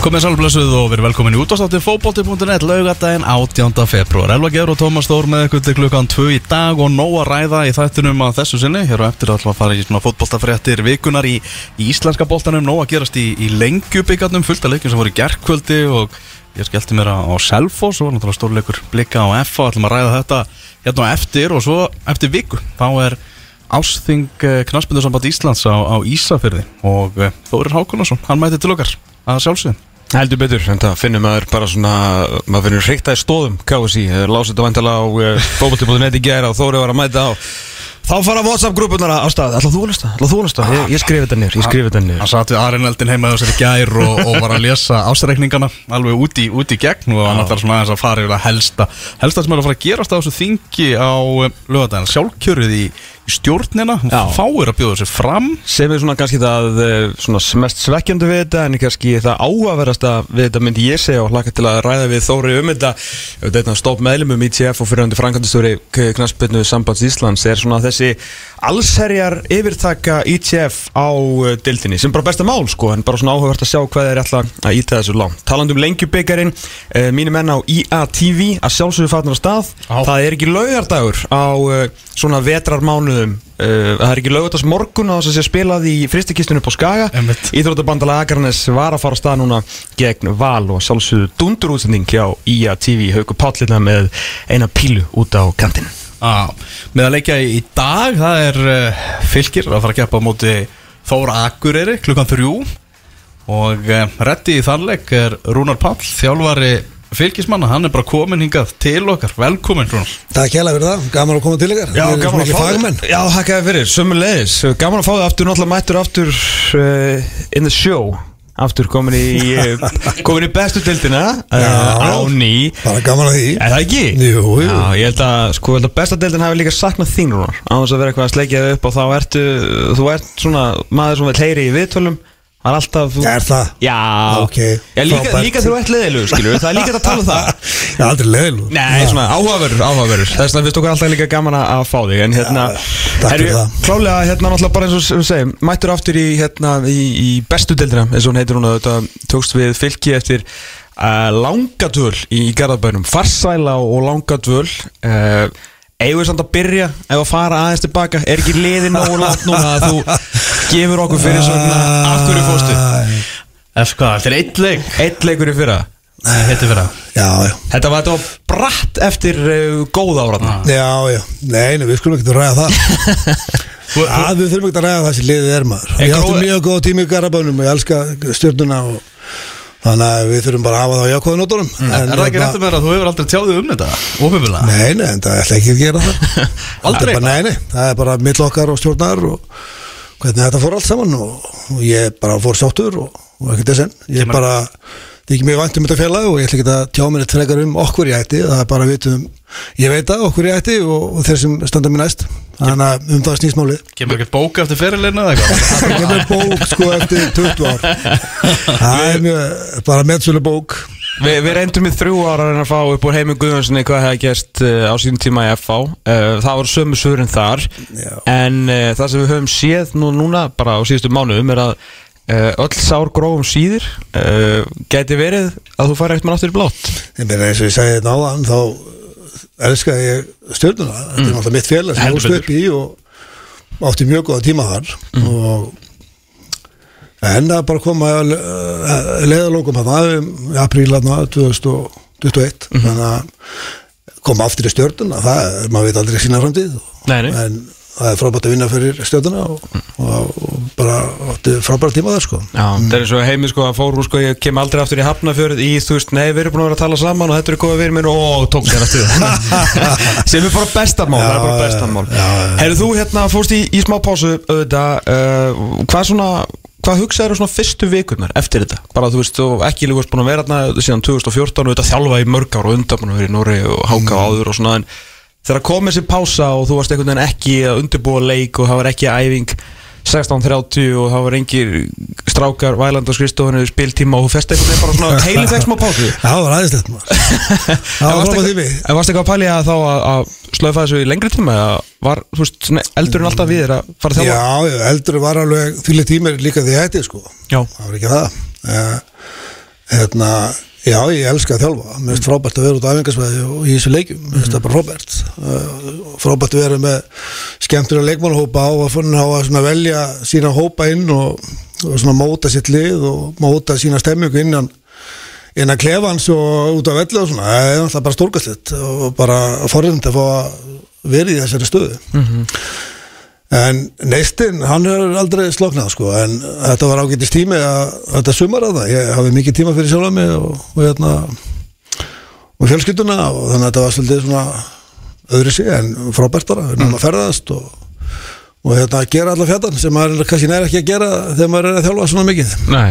Komið sálblössuð og verið velkomin í útastáttir fókbóti.net laugadaginn 18. februar Elva Gjör og Tómas Þór með ykkur til klukkan 2 í dag og nóg að ræða í þættunum að þessu sinni. Hér á eftir alltaf að fara í svona fótbóltafréttir vikunar í, í íslenska bóltanum Nóg að gerast í, í lengjubíkarnum fullt af leikin sem voru í gerkvöldi og ég skellti mér á Selfos og náttúrulega stórleikur blikka á FA ætlum að ræða þetta hérna á eftir og svo eftir viku þá er Ásþing Knarsbyndursamband Íslands á, á Ísafyrði og eh, Þórir Hákonarsson, hann mæti til okkar að sjálfsögum Heldur betur, en það finnir maður bara svona, maður finnir hreikta í stóðum, KSI, lásið þetta vantala á bóbalti.net í gera og Þóri var að mæta á. Þá fara WhatsApp-grúpunar á stað, ætlaðu þú lusta, ætlaðu þú að lusta, ég, ég skrifi þetta niður, ég skrifi þetta niður. Hann satt við Arineldin heima þessari gær og, og var að lesa ásreikningana alveg út í, út í gegn og hann ætlar svona aðeins að fara yfir að helsta helsta sem er að fara að gerast á þessu þingi á lögadaginn, sjálfkjörið í, í stjórnina, Já. fáir að bjóða sér fram. Sem er svona kannski það eh, svona mest svekkjandi við þetta en kannski það áhugaverðasta við þetta myndi ég segja og hlaka til að ræða við Þóri um þetta. Þetta stóp meðlumum ITF og fyrirhandi frankandistöri Knarsbyrnu Sambands Íslands er svona þessi allsherjar yfirtaka ITF á uh, dildinni sem bara besta mál sko en bara svona áhugavert að sjá hvað þeir ætla að íta þessu lá talandi um lengjubikarin, uh, mínu menn á IATV að sjálfsögðu fatnar að stað. Já. það er ekki laugardagur á svona vetrarmánuðum uh, það er ekki laugardags morgun á þess að sé spilað í fristikistunum upp á Skaga. Einmitt. Íþróttabandala Akarnes var að fara að stað núna gegn Val og sjálfsögðu dundurútsending hjá IATV Hauku Pállina með eina pílu út á kantinn. Á, með að leikja í dag það er uh, fylgir að fara að keppa á móti Þóra Akureyri klukkan þrjú. Og uh, reddi í þannleik er Rúnar Pall þjálfari fylgismanna, hann er bara komin hingað til okkar, velkomin Rúnar. Takk kjæla fyrir það, gaman að koma til ykkar. Já, Þið gaman að fá fagmenn. þig Já, hakkaði fyrir, sömulegis Gaman að fá þig aftur, náttúrulega mættur aftur uh, in the show. Aftur komin í uh, komin í bestu dildina uh, Já. á ný. Bara gaman að því. Er það ekki? Jú, jú. Já, ég held að, sko, ég held að besta deildin hafi líka saknað þín, Rúnar. Á þess að vera eitthvað að sleikja þig upp og þá ertu Þú ert svona maður sem vil heyri í viðtölum Það er alltaf. Er það? Já, Ok, Já, líka, líka þú ert leðilug, skilur Það er líka hægt að tala um það. Er aldrei leiðilu Nei, svona áhugaverður, áhugaverður. Þess vegna finnst okkur alltaf líka gaman að að fá þig En hérna, takk fyrir það. klálega hérna náttúrulega bara eins og við segjum Mættur aftur í, hérna, í, í bestu deildina eins og hún heitir hún að þetta tókst við fylki eftir uh, langadvöl í Garðabænum. Farsæla og langadvöl uh, Eigum við samt að byrja? Ef að fara aðeins tilbaka? Er ekki liðin nógu langt núna að þú gefur okkur fyrir svona Af hverju fórstu? Ef sko, þetta er eitt leik. Eitt leikur í fyrra. Fyrir Já, já, Þetta var, þetta var bratt eftir uh, góð áratna já, já. Nei, nei, við skulum ekki að ræða það. Já, við þurfum ekki að ræða það sem liðið er maður. Átti grófa- mjög góð tími í Garabænum og ég elska stjórnuna og Þannig að við þurfum bara að hafa það á jákvæðu nótunum Mm. Er það ekki rétt að vera að þú hefur aldrei tjáðið um þetta? Óbyrgulega Nei, nei, það ætla ekki að gera það Aldrei? Það er bara, Nei, nei, það er bara mill okkar og stjórnar og hvernig þetta fór allt saman og, og ég bara fór sáttur og, og ekkert þess enn Ég Kemur- bara, það er ekki mjög vænt um þetta félag og ég ætla ekki að tjá mér eitt frekar um okkur ég ætti það er bara að vitum, ég veit að okkur ég ætti og, og þeir sem standa mér næst þannig að um það snýst málið. Kemur ekkert bóka eftir fyrirleina eða eitthvað? Kemur bók sko eftir 20 ár. Það er mjög, bara meðsölu bók Vi, við reyndum í þrjú ára að reyna að fá upp úr heimi Guðjónssoni hvað hefði gerst uh, á sínum tíma í FH uh, það var sömu svörin þar. Já. en uh, það sem við höfum séð nú, núna bara á síðustu mánuðum er að öll sár grófum síðir uh, gæti verið að þú fari ekkert mann aftur í blátt Ég meina eins og ég segi þetta áðan þá elskaði ég stjórnuna þetta er náttúrulega mitt félag sem Mm. Ólst upp í og átti mjög góða tíma þar Mm. og en það bara koma uh, leðalókum að það í apríl aðna 2021 Mhm. þannig að koma aftur í stjórnuna það maður veit aldrei sína framtíð Nei, nei. en það er frábært að vinna fyrir stjórnuna og, og, og bara átti frábært tíma þar sko. Já, það er eins og heimi sko að fóru sko, ég kem aldrei aftur í hafnafjörð í þú veist, nei, við erum búin að vera að tala saman og þetta er góða verið minn og tók sér aftur sem er bara bestamál, það er bara bestamál. Herðu þú hérna fórst í, í smá pásu auðvitað, uh, hvað svona hvað hugsaður svona fyrstu vikurnar eftir þetta? Bara þú veist, þú ekki líka búin að vera þarna síðan 2014 og þetta þjálfa í mörg ár og undan búin að vera í Nóri og Háka og áður og svona en þegar kom þessi pása og þú varst einhvern veginn ekki að undirbúa leik og það var ekki æfing 16.30 og það var engir strákar, væland og skristofinu spiltíma og þú festi einhvern veginn bara svona heilu fekk smá pásu. Það var aðeinslegt maður. Það En varst eitthvað að pælja þá að, að slöfa þessu í lengri tíma eða var, veist, eldurinn alltaf við þér að fara að þjálfa? Já, já, eldur var alveg þvíli tímir líka því hætti sko. Já. Það var ekki það. Uh, hérna, já, ég elska að þjálfa. Mér finnst frábært að vera út á æfingarsvæði og í þessu leikjum, mér finnst það bara frábært. Uh, frábært að vera með skemmtur leikmannhópa á að á að velja sína hópa inn og, og móta sitt lið og móta sína stemmingu innan innan klefans og út á velli og svona, það er náttúrulega bara stórkastlitt og bara forðund að fá að vera í þessari stöðu en neistinn, hann er aldrei sloknað sko, en þetta var ágætist tími að þetta sumar að það, ég hafði mikið tíma fyrir sjálf mig og, og hérna og fjölskylduna og þannig að þetta var svolítið svona öðru sig en frábært bara, við erum að ferðast og, og hérna gera alla fjöldan sem maður kannski næri ekki að gera þegar maður er að þjálfa svona mikið. Nei.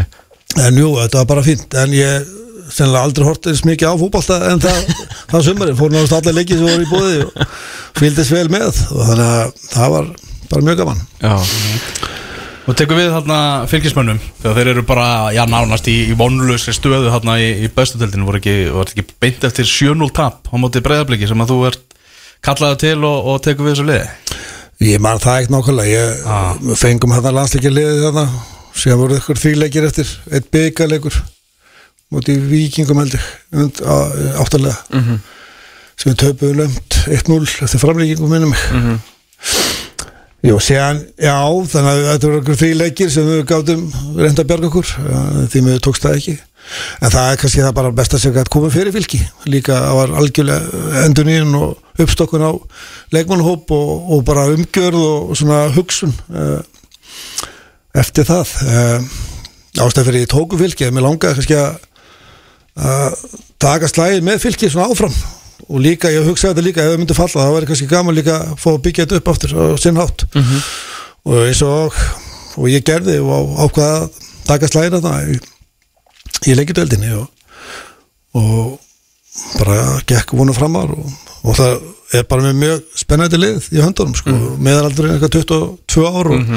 En jú, þetta var bara fínt En ég sennilega aldrei hortið eins mikið á fútbolta en það, það sumari, fór náttúrulega allir leikið sem voru í búði og fylgdist vel með og þannig að það var bara mjög gaman. Já. Og tekum við þarna fylgismönnum? Þegar þeir eru bara, já, nánast í, í vonlösri stöðu þarna í, í bestutöldinu voru ekki, voru ekki beint eftir 7-0 tap á móti breyðabliki sem að þú ert kallaði til og, og tekum við þessu liði? Ég man það ekki nákvæmlega. Ég Ah. fengum þetta landsleikir liðið þarna. Síðan voru ykkur þrýleikir eftir. Eitt byggarleikur múti í vikingum heldur áttalega. Mhm. sem við töpuðum lömt 1-0 eftir framleikingum minnum mig Jú, séðan, já, þannig að þetta voru okkur þrý leikir sem við gátum reynda að bjarga okkur, eh, því við tókst það ekki. En það er kannski það bara besta sem gæti komið fyrir fylki. Líka það var algjörlega endunín og uppstokkun á leikmannhóp og, og bara umgjörð og svona hugsun uh, eftir það. Uh, ástæð fyrir ég tóku fylki, að mér langaði kannski að að taka slæðið með fylki svona áfram og líka, ég hugsaði þetta líka ef það myndi falla, það væri kannski gaman líka að fá að byggja þetta upp aftur á sinn hátt. Og eins og og ég gerði og ákvaða að taka slæðið þetta í, í leikjudeldinni og, og bara gekk vonu framar og, og það er bara með mjög spennandi lið í höndunum sko, meðalaldurinn eitthvað 22 ár og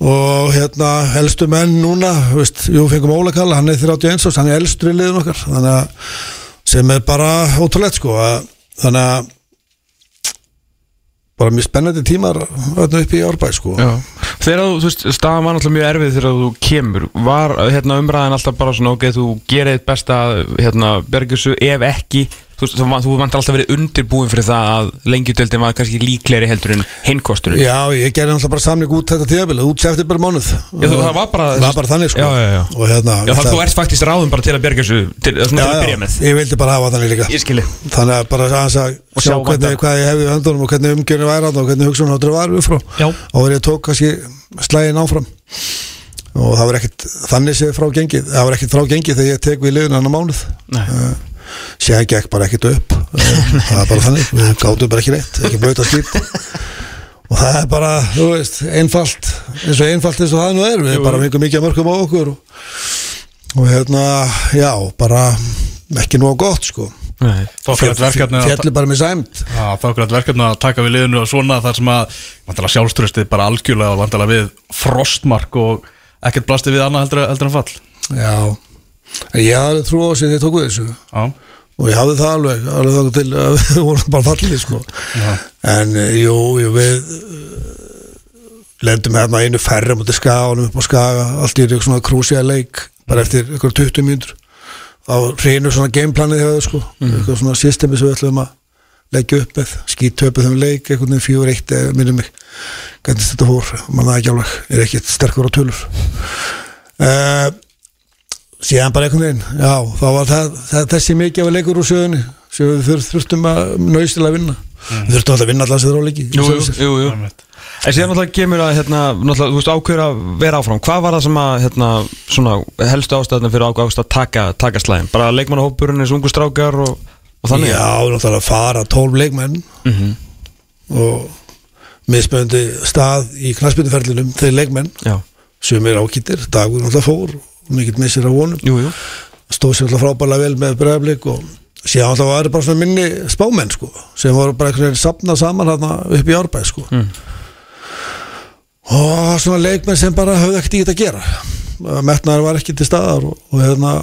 og hérna elstu menn núna jú fengum Óla Kalla, hann er 31 árs, hann er elstur í liðun okkar. Þannig að sem er bara ótrúlegt sko að, þannig að bara mjög spennandi tímar öðna upp í árbæð sko Já. Þegar þú, þú veist, staðan var náttúrulega mjög erfið þegar þú kemur Var hérna, umræðan alltaf bara svona ok, þú gerir eitt besta hérna, bergjursu ef ekki Þú, veist, þú, þú vant alltaf verið undirbúin fyrir það að lengjudeldin var kannski líklegri heldur en hinnkosturinn Já, ég gerði náttúrulega bara samling út þetta tíðabili, út sefti bara mánuð. Já, þú- það var bara- það var bara þannig sko. Já, já, já. og hérna Já, þannig að þú ert faktiskt ráðum bara til að til, svona, til að byrja með. Ég vildi bara hafa þannig líka. Ég skilji. Þannig að bara aðeins að sjá sjá hvernig, hvað ég hefði í höndunum og hvernig umgjörni væri og hvernig hugsun áttur var upp frá. Já. og verið ég tók kannski slægin áfram. Og það var ekkit þannig séð frá gengið það var ekkit frá gengið þegar ég tek við liðun annar mánuð. Nei. uh, séð gekk bara ekkit upp. Það er bara þannig, við gátum bara ekki reitt ekki blöta skýrt og það er bara, þú veist, einfalt eins og einfalt eins og það nú er. Við bara fengum mikið mörgum á okkur og, og hérna, já, bara ekki nú gott sko. Nei. Þokkalegt verkefni að- fjalli bara með sæmt Já, þokkalegt verkefni að taka við liðinu og svona þar sem að sjálfströstið bara algjörlega og vantilega við frostmark og ekkert blasti við annað heldur, heldur en fall. Já, ég hafði trú á sig þegar ég tók við þessu. Já, og ég hafði það alveg, alveg þá til að við vorum bara fallið sko. En eh, jú, jú við uh, lendum hérna einu færri mútið skaganum upp á skaga. Allt í eitthvað svona krúsið leik bara eftir eitthvað 20 mínútur. Þá reynur svona gameplanið þau sko. Eitthvað svona systemi sem við ætlum að leggja upp með, skýt töpuð þeim leik einhvern veginn fjór eitt eða minnum mig. Hvernig þetta fór, mann alveg. Er ekkert sterkur á tölur. Uh, síðan bara einhvern veginn já, þá var það, það þessi mikið af leikur úr sögunni sem við þur, þurftum að nöystilega vinna við þurftum alltaf að vinna alltaf sér á leiki Jú, jú, jú. En síðan náttúrulega kemur að, hérna, náttúrulega, þú veist, ákveður að vera áfram Hvað var það sem að, hérna, svona, helstu ástæðna fyrir ákveðast að taka, taka slæðin? Bara leikmannahópurinn eins og ungu strákar og, og þannig? já, náttúrulega að fara tólf leikmenn Mhm. og mismöndi stað í knaspinduferlinum þeir leikmenn Já, sem er ákýttir, dagur náttúrulega fór mikill missir af honum jú, jú stóð sér alltaf frábælega vel með bregðarblik og síðan alltaf var bara svona minni spámenn sko, sem voru bara einhvern veginn sapnað saman upp í árbæð sko. Mm. og svona leikmenn sem bara höfðu ekkert í þetta að gera metnaður var ekki til staðar og, og, hérna,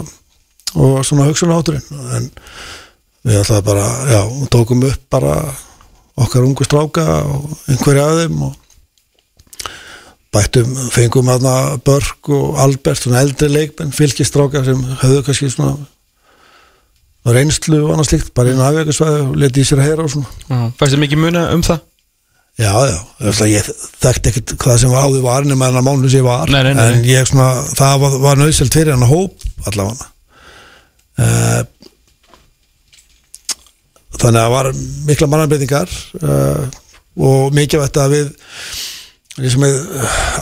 og svona hugsunahátturinn en við alltaf bara já, tókum upp bara okkar ungu stráka og einhverja af þeim og bættum, fengum aðna Börk og Albert, svona eldri leikmenn fylgistrákar sem höfðu kannski svona reynslu og annað slíkt bara á afvegarsvæði og leti í sér að heyra og svona Fæst þið mikið muna um það? Já, já, Eftir, ég þekkti ekkert hvað sem áður var nema en að mánu sem ég var Nei, nei, nei. en ég svona, það var, var nöðselt fyrir hann að hóp allavega uh, þannig að það var mikla mannarbreytingar uh, og mikið vægt að við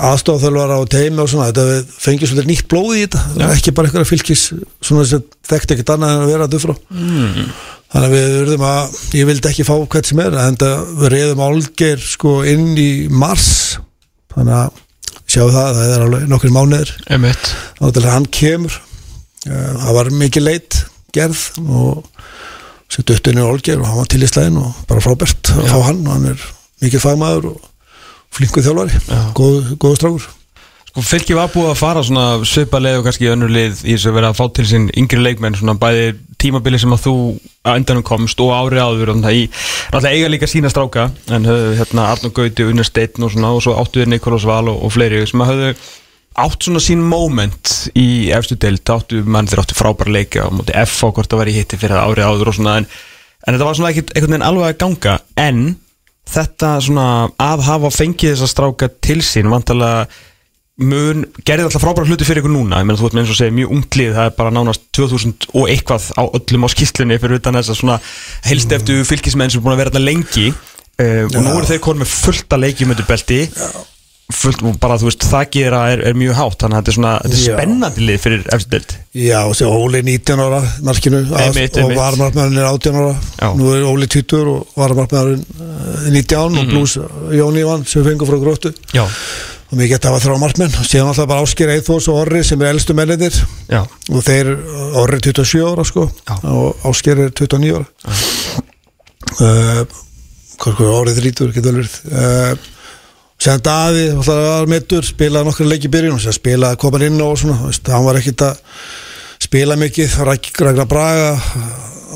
aðstofþjálfara og teimi og svona, þetta fengjum svolítið nýtt blóð í þetta, ekki bara eitthvað fylgis svona sem þekkti ekkert annað en að vera dufrá Mm. þannig að við verðum að ég vildi ekki fá hvert sem er en við reyðum álger sko inn í mars. Þannig að sjáu það, það er alveg nokkur þá til að hann kemur. Eh, það var mikið leit gerð og sem duttunni Olger og hann var til í slæðin og bara frábært að fá hann og hann er mikið fagmaður og flinkuð þjálfari Já. góð, góð strákur Sko fylki var búið að fara svona svipa leið og kannski önnur lið í þess að vera að fá til sín yngri leikmenn svona bæði tímabili sem að þú að endanum komst og árið áður og það í náttúrulega eiga líka sína stráka en höfðu hérna Arnur Gauti, Unnar Steinn og svona og svo áttu þér Nikolás Val og, og fleiri sem að höfðu átt svona sín moment í efstu deild, áttu mann þeir áttu frábæra leika á móti F á hvort það var í hitti fyrir árið áður og svona en, en þetta var svona ekkert einhvern veginn alveg að ganga en þetta svona að hafa fengið þessa stráka til sín vantalega mun, gerði alltaf frábæra hluti fyrir ykkur núna. Ég meina þú veit með eins og segja mjög unglið það er bara nánast 2000 og eitthvað á öllum á skýslunni fyrir utan þess að svona helst eftir fylgismenn sem er búin að vera alltaf lengi. Uh, og nú eru þeir konum með fullta leikjum undir belti fullt, og bara þú veist það gera er, er mjög hátt þannig að þetta er svona þetta er spennandi lið fyrir eftir deild. Já, og sér Óli 19 ára markinu að- Einmitt, og einmitt. varmarkmaðurinn er 18 ára. Já. nú er Óli 20 og varmarkmaðurinn eh, 19 og pluss Jón Ívan sem við fengum frá gróttu. Já, og mikið þetta var þrjá markmenn. Og síðan alltaf bara Ásker Eithós og Orri sem er elstu menninir já, og þeir, Orri er 27 ára sko. Já. og Ásker er 29 ára. Uh, hvað sko orðið þrítur getur vel verið. Uh, sem það var mittur spilaði nokkru leiki byrjun og spilaði kom hann inn og svona, veist, hann var ekkit að spila mikið, Ragnar Braga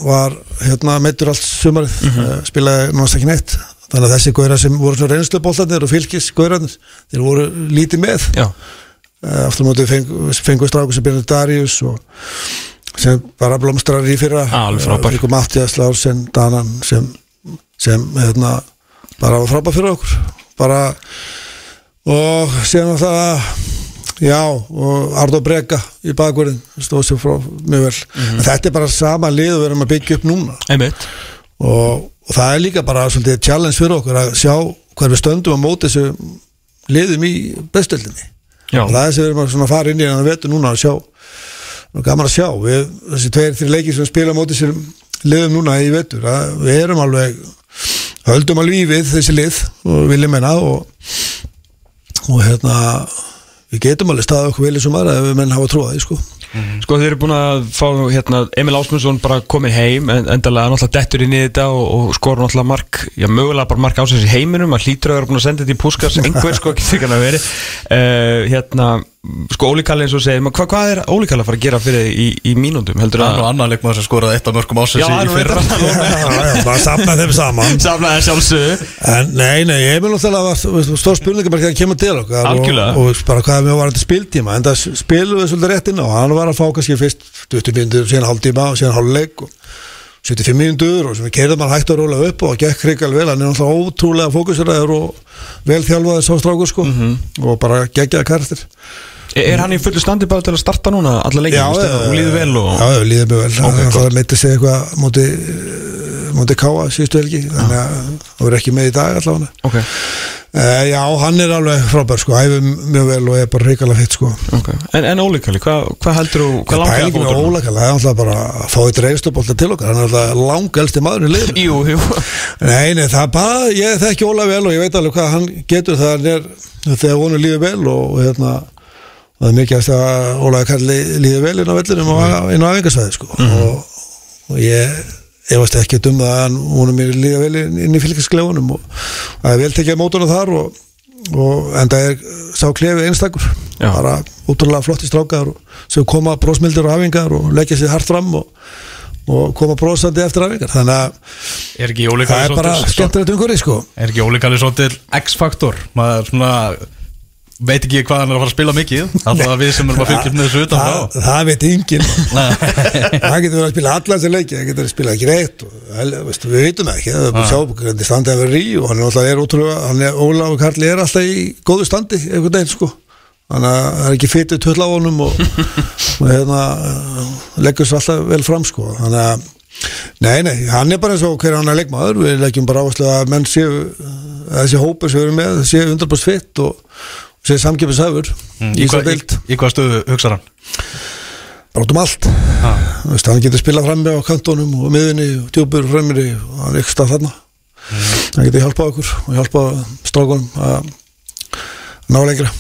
var hérna mittur allt sumarið, mm spilaði náttúrulega ekki neitt. Þannig að þessi gauðra sem voru svona reynslubóltarnir og fylgis gauðrarnir, þeir voru lítið með. Eh, aftur móti fengu, fengu stráku sem Björn Darius og sem bara blómstrar í fyrra. Fengu Mattias Lársen Danan sem, sem hérna, bara var frábær fyrir okkur bara og síðan það já og Ardo Brega í bakverðin stóð sér frá mjög vel. En þetta er bara sama lið við erum að byggja upp núna. Og, og það er líka bara svolítið challenge fyrir okkur að sjá hver við stöndum á móti þessu liðum í bestöldinni og það er sem við erum að fara inn í en að vetu núna að sjá. Og gaman að sjá. Við, þessi tveir, þrjir leikir sem spila á móti sér liðum núna í vetur að við erum alveg höldum alveg í við þessi lið og viljum menna og, og hérna við getum alveg staðið okkur vel í sumar ef við menn hafa því sko. Sko þeir eru búin að fá hérna, Emil Ásmundsson bara komin heim en endalega náttúrulega dettur inn í þetta og, og skora náttúrulega mark, já mögulega bara mark ásins í heiminum að hlýtur að vera búin að senda þetta í púskas einhver sko ekki þegar að veri uh, hérna, sko Óli Kalli eins og segir hva, hvað er Óli Kalli að fara að gera fyrir þig í, í mínúndum heldur Það er nú að annar leikmaður sem skoraði eitt af mörgum ásins í, fyrra. það. Safna þeim saman. Samlaði sjálfsögðu. En nei, nei, ég vil náttúrulega var stór spurningar bara þegar hann kemur til okkar og, og bara hvað er mjög varandi spiltíma en það spilum við svolítið rétt inn á. Hann var að fá kannski fyrst 20 mínútur síðan hálftíma og síðan hálfleik og 75 mínútur og sem við keirðum hann hægt að róla upp og gekk hrikal vel, hann er náttúrulega ótrúlega fókusræður og vel þjálfaði sá strákur sko. Og bara geggjaði karakter. Er er hann í fullu standi bara til að starta núna alla leikinu, hún líður vel og Já, mjög vel. Ok, okay. Það meiti sig eitthvað móti, móti Káa síðustu helgi þannig að það verður ekki með í dag allavega. Ok, Uh, já, hann er alveg frábær sko, æfum mjög vel og er bara reykjala fitt sko. Ok. En, en Óli Kalli, hvað hva heldur þú, hvað langar Pælingin með Ólakala, það er alltaf bara að fá eitt reynstubólta til okkar, hann er alltaf langelsti maður í liðinu. Jú, jú. Nei, nei, það er bara, ég þekki Óla vel og ég veit alveg hvað hann getur þegar er, og, hérna, það er mikið að Óla kalli líður vel inn á vellinum og inn á æfingarsvæði sko. Og, og ég efast ekki um það að hann honum er líða vel inn, í fylgjasklefunum og það er vel tekið á mótunum þar og, og en það er sá klefi einstakur. Bara útrúlega flotti strákar sem koma brósmildir og hafingar og leggja sér hart fram og, og koma brósandi eftir hafingar þannig að það er bara skemmtilegt umhverfið sko. Er ekki Óli Kalli svolítið X-faktor? Maður svona veit ekki hvað hann er að fara að spila mikið. Alltaf við sem erum að fylgjast með þessu utan það, frá. Það veit enginn. Það getur verið að spila allar þessi leiki það getur verið að spila ekki reitt við veitum það ekki, það er bara að sjá hvernig standið að vera í og hann er alltaf er hann er, Ólafur Karli er alltaf í góðu standi veginn sko. Þannig að það er ekki fytið töll á honum og, og hérna leggur svo alltaf vel fram sko. Þannig að Nei, nei, hann er bara eins og hver annar leikmaður, við leggjum bara áherslu að menn séu, þessi hópur sem við erum með, séu 100% fitt og, samkipis höfur Mm, í hvað, hvað stöðu hugsa hann? bara út um allt. Ah. Þú veist, hann getur spilað frammi á kantónum og miðunni og djúpur frammi og hann stað þarna. Hann getur hjálpað okkur og hjálpað strákunum að ná lengra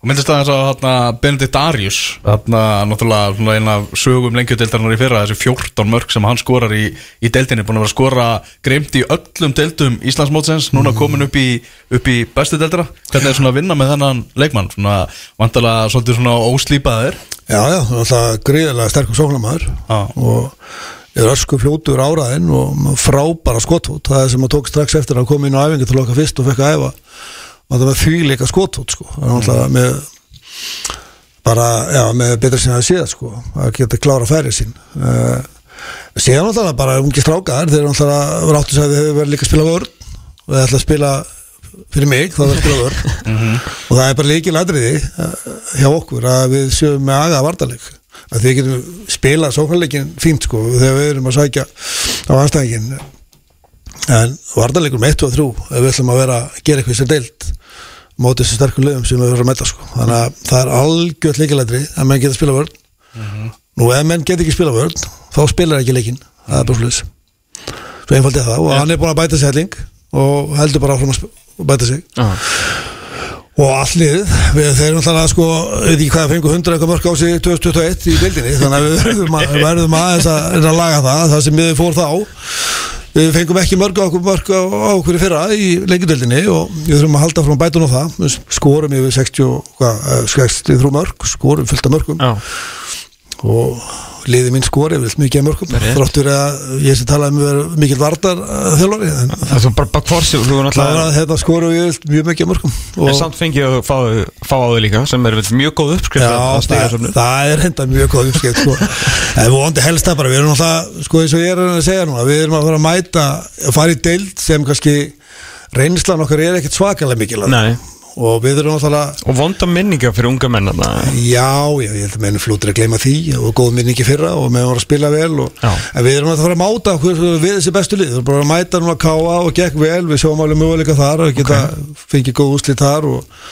Og myndist það eins og Benedikt Arius hérna, náttúrulega eina af sögum lengjudeildarinnar í fyrra þessi 14 mörg sem hann skorar í, í deildinni búin að vera að skora greimt í öllum deildum Íslandsmótsins núna komin upp í, upp í bestu deildara hvernig er svona að vinna með þennan leikmann? Svona vantalega svolítið svona óslýpaðir Já, já, alltaf gríðarlega sterkur sóknarmæður Já. og er ösku fljótur áraðinn og frábæra skotfót. Það sem að tók strax eftir að koma inn á æfingu til okkar fyrst og fekk að æfa og það var þvíleika skotfót sko. Alltaf með bara, já, með betra sinna að séð sko að geta klára færi sín. Uh, síðan alltaf bara ungi strákar þeir eru alltaf var áttu að þeir verður líka að spila vörn. Og þeir ætla að spila fyrir mig þá það að spila vörn. Og það er bara líkil atriði eh, hjá okkur að við séum með aga vartaleg að við getum spilað sóknarleikin fínt sko þegar við erum að sækja á anstæðingin en vartaleikur með 1 og 3 ef við ætlum að vera að gera eitthvað sem deilt mótið þessu sterkur lögum sem við verðum að metta sko. Þannig að það er algjörð líkilætri að menn geta spila vörn. Nú ef menn geta ekki spila vörn þá spilar ekki leikin það er bara sluðis svo einfaldið það. Og hann er búin að bæta sér helling og heldur bara áfram að bæta sig. Og allir, við þeir eru náttúrulega sko, við veit ekki hvað fengu 100 eitthvað mörg á sig 2021 í bildinni þannig að við verðum, að, aðeins að, reyna að laga það það sem við fór þá við fengum ekki mörg á okkur mörg á, okkur í fyrra í leikjudöldinni og við þurfum að halda frá bætun á það. Við skorum yfir 60 og hvað, eh, 63 mörg skorum fullt af mörgum Já, og liði mín skori vilt mikið af mörgum Rétt. þráttur að ég sé talaði um að mikil vardar þjálfari það það að þetta skorum ég vilt mjög mikið af mörgum En samt fengið að fá, fá á þau líka sem er vel mjög góð uppskrift Já, að það, það er henda mjög góð uppskipt sko. en við vondi helst það bara við erum alltaf, sko eins og ég er að segja núna við erum að fara að mæta, að fara í deild sem kannski reynslan okkar er ekkert svakalega mikil Nei, og við erum alltaf og vonda minninga fyrir unga menn þarna. Já, já, ég held að mennum flútur að gleyma því og góð minningi fyrra og meðan voru að spila vel og, en við erum fara að máta okkur við þessi bestu lið, við erum bara að mæta núna að káa og gekk vel, við sjáum alveg möguleika þar og geta fengið góð úslit þar og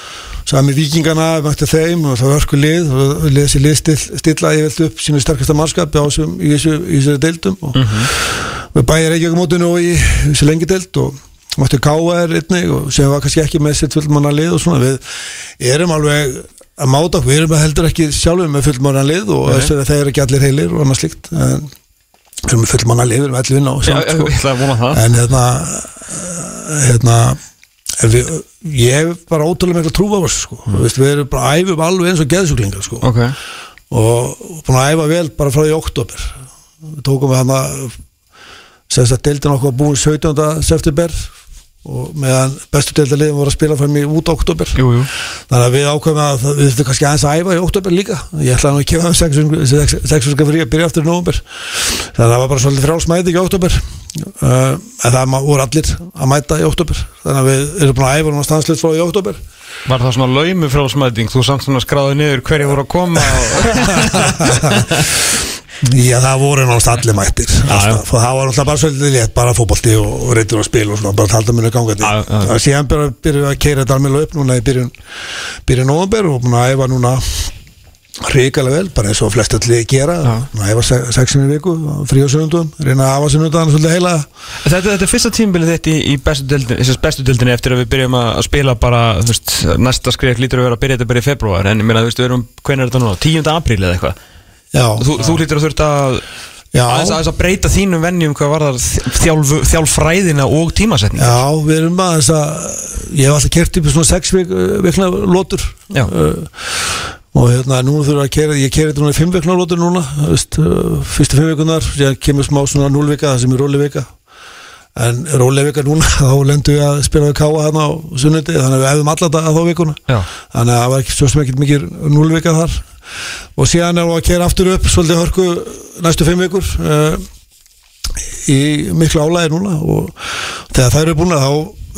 sami vikingana, við mættum þeim og það var örku lið. Og við þessi lið still, stilla ég veld upp sínu sterkasta mannskap í þessu, í þessu deildum og við bæðir ekki ekki mótinu og í þessu lengi deild og mættu káa er einnig og sem var kannski ekki með sitt fullmanna lið og svona. Við erum alveg að máta við erum heldur ekki sjálfur með fullmanna lið og þess að þeir eru ekki allir heilir og annað slíkt en við erum með fullmanna lið, við erum allir vinna og Já, samt sko. að en hérna hérna við, ég hef bara ótrúlega mikla trú á þessu sko. Mm. Vist, við erum bara að æfum alveg eins og geðsjúklingar sko. Ok, og búin að æfa vel bara frá því oktober við tókum við hana sem sagt deildin okkur var búin 17. september og meðan bestu deildaliðin voru að spila fram í út oktober jú, jú. Þannig að við ákveðum að það- við þurfum kannski aðeins að æfa í oktober líka. Ég ætlaði nú að hafa sex fyrir frí að byrja aftur í november þannig að það var bara svolítið frálsmæti í oktober uh, en það voru allir að mæta í oktober þannig að við erum búin að æfa núna stanslið frá í oktober Var það svona laumi frá smæting, þú samt svona skráði niður hverju voru að koma og... Já, það voru náttúrulega allir mættir alltaf, og það var náttúrulega bara svolítið létt bara fótbolti og, og reytur að spila og svona, bara talda minni gangandi Já, já. það síðan byrjum við að keira þetta alveg upp núna í byrjun byrjun november og búin að æfa núna ríkalega vel, bara eins og flest allir gera. Búin að æfa se- sexinu í viku, frí og sunnundum reyna að hafa sunnundan svolítið heila Þetta, þetta er fyrsta tímbilið þitt í, í bestu deildinni eftir að við byrjum að að spila bara, þú veist, næsta skrif lítur að vera að byrja þetta bara í februar, en ég meina, þú veist, við erum, hvernig er þetta núna, 10. apríl eða eitthvað? Já, Þú, þú lítur að þurft að, aðeins, aðeins að breyta þínum vennjum hvað var það þjálf, þjálfræðina og tímasetning. Já, við erum aðeins að ég hef alltaf kert í svona sex vik, vikna lótur uh, og hérna nú þurfa að kera ég keri þetta núna í fimm vikna lótur núna veist, uh, fyrstu fimm vikunar, síðan kemur smá svona núlvika það sem er róli vika en rólega vika núna þá lendu við að spila við káa hann á sunnundi þannig að við hefðum alla þetta þá vikuna. Já. þannig að það var ekki svo sem ekkert mikið núlvika þar og síðan er við að kera aftur upp svolítið hörku næstu fimm vikur uh, í miklu álæði núna. Og þegar það eru búin þá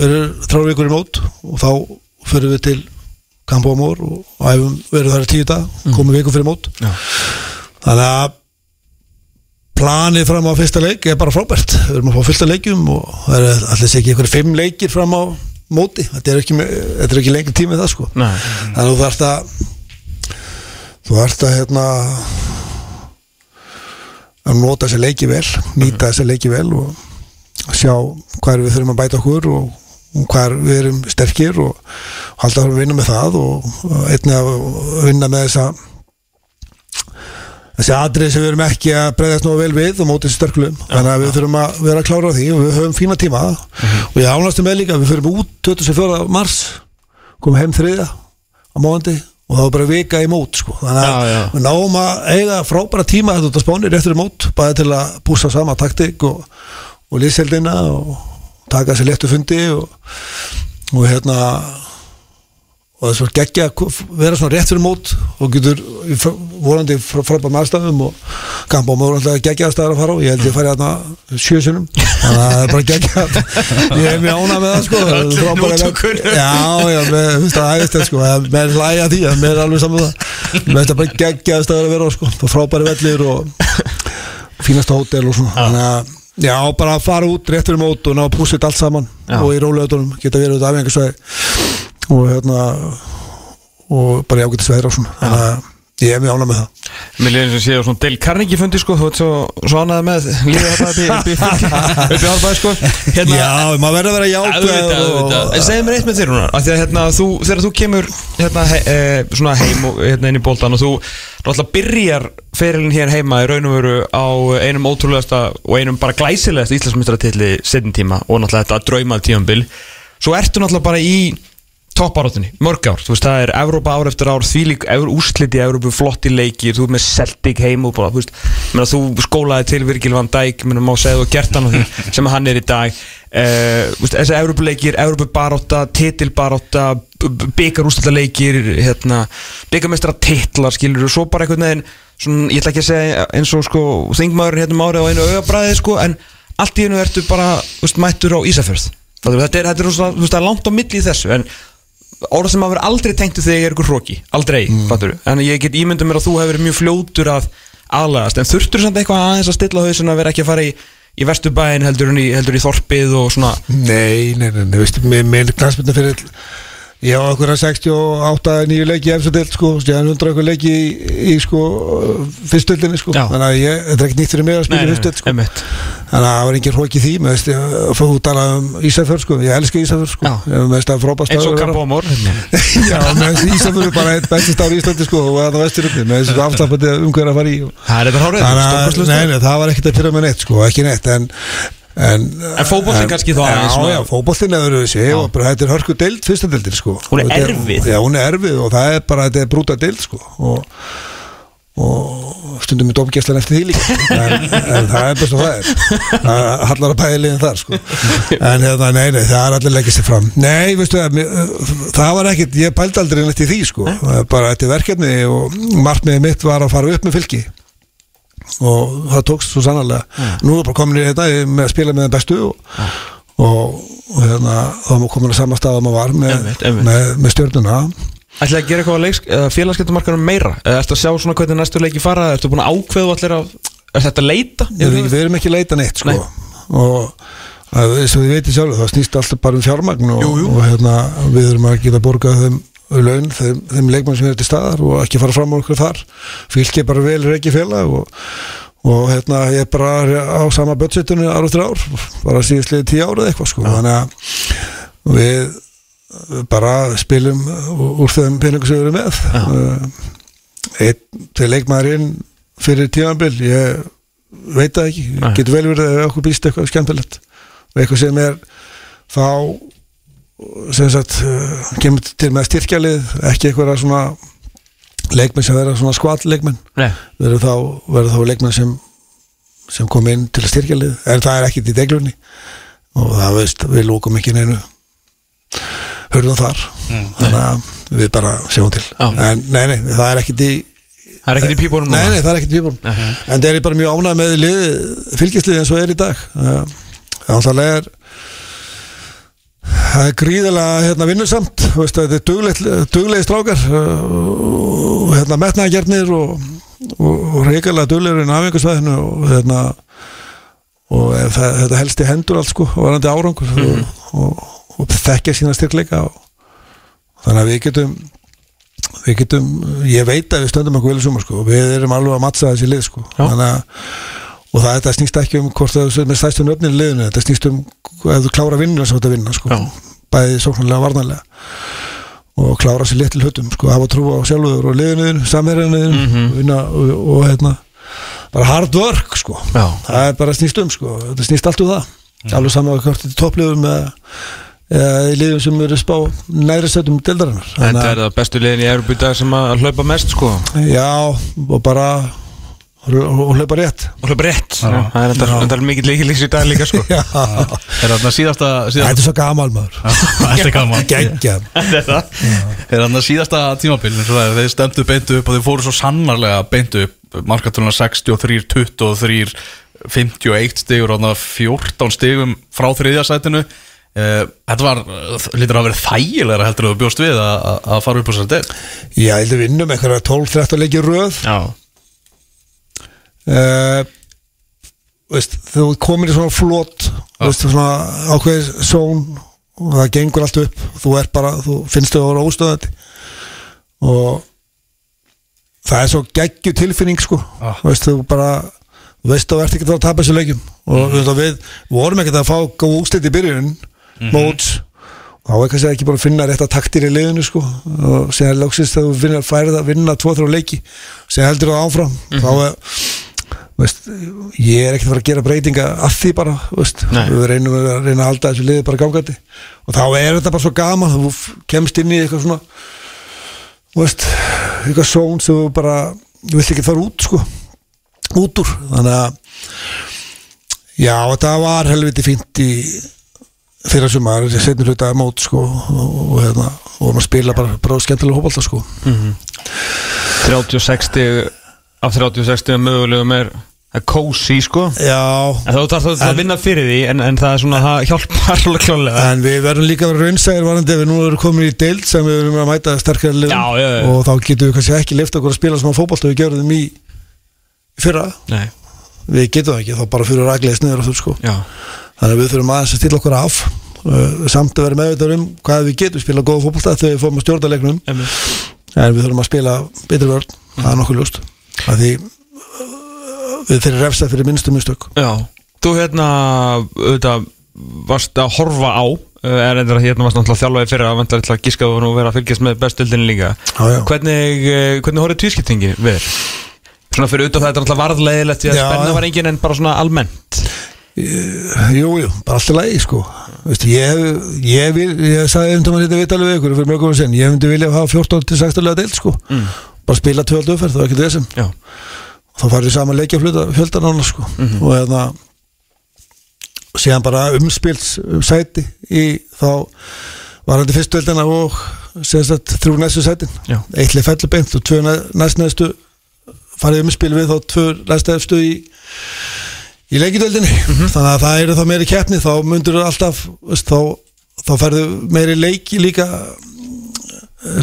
eru þrjár vikur í mót og þá fyrir við til Kampóamór og æfum verið þar tíu dag komum viku fyrir mót. Já. þannig að planið fram á fyrsta leik er bara frábært. Við erum að fá fylta leikjum og það er allir ekki einhverjum fimm leikir fram á móti. Þetta er ekki, ekki lengur tími það sko. Nei. þannig að þú þarft að þú þarft að hérna að nota þessi leiki vel nýta þessi leiki vel og sjá hvað við þurfum að bæta okkur og, og hvað við erum sterkir og halda að vinna með það og einnig að vinna með þessa þessi atrið sem við erum ekki að breyðast nú vel við og mótið sterklum þannig að við þurfum að vera að klára því og við höfum fína tíma. Og ég ánast með líka við fyrir út 24. mars komum heim þriða á móðandi og það var bara vika í mót sko. þannig að Já, já. við náum að eiga frábæra tíma þetta út á spáni réttur í mót bæði til að búsa sama taktik og, og lýseldina og taka sér léttu fundi og, og hérna og það er svo geggja að vera svona rétt fyrir mót og getur fr- frábæð maðurstafum og og maður alltaf geggja staðar að fara á. Ég held ég fari hérna sjösunum þannig að það er bara geggja ég er mjög ánað með það sko. Frábærar- nútúkunum. já, já, þú veist það ægist það sko. Að með hlæja því, að með er alveg saman það. Með þetta bara geggja staðar að vera sko. Og frábæri vellir og fínasta hótel og svona. Þannig að Já, bara að fara út rétt fyrir mót og ná að púsa þetta allt saman Já. og í rólegatunum geta verið út af einhversvæði og hérna og bara jágættis veðra og svona. Þannig að ég er mjög ánað með það. Mér eins og séu svona Dale Carnegie fundi sko. Þú ert svo, svo ánægð með lífið þetta upp í- árbæði sko. Hérna, Já, maður verður að vera auðvitað. En segðu mér eitt með þér því að hérna, þú, þegar þú kemur hérna, he, e, svona heim og hérna, inn í boltan og þú náttúrulega byrjar ferilin hér heima í raun og veru á einum ótrúlegasta og einum bara glæsilegasta íslensmistratilli setjum tíma og náttúrulega þetta draumað tímambil svo ertu náttúrulega bara í topparóttinni, mörg ár, þú veist það er Evrópa ár eftir ár, því lík úrslit í Evrópu flotti leikir, þú er með Celtic heim og bara, þú veist, menna, þú skólaði til Virgil van Dijk, menna, má segja þú gert hann á því sem hann er í dag. Uh, veist, þessi Evrópuleikir, Evrópubaróta titilbaróta, byggarústallaleikir hérna, byggarmestra titlar, skilur og svo bara einhvern veginn svona, ég ætla ekki að segja eins og sko þingmaður hérna um árið á einu augabræði sko, en allt í einu ertu bara, veist, mættur á Ísafjörð. Þetta er, þetta er, þú veist, það er langt á milli í þessu en orða sem maður aldrei tengtu þegar ég er ykkur hróki aldrei, mm. en ég get ímyndum mér að þú hefur verið mjög fljótur að aðlagast. En þurftur samt eitthvað aðeins að stilla hausin að vera ekki að fara í, í vesturbæin heldur, en í, heldur í þorpið og svona? Nei, nei, nei, nei, veistu, með, með knastbyrna fyrir ég á okkur að 68 nýju leiki í eftir deild, sko, stjæðan 100 okkur leiki í, í sko, fyrstöldinni, sko, Já. þannig að ég, þetta er ekki nýtt fyrir mig að spila fyrstöld, sko, einmitt. þannig að það var engin hróki því, með veist, að fá út alveg um Ísafjörð, sko, ég elska Ísafjörð, sko, með veist að frábært eins og Kampómor Já, með veist Ísafjörð er bara eitt besti stár í Íslandi, sko, og það vestur uppi, með veist afslapandi umhverja að fara í, það er þetta hárið ekkert sko, en En, fótboltinn kannski þá aðeins Já, svona- já, fótboltinn er öðruvísi og bara þetta er hörku deild, fyrsta deildir sko. Hún er Og erfið. Já, hún er erfið og það er bara, þetta er brúta deild sko. Og, og stundum er dómgæslan eftir því líka. En, en það er bara svo það er. Það hallar að bæði liðin þar sko. En hérna, nei, nei, það er allir leggist sér fram. Nei, veistu það, mér- það var ekkit ég pældi aldrei neitt í því sko. Það er bara þetta er verkefni og markmiðið mitt var að fara upp með fylki og það tókst svo sannarlega. Nú er bara komin í þetta með að spila með þeim bestu og, og, og hérna, þá er maður komin að sama stað að maður var með, einmitt. með, með stjórnuna ætlaði að gera eitthvað á félagskeptumarkarum meira? Eða ertu að sjá svona hvernig næstu leiki fara? Ertu búin að ákveðu allir að er þetta leita? Við, við erum ekki leita neitt sko. og að, eins og þið veitir sjálf það snýst alltaf bara um fjármagn og, Jú, jú. og hérna, við erum að geta borgað þeim laun, þeim, þeim leikmann sem er til staðar og ekki fara fram á okkur þar. Fylgir bara vel reiki félag og, og hérna ég er bara á sama budgetinu ár eftir ár bara síðastlega tíu árið eitthvað sko. þannig að við bara spilum úr þeim peningum sem við erum með. Uh, einn, tvei leikmaðurinn fyrir tímanbil ég veit það ekki, Nei. getur vel verið að okkur býst eitthvað skemmtilegt. Og eitthvað sem er þá sem sagt uh, kemur til með styrkjalið ekki eitthvað svona leikmenn sem verða svona skvall leikmenn Nei. verður þá, verður þá leikmenn sem sem kom inn til að styrkjalið. En það er ekkit í deglunni. Og það veist, við lókum ekki neinu hörðum þar. Þannig að við bara sjáum til. Já. en nei, nei, það er ekkit í Það er ekkert í pípunum Nei, nei, það er ekkert í pípunum. En það er bara mjög ánægð með lið, fylgislið eins og er í dag. Það er alltaf er Það er gríðilega hérna, vinnusamt. Þú veist, Þetta er duglegi strákar uh, og hérna, metnaðgerðnir og, og, og reikalega duglegur inn á afingarsvæðinu og hérna og það, þetta helst í hendur allt sko varandi árangur og, og, og þekkja sína styrkleika og þannig að við getum við getum, ég veit að við stöndum okkur vel í sumar sko og við erum alveg að mattsa þessi lið sko. Já. þannig að og það þetta snýst ekki um hvort það er með stæstum öfnir í liðinu, þetta snýst um ef þú klára vinnuna sem þetta vinna sko. Já. bæði sóknarlega og varnarlega. Og klára sér litl hlutum sko, hafa trú á sjálfur og liðinu, samherjanu Mhm. og vinna og, og hérna bara hard work sko. Já. það er bara snýst um sko, þetta snýst allt um það. Alveg saman hvort þetta er toppliðum eða, í liðum sem eru spá næri settum dildarinnar það er það bestu liðin í Európa í dag sem að hlaupa mest sko. Já, og bara og, hlaupa rétt. Og hlaupa rétt. Það er mikið líkilíks í dag líka sko. Er þarna síðasta, þetta er svo gamal maður. Þetta er gaman. Er þarna síðasta tímabil er, Þeir stemdu beintu upp og þeir fóru svo sannarlega beintu upp. Markatöluna 63, 23 51 stigur og þarna 14 stigum frá þriðja sætinu. Eh, Þetta var, lítur að vera þægilega heldur að þú bjóst við að, fara upp á del Já, ég held að vinnum eitthvað 12-13 leikir röð. Já uh, veist, Þú komir í svona flott veist, svona ákveðis són og það gengur allt upp. Þú bara, þú finnst þau að vera óstöðandi. Og það er svo geggju tilfinning sko. Ah. veist, þú bara þú veist að þú ert ekki að að tapa þessu leikjum. Og mm. við, við vorum ekkert að fá góð úslit í byrjun móts. Þá er kannski ekki bara að finna rétta taktir í liðinu sko. Og segja lóksist þegar þú finnir að færa það að vinna 2-3 leiki sem heldur það áfram. Þá er Veist, ég er ekkert að fara að gera breytinga að því bara, veist, við reynum að reyna að halda þessu liði bara gangandi. Og þá er þetta bara svo gaman þú kemst inn í eitthvað svona veist, eitthvað són sem þú bara, þú vilt ekki fara út sko, út úr. Þannig að já, þetta var helviti fínt í fyrir sumar, þessi setnir hluta mót sko, og, og hérna, og vorum að spila bara, bara skemmtilega hópalta sko. 36 stig Af 36 stig mögulegum er er kósi sko. Já, En þú þarf það að vinna fyrir því En, en það er svona, það hjálpar alveg klálega En við verðum líka að vera raunsæðir varandi ef við nú erum komin í deild sem við erum að mæta sterkari liðum. Já, já, já. og þá getum við kannski ekki lift okkur að spila sem að fótbolt og við gerðum í í fyrra, Nei, við getum það ekki þá bara fyrir ragleis niður á þú sko. Já. Þannig að við þurfum aðeins að stilla okkur af. Uh, samt að vera meðvitað um hvað við getum spila góða fótbolta þegar við fórum að stjórna leiknum Einmitt. en við þurfum að spila betri vörn það er nokkuð ljóst að því uh, við fyrir minnstum mistök Já, þú hérna auðvitað varst að horfa á uh, er endur að hérna varst náttúrulega þjálfaði fyrir að til að giska og vera að fylgjast með bestildinni líka Já, já. Hvernig, uh, hvernig horfið tvískiptingi þér? Svona fyrir auðvitað það er náttúrulega varðlegilegt því að Já, spenna var engin en bara svona almennt Jú, jú, bara alltaf lægi sko Vist, ég, ég, vil, ég sagði um að þetta vitalið við ykkur fyrir mjög góðum sen ég myndi vilja hafa 14-16 lega deild sko Mm. bara spila 12 umferð, það var ekki þessum Já, þá farið saman leikja fjöldan ána sko. Og hérna síðan bara umspils um sæti í þá var hann til fyrstu veldina og að þrjú næstu sætin. Eittlið fellur beint og tvö næst næstu farið umspil við þá tvö næstu efstu í í leikidöldinni þannig að það eru þá meiri keppni þá myndur alltaf veist, þá, þá færðu meiri leiki líka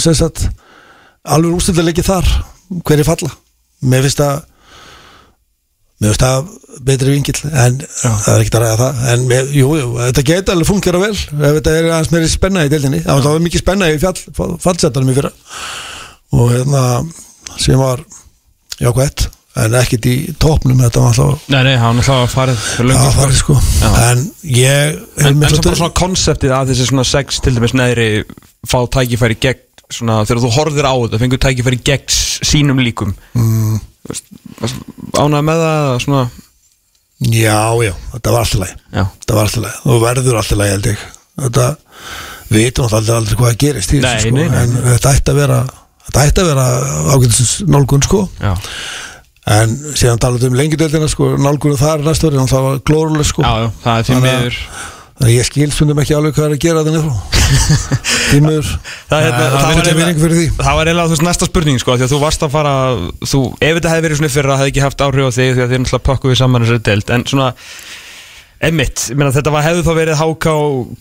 sagt alveg úrstilda leiki þar hverju falla. Mér finnst að mér finnst það betri vingill en það er ekkert að ræða það. En mér, jú, jú, þetta geta alveg fungera vel ef þetta er aðeins meiri spenna í deildinni. Það var mikið spenna í fall, fallsetanum í fyrra. Og hérna sem var jákvætt en ekkert í topnum þetta var alltaf nei, nei, hann er alltaf farið Já, sko. farið sko. Já. En ég En, mikla svo bara svona konseptið að þessi svona sex til dæmis neðri fá tækifæri gegn svona þegar þú horfir á þetta fengur tækifæri gegn sínum líkum. Mm, ánægð með það svona? Já, já, þetta var alltaf læg Þetta var alltaf læg og verður alltaf læg held ég. Þetta, við veitum alltaf aldrei, hvað gerist í Nei, þessu sko. nei, nei. En þetta ætti að vera Þetta ætti að vera ágætis nálgun sko. Já, En síðan talaðu um lengjudeldina sko Nálgunum þar næstu ári Það var glóruleg sko. Já, já það er því Þannig að- miður Þannig að ég skil stundum ekki alveg hvað er að gera þannig frá Tímur Það, hérna, Það það, var eiginlega- það var eiginlega þú veist, næsta spurning sko, því að þú varst að fara þú, ef þetta hefði verið svona fyrir að hefði ekki haft áhrif á þig því að þið náttúrulega pakkuðu saman þessari deild. En svona meina þetta var, hefðu þá verið háká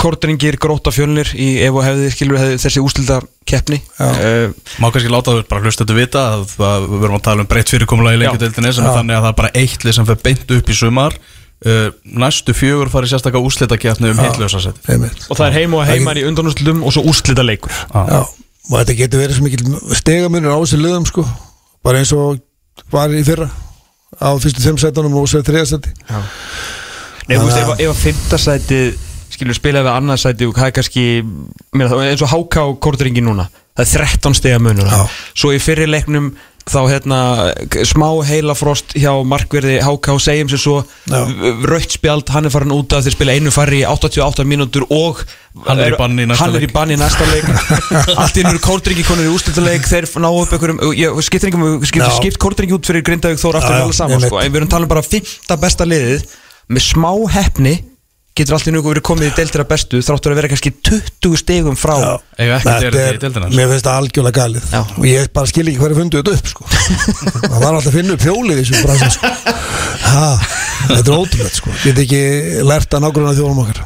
kortringir, gróta fjölnir í ef og hefði skilur hefði þessi úslita keppni Já. uh, Má kannski láta þau bara hlusta þetta vita að, að við verum að tala um breytt fyrirkomulagi uh, næstu fjögur farið sérstakka úrslitakeppni um Einmitt. og það er heim og heimar í undanústlum og svo úslita leikur Já, og þetta getur verið svo mikil stegamunur á þessu liðum sko. Bara eins og var í fyrra á fyrstu þeim sætunum og sér þriðasæti Nei, þú veist, ef, ef að fymtasæti skilur spilaði við annarsæti og það er kannski eins og háká kortringi núna. Það er 13 stega munur Já. svo í fyrri leiknum þá hérna smá heilafrost hjá markverði háká segjum sér svo Já. rautt spjald, hann er farin út af þeir spila einu fari í 88 mínútur og Hann er í banni í næsta hann er í leik. í næsta leik allt inn eru kórdringi konur í úrslutaleik þeir ná upp einhverjum um skipt, Já. skipt kórdringi út fyrir Grindavík þóra aftur vel saman sko. en við erum talað um bara fymta besta liðið með smá hefni getur allt í nú verið komið í deildir að bestu þráttur að vera kannski 20 stegum frá Já. Eiga ekki Þetta er, í deildina mér finnst það algjörlega galið Já. og ég bara skil ekki hverju fundu þetta upp sko. það var alltaf að finna upp hjólið í þessu bransa sko. ha, þetta er ótrúlega sko. get ekki lært að nágrunna þjóðum okkar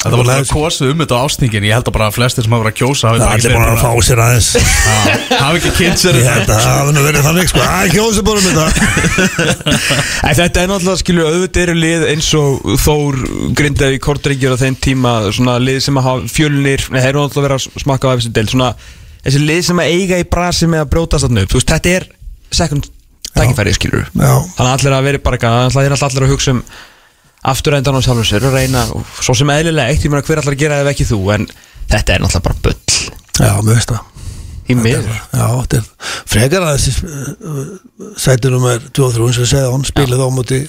Þetta var bara kosið um þetta á ástingin. Ég held að bara flestir sem hafa verið að kjósa það bara er búin að fá sér aðeins. Að- Hafi ekki kynnt sér ég þetta. held að það hafi nú verið þannig sko. að kjósi bara um þetta. En þetta er náttúrulega skilju auðvitað eru lið eins og Þór Grindavík Kortringjur á þeim tíma svona lið sem að hafa fjölnir nei, þeir eru náttúrulega verið að smakka á þessu del svona þessi lið sem að eiga í brasi með að þú veist, þetta er Já. afturendan á sjálfum sér og reyna og svo sem eðlilegt, ég meina hver allar gera ef ekki þú? En þetta er náttúrulega bara bull. Já, mér veist það. Í miður Já, þetta er frekar að þessi uh, sætunum er 2 og 3 eins og ég segði hann spilið á móti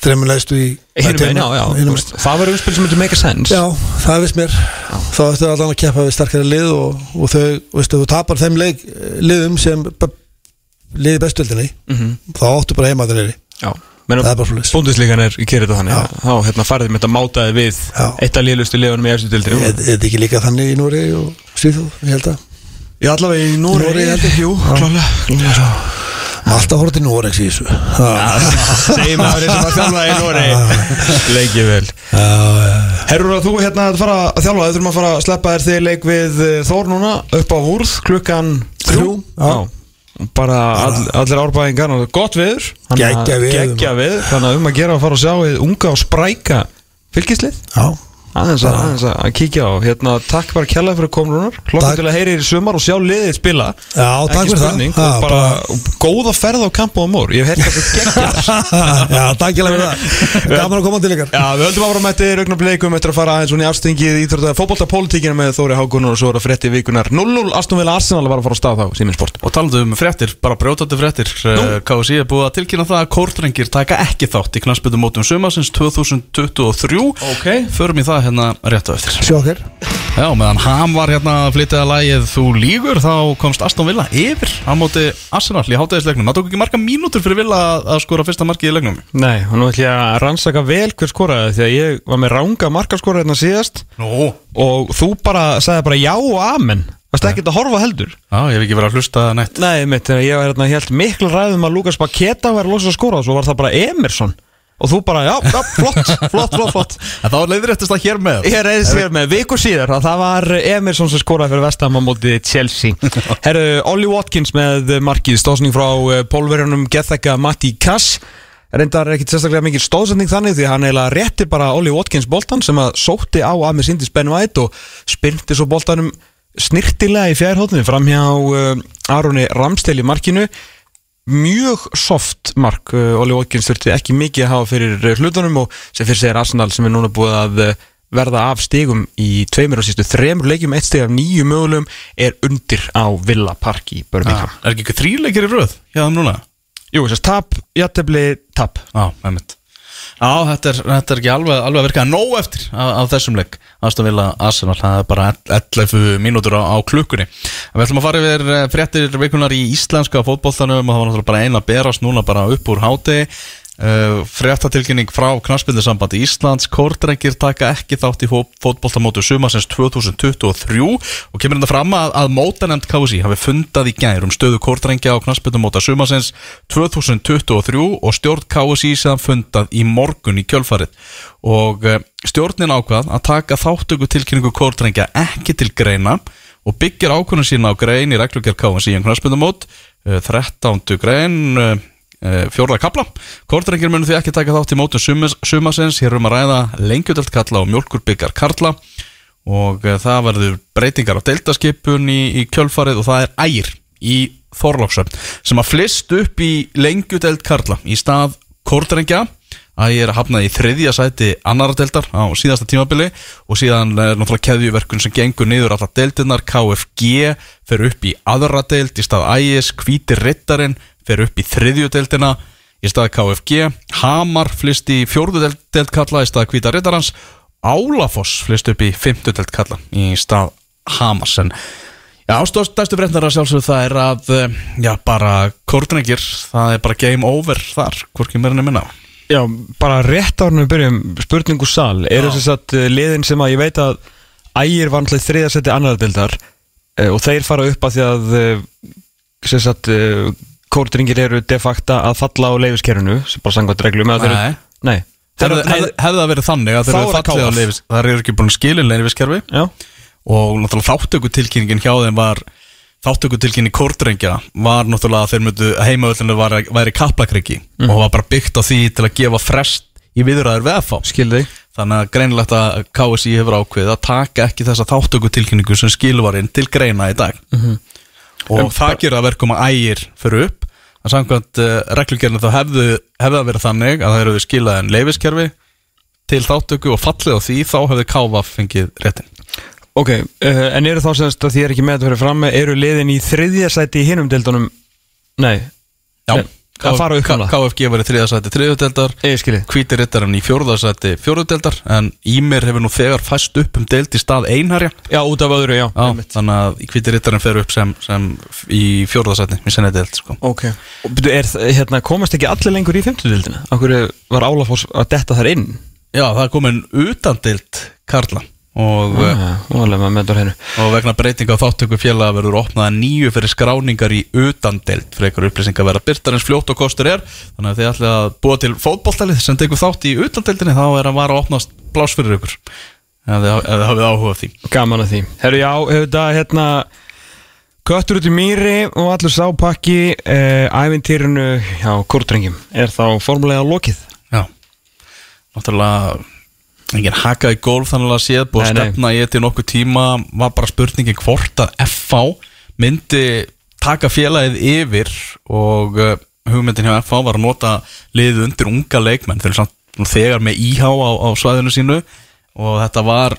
þremmulegstu í einn, já, já, það var umspil sem myndi make a sense. Já, það veist mér. Þá ættu allan að keppa við starkari lið og, og þau, veistu, þú tapar þeim leik, liðum sem liði bestöldinni Mhm. þá áttu bara heima þeir Já, er. Búndislegan er í kerið þannig Já. Þá hérna farið með þetta mátaði við Já. Eitt af liðlustu liðunum í efstu Er dildinu er þetta ekki líka þannig í Núri og Svíþjóð, ég held að Ég allavega í Nóri Noregi, held ég. Jú, Já. klálega alltaf horfði til Núrex í þessu Já, Segjum að það er sem að þjálfa í Nóri Leikið vel já, já. Herrur að þú hérna að fara að þjálfa Þið þurfum að fara að sleppa þér þig leik við Þór núna upp á Húrð klukkan Þrjú, já. Bara all, allir árbæðingar og Gott viður Geggjað veður Þannig að um að gera að fara og sjá unga og spræka fylgislið. Já. Aðeins að, aðeins að kíkja á. Hérna, takk bara kjærlega fyrir komrunar hlokkum Takk. til að heyri í sumar og sjá liðið spila. Já, takk ekki fyrir það. spurning, Ha, og bara, góða ferð á kamp og amor ég hef heyrt að þetta geggja já, takk ég fyrir það. Gaman að koma til ykkar. Já, við höldum áfram eftir augnableikum eftir að fara aðeins svona í afstengið íþrótta fótboltapólitíkina með Þóri Hákunar og svo er að frétti vikunar 0-0 Aston Villa Arsenal var að fara á stað þá, Simin Sport. Og talandi um fréttir, bara brjótandi fréttir uh, KSI er búið að tilkynna það að kórtrengir taka ekki þátt í knastbyttum mótum sumasins 2023 Ok. Förum í það hérna rétt á eftir. Sjokker Já, meðan Ham var hérna að flytja að lægið Þú lígur, þá komst Aston Villa yfir á móti Arsenal í hátæðisleiknum Það tók ekki marga mínútur fyrir Villa að- að skora fyrsta markið í leiknum? Nei, og nú ætlum ég að rannsaka vel hver skoraði því að ég var með ranga markaskora hérna síðast. Nú. Og þú bara sagði bara já og amen. Varst ekki að horfa heldur? Já, ég hef ekki verið að hlusta neitt. Nei, mitt, ég var hérna helt miklu ræðum að Lukas Baketa var losa að skora svo var það bara Emerson og þú bara, já, já flott, flott, flott, flott. En þá leiðir eftir það hér með. Ég reyðist hér með. Viku síðar að það var Emerson sem skoraði fyrir Vestham á móti Chelsea. Herru, Ollie Watkins með markið stóðsning frá eh, pólverjunum Getheka Matti Kass reyndar ekkit sérstaklega mikið stóðsending þannig því að hann eiginlega rétti bara Ollie Watkins boltan sem að sótti á Amir Sindis Ben White og spyrnti svo boltanum snirtilega í fjærhóttinu fram hjá uh, Aroni Ramstel í markinu mjög soft mark uh, Oli Watkins þurfti ekki mikið að hafa fyrir uh, hlutunum og sem fyrir segir Arsenal sem er núna búið að uh, verða af stigum í tveimur og sístu þremur leikjum, eitt stig af nýju mögulegum er undir á Villa Park í Birmingham. Er ekki eitthvað þrýleikir í röð hjá þeim núna? Jú, þess að tap, jættefli, tap. Já, einmitt Já, þetta er, þetta er ekki alveg, alveg að virka nóg eftir af þessum leik. Aston Villa Arsenal, það er bara 11 mínútur á, á klukkunni. Við ætlum að fara yfir eh, fréttir vikunar í íslenska fótboltanum og það var náttúrulega bara eina að berast núna bara upp úr háti Uh, fréttatilkynning frá Knarsbyndinsambandi Íslands Kórdrengir taka ekki þátt í fó- fótboltamótu sumarsins 2023 og kemur þetta fram að, að mótanemnd KSI hafi fundað í gær um stöðu Kórdrengja á Knarsbyndinsmóta sumarsins 2023 og stjórn KSI sem fundað í morgun í kjölfarið og uh, stjórnin ákvað að taka þáttöku tilkynningu Kórdrengja ekki til greina og byggir ákvörðun sína á grein í reglugjör KSI um Knarsbyndinsmót uh, 13. grein uh, fjórða kapla. Kortrengir munum því ekki taka þátt í mótum sumas, sumasins hér er um að ræða lengjudelt kalla og mjölkurbyggar karla. Og eh, það verður breytingar á deildaskipun í, í kjölfarið og það er ægir í Þorlóksöfn sem að flist upp í lengjudelt karla í stað Kortrengja Ægir hafnaði í þriðja sæti annara deildar á síðasta tímabili. Og síðan er náttúrulega keðjuverkun sem gengur niður allar deildirnar, KFG fer upp í aðra deild í stað Ægis, Hvíti Rittarinn fer upp í þriðju deildina í stað KFG, Hamar flist í fjórðu deild, deild kalla í stað Hvíta Rittarans, Álafoss flist upp í fymtu deild kalla í stað Hamars. En stærstu frétnar að sjálfsögðu það er að, eh, já, bara kórnrengir, það er bara game over þar, hvorki mér enn minna. Já, bara rétt árnum við byrjum spurningu sal, eru þess að liðin sem að ég veit að ægir var náttúrulega þriðasetti annar dildar uh, og þeir fara upp að því að sem sagt kórdringir eru de facto að falla á leifiskerfinu sem bara sangvært reglum þeir eru- Nei. Nei, Hefði eru- hef, hef það verið þannig að Þá þeir er eru það fallið á KF. leifis, það eru ekki búin skilin leifiskerfi Já, og náttúrulega þáttökutilkynningin hjá þeim var þáttökutilkynning kórdrengja var náttúrulega að þeir myndu heimavöldinu var, væri kaplakriki. Og var bara byggt á því til að gefa frest í viðræður við FH skilði þannig að greinilegt að KSI hefur ákveðið að taka ekki þessa þáttökutilkynningu sem skilvarinn til greina í dag. Og En það gerir að verkum að ægir fyrir upp að samkvæmt uh, reglugjörnum þá hefðu, hefðu að vera þannig að það eru skilað en leifiskerfi til þáttöku og fallið á því þá hefðu káfa fengið réttin Ok, uh, en eru þá semst að því er ekki með að vera framme eru liðin í þriðja sæti í hinum dildunum Nei, Já, Nei, að fara upp um það. KFG var í þriðasæti þriðudeldar Hvíti rittarinn í fjórðasæti fjórðudeldar en Ímir hefur nú þegar fæst upp um deild í stað einharja Já, út af öðru, já, Já, þannig að hvíti rittarinn fer upp sem, sem í fjórðasæti í senni deild sko. Ok Og byrju, er, hérna, komast ekki allir lengur í fimmtudildina? Akkur var Álafoss að detta þar inn? Já, það er komin utan deild Karla og, Ah, hennu og vegna breytinga á þáttöku félaga verður opnaða nýju fyrir skráningar í utan deild fyrir einhver upplýsingar verða byrtar eins fljótt og kostur er. Þannig að þið ætlið að búa til fótboltalið sem tekur þátt í utan deildinni þá er að vara að opnast blás fyrir ykkur. Ef þið, ef þið hafið áhuga á því. Gaman að því. Herru, já, hefur þetta, hérna Köttur út í mýri og allur sápakki eh, Ævintýrinu, já, kortrengjum Er þá formulega lokið? Já, náttúrulega engin haka í golf þannig að séð búið að stefna í þetta í nokkuð tíma. Var bara spurningin hvort að FH myndi taka félagið yfir og uh, hugmyndin hjá FH var að nota liðið undir unga leikmenn. Nú þegar með íhá á, á svæðinu sínu og þetta var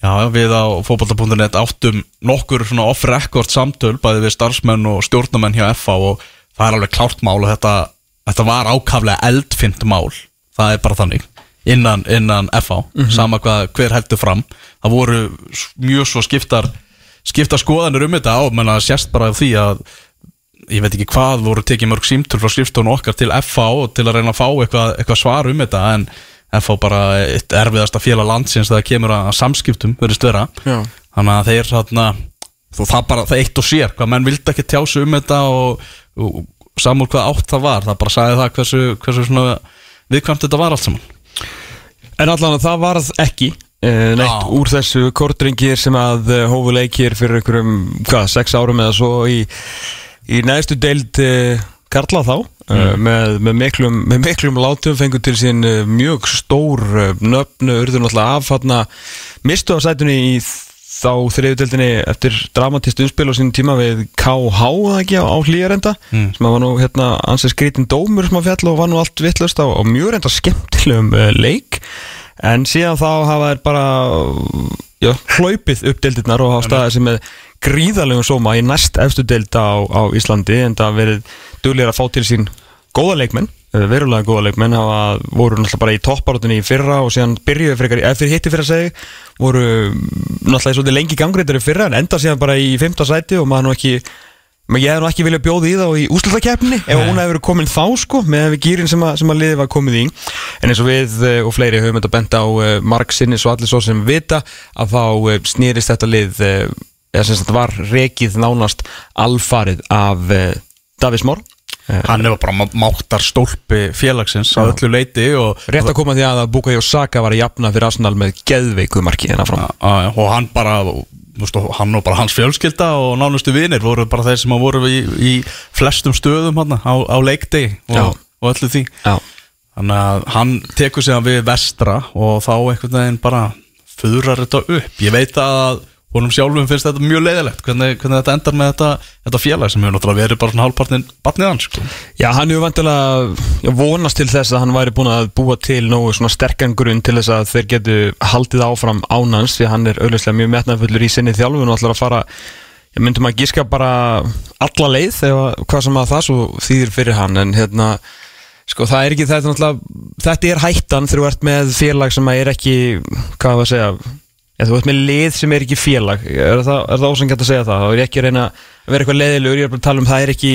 já, við á fótbolta.net áttum nokkur svona off-record samtöl bæði við starfsmenn og stjórnamenn hjá FH og það er alveg klárt mál og þetta, þetta var ákaflega eldfimt mál. Það er bara þannig innan, innan FH, sama hvað hver heldur fram. Það voru mjög svo skiptar skiptar skoðanir um þetta og menna sérst bara af því að ég veit ekki hvað voru tekið mörg símtöl frá skrifstónu okkar til FH og til að reyna að fá eitthvað, eitthvað svar um þetta en FH bara eitt erfiðasta félag landsins þegar kemur að samskiptum verðist vera. Já. þannig að þeir þarna þú það bara, það eitt og sér, hvað menn vildi ekki tjásu um þetta og, og samúl hvað átt það var, það bara sagði það hversu, hversu svona viðkvæmt þetta var allt saman En allan að það varð ekki eh, neitt úr þessu kortringir sem að eh, hófu leikir fyrir einhverjum, hvað, sex árum eða svo í, í neðstu deild eh, Karla þá mm. með, með, miklum, með miklum látum fengur til sín mjög stór nöfnu urður náttúrulega af mistu á sætunni í þá þriðudeldinni eftir dramatist umspil á sínum tíma við KH ekki á, hlýjarenda Mm. sem var nú hérna ansið skrítin dómur sem að fjall og var nú allt vittlust á, á mjög reynda skemmtilegum uh, leik. En síðan þá hafa þær bara já, hlaupið upp deildirnar og hafa staðið sem með gríðalegum sóma í næst efstu deild á, á Íslandi en það verið duglegir að fá til sín góða leikmenn, verulega góða leikmenn hafa, voru náttúrulega bara í toppártunni í fyrra og síðan byrjuðu frekar, eða fyrir hitti fyrir að segja voru mm, náttúrulega svolítið lengi gangreitar í fyrra en enda síðan bara í fymta sæti og maður nú ekki Men ég hef nú ekki viljað bjóða í þá í úslutakefni ef hún hefur verið komin þá sko með við gýrin sem, að- sem að liði var komið í. En eins og við eh, og fleiri höfum þetta bent á uh, marg sinni svo allir svo sem vita að þá snýrist þetta lið eða sem sagt var rekið nánast alfarið af Davís Mór Hann hefur bara má- máttar stólpi félagsins á öllu leiti rétt að koma því að að Bukayo Saka var að jafna fyrir Arsenal með geðveiku marki hérna og hann bara og hann og bara hans fjölskylda og nánustu vinir voru bara þeir sem að voru í, í flestum stöðum hann á, á leikdegi og, og öllu því. Já, þannig að hann tekur sig við vestra og þá einhvern veginn bara fuðrar þetta upp. Ég veit að honum sjálfum finnst þetta mjög leiðilegt hvernig, hvernig þetta endar með þetta, þetta félag sem hefur náttúrulega verið bara svona hálfpartin barnið hans sko. Já, hann hefur vantilega vonast til þess að hann væri búin að búa til nógu svona sterkan grunn til þess að þeir getu haldið áfram ánans því hann er auðvitað mjög metnaðfullur í sinni þjálfun og ætlar að fara ég myndum að gíska bara alla leið eða hvað sem að það svo þýðir fyrir hann en hérna sko það er ekki þetta náttúrulega þetta er hættan þegar þú ert með félag sem er ekki hvað var að segja Já, þú ert með lið sem er ekki félag. Er það, er það ósangjönd að segja það? Þá er ekki að reyna að vera eitthvað leiðilegur. Ég er bara að tala um það er ekki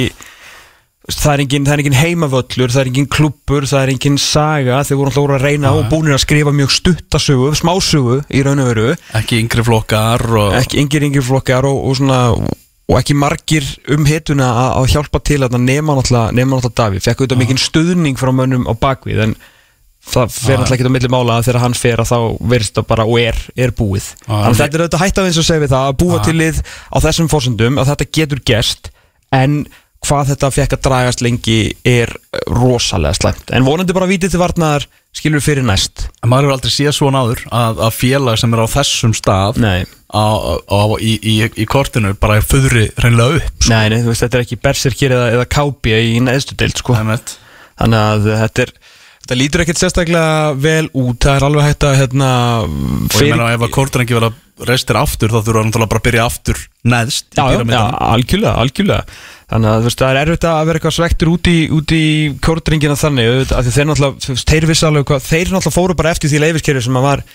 það er engin, er engin heimavöllur, það er engin klubbur það er engin saga, þeir voru alltaf að reyna og búinir að skrifa mjög stuttasögu smásögu í raun og veru. Ekki yngri flokkar og ekki yngir yngir flokkar og, og svona og ekki margir um hituna að, að hjálpa til að nema náttúrulega Davíð, fekk auðvitað mikinn stuðning frá mönnum á bakvið en það fer náttúrulega ekki á milli mála þegar hann fer að þá verðist það bara og er, er búið. Já, þannig að þetta er auðvitað hætt af eins og segja við það að búa Já. til lið á þessum fórsendum að þetta getur gerst en hvað þetta fekk að dragast lengi er rosalega slæmt. En vonandi bara vítið til varnar skilur við fyrir næst. En maður hefur aldrei séð svona áður að, að félag sem er á þessum stað á, á, í, í, í kortinu bara er föðri hreinlega upp sko. nei, nei veist, þetta er ekki berserkir eða, eða kápi í neðstu deild sko. Þannig að þetta er Þetta lítur ekkert sérstaklega vel út. Það er alveg hægt að hérna, og ég meina ef að kortrengi verða reistir aftur þá þurfa náttúrulega bara að byrja aftur neðst í Já, já, já, algjörlega, algjörlega. Þannig að þú veist, það er erfitt að vera eitthvað svektur út í, í kórdringina þannig því þeir náttúrulega, þeir vissi alveg hvað þeir náttúrulega fóru bara eftir því leifiskerfi sem að var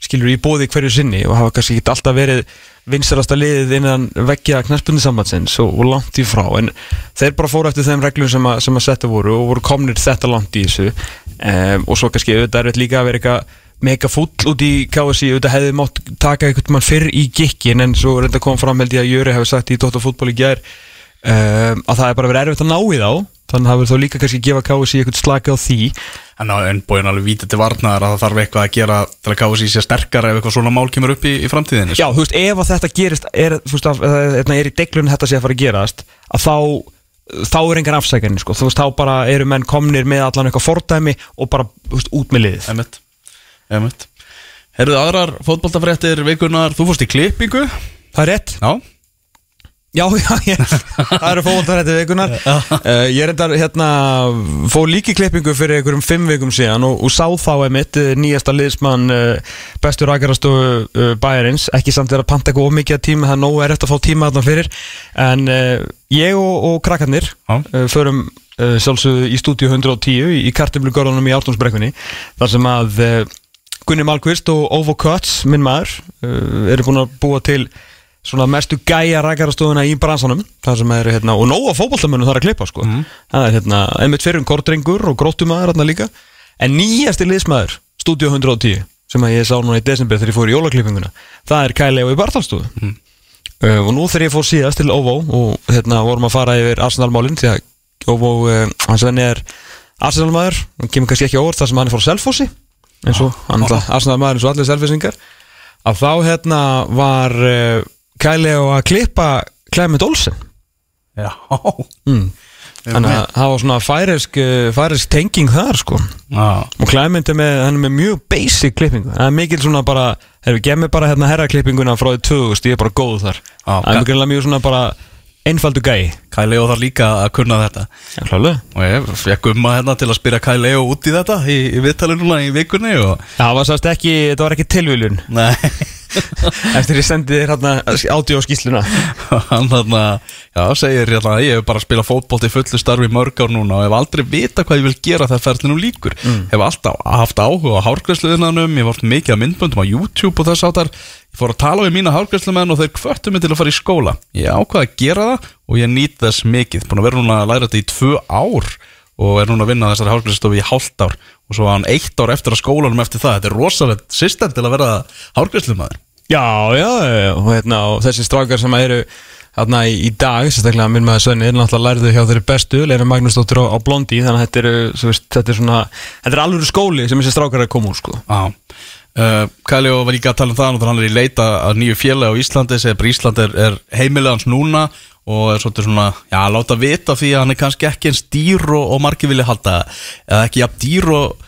skilur í bóði hverju sinni og hafa kannski ekki alltaf verið vinsarasta liðið innan veggja knæspunni sambandsins og, og langt í frá. En þeir bara fóru eftir þeim reglum sem að, sem að setja voru og voru komnir þetta langt í þessu. Um, og svo kannski auðvitað er þetta líka að vera eitthvað mega fúll út í KSI auðvitað hefði mátt taka eitthvað mann fyrr í gikkin en svo reynda kom fram held ég að Jöri hefði sagt í Dóttar fútból í gær um, að það er bara verið erfitt að ná í þá þannig að verður þá líka kannski gefa KSI eitthvað slaka á því. En, á- en bóin alveg vítið til varnaðar að það þarf eitthvað að gera til að sér sér sterkar ef eitthvað svona mál kemur upp í, í framtíðinni sko. Já, þú veist, ef að þetta gerist er, þú veist, að, að, að, er í deglun þetta sé að fara að gerast að þá þá er engan afsækjarnir, sko, þú veist, þá bara eru menn komnir með allan eitthvað fordæmi og bara, þú veist, út með liðið. Einmitt. Einmitt. Herðu aðrar fótboltafréttir vikunar, þú fórst í klippingu. Það er rétt, Já, já, já, ég, það eru fótboltarætti vikunar uh, Ég er endar, hérna, fór líki klippingu fyrir einhverjum fimm vikum síðan og, og sá þá einmitt eh, nýjasta liðsmann uh, bestur rakarastofu uh, bæjarins. Ekki samt er að panta eitthvað ómikið tíma það nógu er eftir að fá tíma þarna fyrir. En ég og, og krakkarnir Já. förum sjálfsögðu í stúdíu 110 í, í kartumlugörðunum í Ártúnsbrekkunni þar sem að Gunni Malkvist og Ovo Kötz, minn maður eru búin að búa til svona mestu gæja rækjarastofuna í bransanum þar sem eru hérna, og nóga fótboltamönnum þar að klippa sko. Það er hérna, einmitt fyrir um kortrengur og gróttumæður hérna líka. En nýjasti liðsmaður, Studio 110 sem að ég sá núna í desember þegar ég fór í jólaklippinguna það er Kæli og í Bartalstofu uh, og nú þegar ég fór síðast til Ovo og hérna vorum að fara yfir Arsenal-málin því að Ovo, uh, hans venni er Arsenal-maður, hann kemur kannski ekki óvart þar sem hann er fór Selfossi eins og hann er Arsenal-maður eins og allir Selfossingar að þá hérna var uh, Kæli og að klippa Clement Olsen. Já. Mm. þannig að það var svona færisk, uh, færisk tenging þar sko. Já, og Clement er með, er með mjög basic klippingu. Það er mikil svona bara, hefur gef mér bara hérna herraklippinguna frá því 2000, ég er bara góð þar. Það er mikilvægt mjög svona bara einfaldu gæi. Kai Leo þarf líka að kunna þetta. Já, klálega. Og ég fekk umma hérna til að spyrja Kai Leo út í þetta í, í viðtalið núna í vikunni og Það var sást ekki, þetta var ekki tilviljun. Nei, Eftir ég sendi þér hérna ádjó skýsluna hann þarna, já, segir hérna ég hef bara spilað fótbolt í fullu starfi mörg ár núna og hef aldrei vita hvað ég vil gera þegar ferðinu líkur hef alltaf haft áhuga á hárgræsluðinanum ég haft mikið af myndböndum á YouTube og þess áttar ég fór að tala við mína hárgræslumenn og þeir kvörtu mig til að fara í skóla. Ég ákvaði að gera það og ég nýt þess mikið. Búin að vera núna að læra þetta í tvö ár og er núna að vinna þessari hárgræslustofu í hálft ár og svo var hann eitt ár eftir að skólanum eftir það. Þetta er rosalegt system til að vera hárgræslumæður Já, já, og, hérna, og þessi strákar sem eru hérna í, í dag, sérstaklega minn maður Svenni er náttúrulega lærðu hjá þeirri bestu, Leina Magnúsdóttir á, á Blondi, þannig að þetta er, svo veist, þetta er svona þetta er alveg skóli sem þessi strákar er að koma úr sko. Já. Uh, Kæljó var líka að tala um það og hann er í leita að nýju félagi á Íslandi segir bara Ísland er, er heimilega hans núna og er svolítið svona, já, láta vita því að hann er kannski ekki eins dýr og, og margir vilja halda, eða ekki jafn dýr og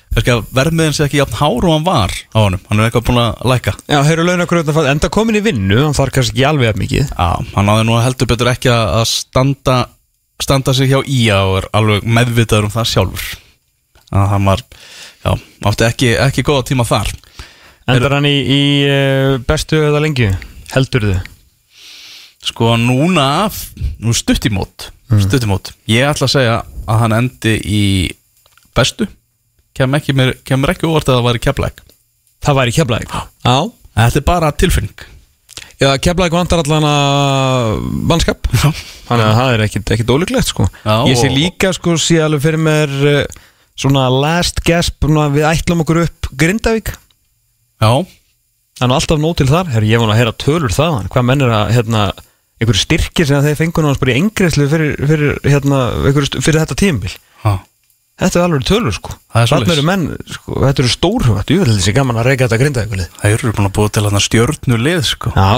verðmiðin sé ekki jafn hár og hann var á honum, hann er eitthvað búin að læka Já, heyrðu launakröðuna, enda komin í vinnu hann þarf kannski ekki alveg að mikið. Já, hann náði nú heldur betur ekki að standa standa sig hjá IA og er alveg meðvitaður um það sjálfur. Að hann var, já, átti ekki, ekki góða tíma þar. Endar hann í, í eh, bestu eða lengi, heldur þið? Sko núna, nú stutt í mót stutt í mót, ég ætla að segja að hann endi í bestu. Kem ekki, mér, kemur ekki óvart að það væri keflæk Það væri keflæk Já. Þetta er bara tilfinning. Já, keflæk vantar allan að mannskap. Þannig að það er ekkit, ólíklegt sko. Já, Ég sé líka sko, sé alveg fyrir mér eh, svona last gasp, við ætlum okkur upp Grindavík. Já, Það er nú alltaf nóg til þar, Herri, ég vona að heyra tölur þaðan Hvað menn er að, hérna, einhverju styrkir sem þeir fengur náttúrulega bara í engreislu fyrir, fyrir, hérna, fyrir þetta tímabil. Já, Þetta er alveg tölur sko. Það Þarna svoleiðis. eru menn, sko, þetta eru stórhugat Jú, þetta er gaman að reyka þetta Grindavíkulið það eru búin að búa til hann stjörnu lið sko. Já,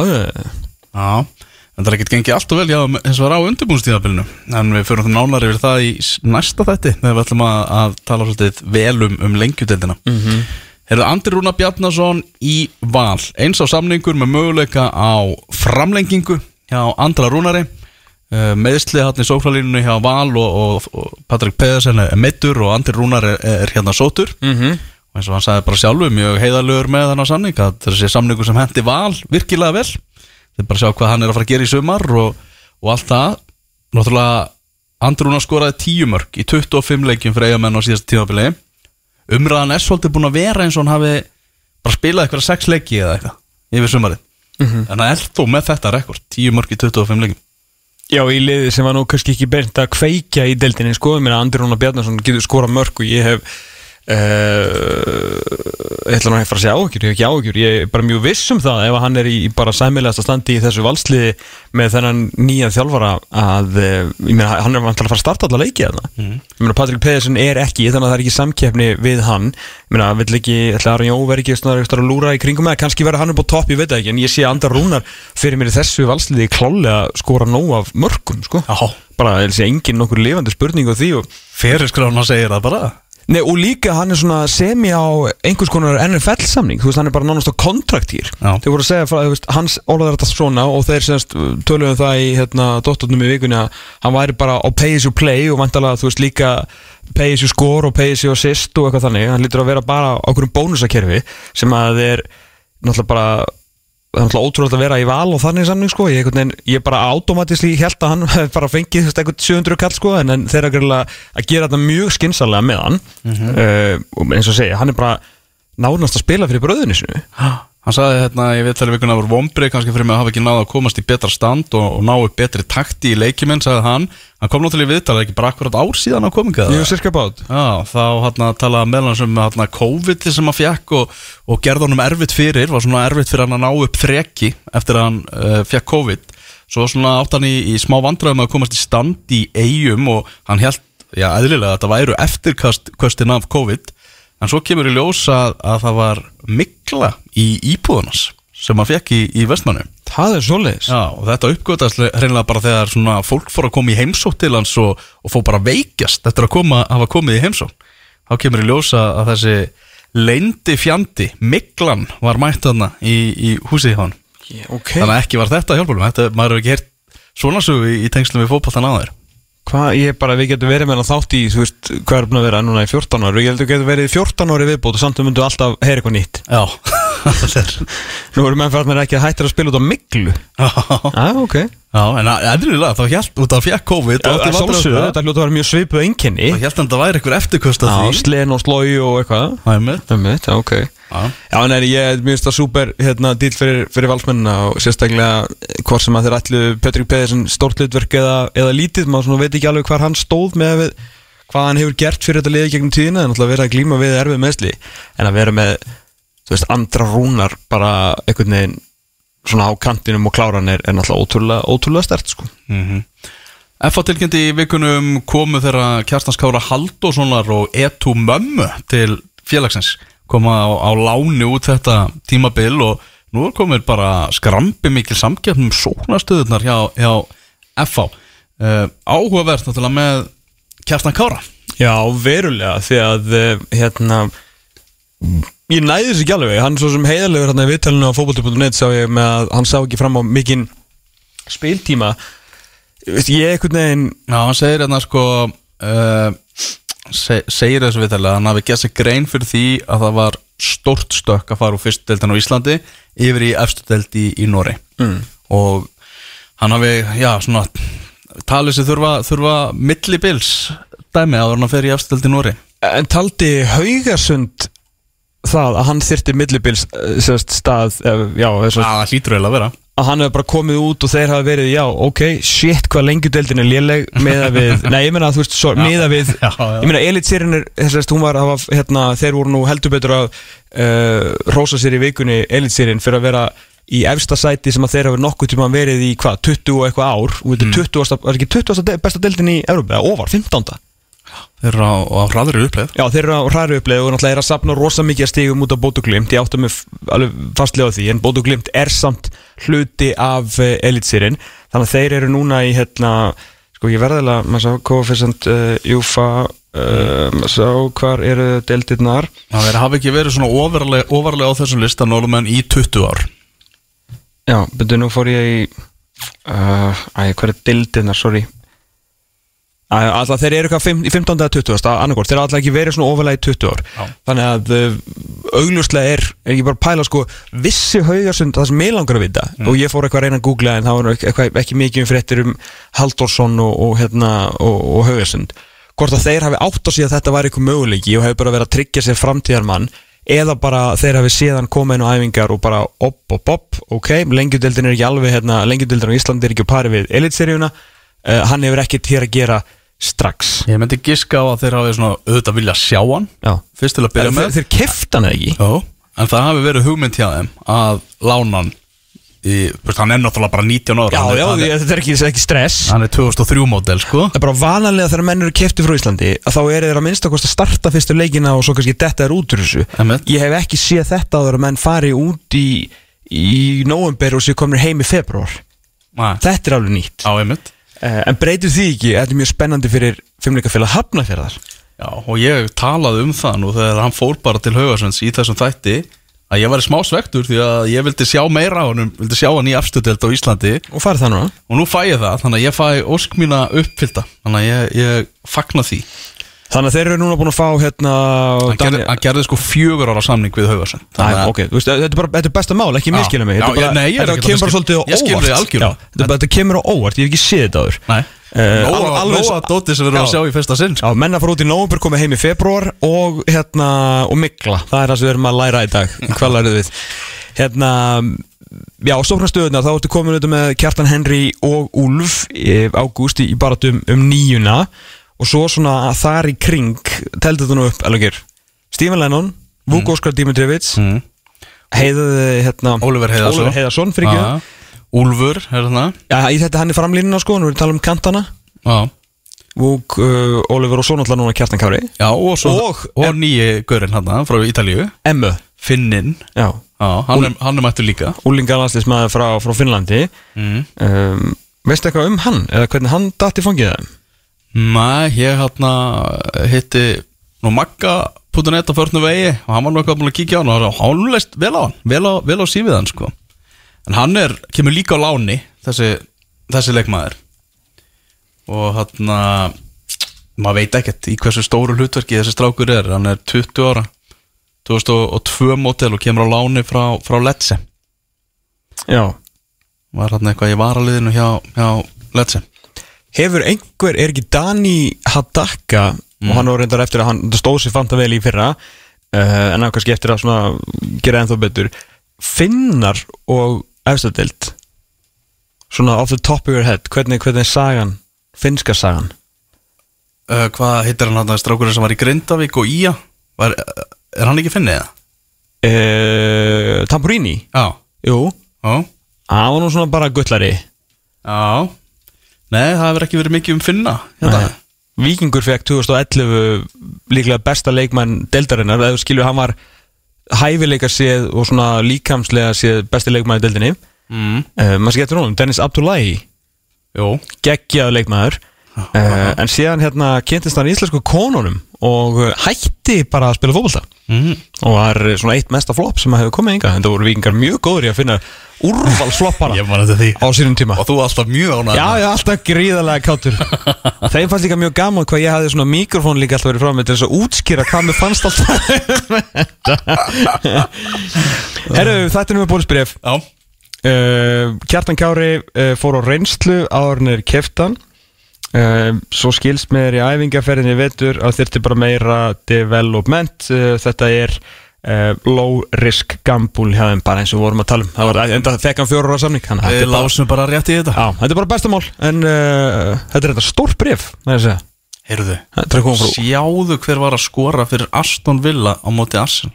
já, en það er ekkert gengið allt og vel já, eins og var á undirbúnstíðabilinu en við fyrir nánar yfir það í næsta þætti þegar við ætlum að, að tala svolítið vel um, um lengjudeldina mm. -hmm. Herðu Andri Rúna Bjarnason í val. Eins á samningur með möguleika á framlengingu hjá Andra Rúnari. Uh, meðsli hann í sóknarlínunni hjá Val og, og, og Patrik Pedersen er meittur og Andri Rúnar er, er hérna sótur mhm. Og eins og hann sagði bara sjálfur mjög heiðalögur með hann á samning að þessi samningu sem hendi val virkilega vel. Þið bara sjá hvað hann er að fara að gera í sumar og, og allt það. Náttúrulega Andrúna skoraði 10 mörg í 25 leikjum fyrir eigamenn á síðasta tímabili. Umræðan er svolítið búin að vera eins og hann hafi bara spilað eitthvað 6 leiki eða eitthvað yfir sumarið en það er þó með þetta rekord? 10 mörg í 25 leikjum? Já, í liði sem var nú kannski ekki beint að kveikja í deildinni, sko, mér að Andri Rúnar Bjarnason getur skora mörg og ég hef uh, ég ætla nú að fara að segja áhugjur, ég hef ekki áhugjur ég er bara mjög viss um það ef hann er í bara sæmilegasta standi í þessu valsliði með þennan nýja þjálfara að, uh, ég meina, hann er vantilega að fara að starta alla leiki þarna, ég meina, Patrik Pedersen er ekki, þannig að það er ekki samkeppni við hann. Ég meina, vill ekki, ætla Aron Jó verið ekki að lúra í kringum með, kannski verður hann upp á topp, ég veit ekki, en ég sé að Andar Rúnar fyrir mér í þessu valsliði klálega sko. Bara, ég sé engin nokkur lifandi spurning á því og fyrirskrána segir það bara Nei, og líka hann er svona semi á einhvers konar NFL samning þú veist, hann er bara nánast á kontraktýr þeir voru að segja, frá, veist, hans orðar þetta svona og þeir semst töluðum það í hérna, dottornum í vikunni að hann væri bara á pay as you play og vantalega, þú veist, líka pay as you score og pay as you assist og eitthvað þannig, hann lítur að vera bara á okkur bónusakerfi sem að þeir náttúrulega bara náttúrulega ótrúlega að vera í val og þannig samning sko. Ég, veginn, ég bara automatísli held að hann bara fengið eitthvað 700 kall sko en, en þeir eru að gera þetta mjög skinsalega með hann. Uh, og eins og segja, hann er bara nánast að spila fyrir bröðinu sinu Hann sagði hérna, ég veit alveg vikuna að voru vombrið kannski fyrir mig að hafa ekki náða að komast í betra stand og, og ná upp betri takti í leikiminn, sagði hann. Hann kom náttúrulega í viðtal, ekki bara akkurat ár síðan á kominga Jú, cirka bát Já, þá hérna talaði meðlan sem hérna COVID sem hann fekk og, og gerði honum erfitt fyrir, var svona erfitt fyrir hann að ná upp þreki eftir að hann uh, fekk COVID. Svo svona átt hann í, í smá vandræðum að komast í stand í eigum og hann held, já, eðlilega þetta væru COVID en svo kemur í ljós að, að það var mikla í íbúðunas sem hann fekk í, í vestmannu Það er Já, og þetta uppgötast hreinlega bara þegar svona fólk fór að koma í heimsótt til hans og, og fór bara að veikjast eftir að koma, hafa komið í heimsótt þá kemur í ljósa að þessi leyndi fjandi, miklan var mætt þarna í, í húsið hann Ok, þannig að ekki var þetta hjálpulum þetta, maður hefur ekki heyrt svona sögu í, í tengslum við fótboltan á þér hvað, ég bara, við getum verið með hann þátt í, þú veist, hvað er búin að vera núna í 14 ári Við getum verið í 14 ári viðbót og samt við myndum alltaf heyra eitthvað nýtt. Já, Nú erum menn farnir ekki að hættir að spila út á miklu Já, Já, ok. En ennilega þá hjælt út af fjekk COVID vandræðum. með þetta hljóta að vera mjög svipuð einkenni. Það hjælt hann að það væri eitthvað eftirkvöst Já, því. slen og slói og eitthvað. Er Það mitt, ok Já. Nei, ég minnst það súper hérna, dýl fyrir, fyrir valsmennina og sérstaklega hvort sem að þeir ætlu Petrik Pedersen stórt hlutverk eða, eða lítið maður veit ekki alveg hvar hann stóð með við, hvað hann hefur gert fyrir þetta liði gegnum tíðina en alltaf verið að glíma við erfið meðsli en að vera með, þú veist, andra rúnar bara einhvern veginn svona á kantinum og kláran er, er náttúrulega ótrúlega, ótrúlega stert sko F.A. tilkynnti í vikunum komu þeirra Kjartans Kára Halldórssonar og Etu Mömmu til félagsins koma á, á láni út þetta tímabil og nú komið bara skrambi mikil samgefnum sóknastöðunar hjá, hjá F.A. Uh, áhugavert náttúrulega með Kjartan Kára. Já, verulega, því að eh, hérna ég næði þessu ekki alveg, hann svo sem heiðarlegur hérna í viðtalinu á fókbalti.net sá ég með að hann sá ekki fram á mikinn spiltíma. Ég einhvern veginn Já, hann segir hérna sko uh, se, segir þessu viðtælega hann hafi gett sér grein fyrir því að það var stórt stökk að fara úr fyrstu deildin á Íslandi yfir í efstu deild í, Nóri mm. og hann hafi, já, svona talið sér þurfa, þurfa millibils dæmi að hann fer í efstu deild í Nóri en taldi Haugarsund það að hann þyrti millibils eh, stað, eh, já, þess Já, það hlýtur eiginlega að vera að hann hefur bara komið út og þeir hafa verið já, ok, shit, hvað lengjudeldin er léleg meða við, nei, ég meina að þú veist meða við, Já, já. ég meina elitsýrin er, þess að hún var, hafa, hérna, þeir voru nú heldur betur að uh, rósa sér í vikunni elitsýrin fyrir að vera í efsta sæti sem að þeir hafa nokkuð tíma verið í hvað, 20 og eitthvað ár og þetta er 20, var ekki 20 besta deldin í Európa, eða ofar, 15. Þeir eru á, á hraðri uppleið. Já, þeir eru á hræri uppleið og náttúrulega er að sapna rosa mikið að stigum út af Bótuglimt ég átta mig alveg fastlega á því en Bótuglimt er samt hluti af uh, elitsýrin þannig að þeir eru núna í hérna, sko ég verðilega maður sá, koefficient uh, Júfa uh, maður sá hvar eru deildirnar. Það þeir hafi ekki verið svona ofarlega, ofarlega á þessum lista norðumenn í 20 ár. Já, betur nú fór ég í uh, æ, hver er deildirnar, sorry Alltaf þeir eru eitthvað í 15. eða 20. annarkort, þeir eru alltaf ekki verið svona ofalega í 20 ár Já. þannig að uh, augljóslega er, er ég bara að pæla sko vissi haugarsund, það sem mig langar að vita og ég fór eitthvað að reyna að googla en það var ekki, eitthvað, ekki mikið um fréttir um Halldórsson og, og, hérna, og, og haugarsund hvort að þeir hafi átt á sig að þetta var eitthvað möguleiki og hefur bara verið að tryggja sér framtíðarmann eða bara þeir hafi síðan komið inn á æfingar og bara op, op, op ok, lengjudeldin er ekki alveg hérna, lengjudeldin á Íslandi er ekki á pari við elitseríuna uh, hann hefur ekkert hér að gera strax. Ég myndi giska á að þeir hafi svona auðvitað vilja sjá hann Já. Fyrst til að byrja þeir, með. þeir kefta hann eða ekki? Jó, en það hafi verið hugmynd hjá þeim að lána hann í, veist, hann er náttúrulega bara 19 ára Já, hann, er- já, hann, því, er, þetta er ekki, þetta er ekki stress. hann er 2003 módel sko. Það er bara vanalega þegar menn eru kefti frá Íslandi að þá eru þeir að minnsta kost að starta fyrstu leikina og svo kannski detta er út úr þessu. Einmitt. Ég hef ekki séð þetta áður að menn fari út í, í nóvember og sér komnir heim í februar Nei, Þetta er alveg nýtt. Á einmitt En breytir því ekki, þetta er mjög spennandi fyrir fimmleikafélag hafnafjörðar Já, og ég talaði um það nú þegar hann fór bara til Haugasunds í þessum þætti að ég var smá svektur því að ég vildi sjá meira á hann vildi sjá hann í afstöðdelt á Íslandi. Og farið það núna? Og nú fæ ég það, þannig að ég fæ ósk mína uppfylta þannig að ég, ég fagna því Þannig að þeir eru núna búin að fá hérna hann gerði, hann gerði sko fjögur ára samning við Haugasund Æ, ok, þú veist, þetta er bara þetta er besta mál, ekki Já. miskilja mig Já, Þetta ég- bara- nei, ég er þetta ekki kemur bara svolítið á Ég skil þig óvart. algjörlega. Já, þetta, þetta kemur á óvart, ég hef ekki séð þetta áður. Nei, Eh, Nóa, alveg- Nóa Dóttir sem við erum að Já. sjá í fyrsta sinn sko. Já, menn að fara út í nóvember, komið heim í februar og hérna, og mikla það er það sem við erum að læra í dag. Hvað lærið við? Hérna, já, stóknastöðuna, þá ertu komin auðvitað með Kjartan Henry og Úlf í ágúst í, í baratum um nýjuna og svo svona þar í kring teldi þetta nú upp, alveg Stephen Lennon, Vuk Óskar Dimitrievits. Mm. heiðaði hérna Oliver Heiðarsson. Heiðarsson Já. Úlfur, er það Já, í þetta hann er framlínuna sko, nú erum við að tala um kantana. Já, Vuk, uh, Oliver og svo náttúrulega núna Kjartan Kári. Já og, svo, Og- og, nýji gaurinn hann frá Ítalíu. Emmu, Finnin já. Já, hann, er, hann er mættu líka. Úlingalandslismæður frá, frá Finnlandi. Mm. um, veistu eitthvað um hann eða hvernig hann datt í fangið það Nei, ég hérna hitti nú Magga.net á förnum vegi og hann var nú eitthvað búin að kíkja á hann og hann leist vel á hann, vel á, vel á sífið hann sko. En hann er, kemur líka á láni þessi, þessi leikmaður. Og hérna maður veit ekkert í hversu stóru hlutverki þessi strákur er, hann er 20 ára 2002 mótel og kemur á láni frá, frá Lecce Já. Var hann eitthvað í varaliðinu hjá, hjá Lecce Hefur einhver, er ekki Dani Hadaka og hann var reyndar eftir að hann stóð sér fanta vel í fyrra uh, en hann kannski eftir að svona gera ennþá betur. Finnar og efstadild svona off the top of your head hvernig, hvernig er sagan, finnska sagan? Uh, Hvað heitir hann hann strákurinn sem var í Grindavík og Ía? Var, Er hann ekki finnið það? uh, Tamburini, Já, jú. Já, hann var nú svona bara gullari. Já Nei, það hefur ekki verið mikið um finna hérna. Víkingur fekk 2011 líklega besta leikmann deildarinnar, eða þú skilur hann var hæfileika séð og svona líkamslega séð besti leikmann í deildinni. Mm. uh, maður sé getur honum, Dennis Abdullahi. Jú, geggjaðu leikmaður uh, en síðan hérna kynntist hann íslensku konunum og uh, hætti bara að spila fótbolta. Mm. og var uh, svona eitt mesta flop sem að hefur komið yngar en það voru vikingar mjög góður í að finna því. á sínum tíma. Og þú alltaf mjög ánægð Já, já, alltaf gríðarlega kátur Þeim fannst líka mjög gaman hvað ég hafði svona mikrofón líka alltaf verið frá mig til þess að útskýra hvað mér fannst alltaf. Herru, þetta er með bólisbref Já, uh, Kjartan Kári uh, fór á reynslu árinir keftan uh, Svo skilst mér í æfingaferðinni í vetur að þyrfti bara meira development. Uh, Þetta er uh, low risk hjá þeim bara eins og vorum að tala um. Það var enda þekkan fjórar á samning við lásum bara rétt í þetta. Já, þetta er bara bestamál En uh, þetta er þetta stórt bref Heyrðu, sjáðu hver var að skora fyrir Aston Villa á móti Arsenal?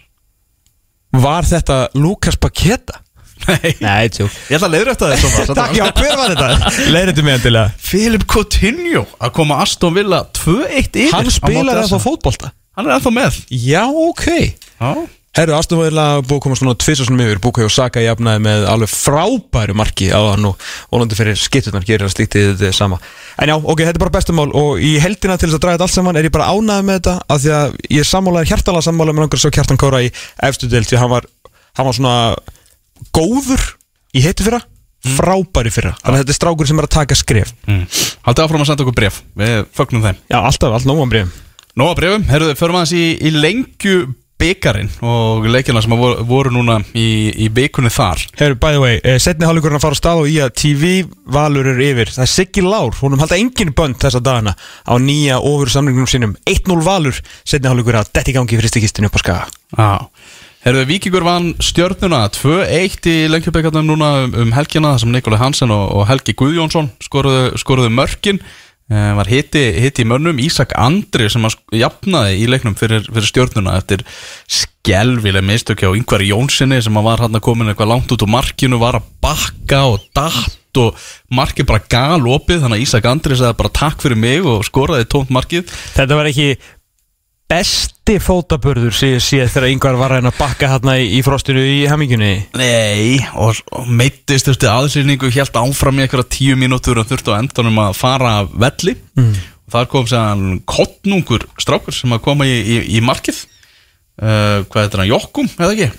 Var þetta Lukas Paketa? Nei, Nei, tjók ég ætla að leiðra þetta Takk, já, hver var þetta? Leiðir þetta mig endilega. Philip Coutinho að koma Aston Villa 2-1 yfir Hann spilar ennþá fótbolta. Hann er ennþá með. Já, ok. Já, Herru, Aston Villa búið að koma svona tvisastunum yfir. Búið og Saka jafnaði með alveg frábæru marki á hann og volandi fyrir skitturnar gerir að slíktið þetta sama. En já, ok, þetta er bara bestamál og í heldina til þess að draga þetta allt saman er ég bara ánæði með þetta af því að ég sammálaður hjartalega sammálaður með langar svo Kjartan Kóra í efstu deild því hann var, hann var svona góður í heiti fyrra frábæri fyrra, þannig að þetta er strákur sem er að taka skref. Mm. Haldið áfram að senda okkur bref Við fögnum þeim. Já, alltaf, allt nógum brefum Nóa brefum, herruðu, förum aðeins í, í lengju byggarinn og leikina sem voru, voru núna í, í byggunni þar. Herru, by the way, eh, setni hálfleikurinn að fara á stað og í að TV valur er yfir. Það er Siggi Lár, húnum halda engin bönd þessa dagana á nýja ofur samlingnum sínum 1-0 valur, setni hálfleikur að detti gangi fyrir stikistinu upp á skaga. Já Herruðu, Víkingur vann stjörnuna 2-1 í lengjubyggarnum núna um, um helgina sem Nikolai Hansen og, og Helgi Guðjónsson skoruðu, skoruðu mörkin. Eh, var hitti, hitti í mönnum. Ísak Andri sem jafnaði í leiknum fyrir, fyrir stjórnuna eftir skelvileg mistök hjá yngvar Jónssoni sem var hann að komin eitthvað langt út úr markinu var að bakka og datt og markið bara gal opið þannig að Ísak Andri sagði bara takk fyrir mig og skoraði tónt markið. Þetta var ekki besti fótaburður síðan síðan þegar yngvar var að bakka hérna í, í frostinu í hamingunni Nei, og, og meittist aðsýningu helt áfram í eitthvað tíu mínútur og þurfti á endanum að fara velli. Mm. og þar kom séðan kottnungur strákur sem að koma í, í, í markið. Uh, hvað heitir hann, Jokkum, eða ekki?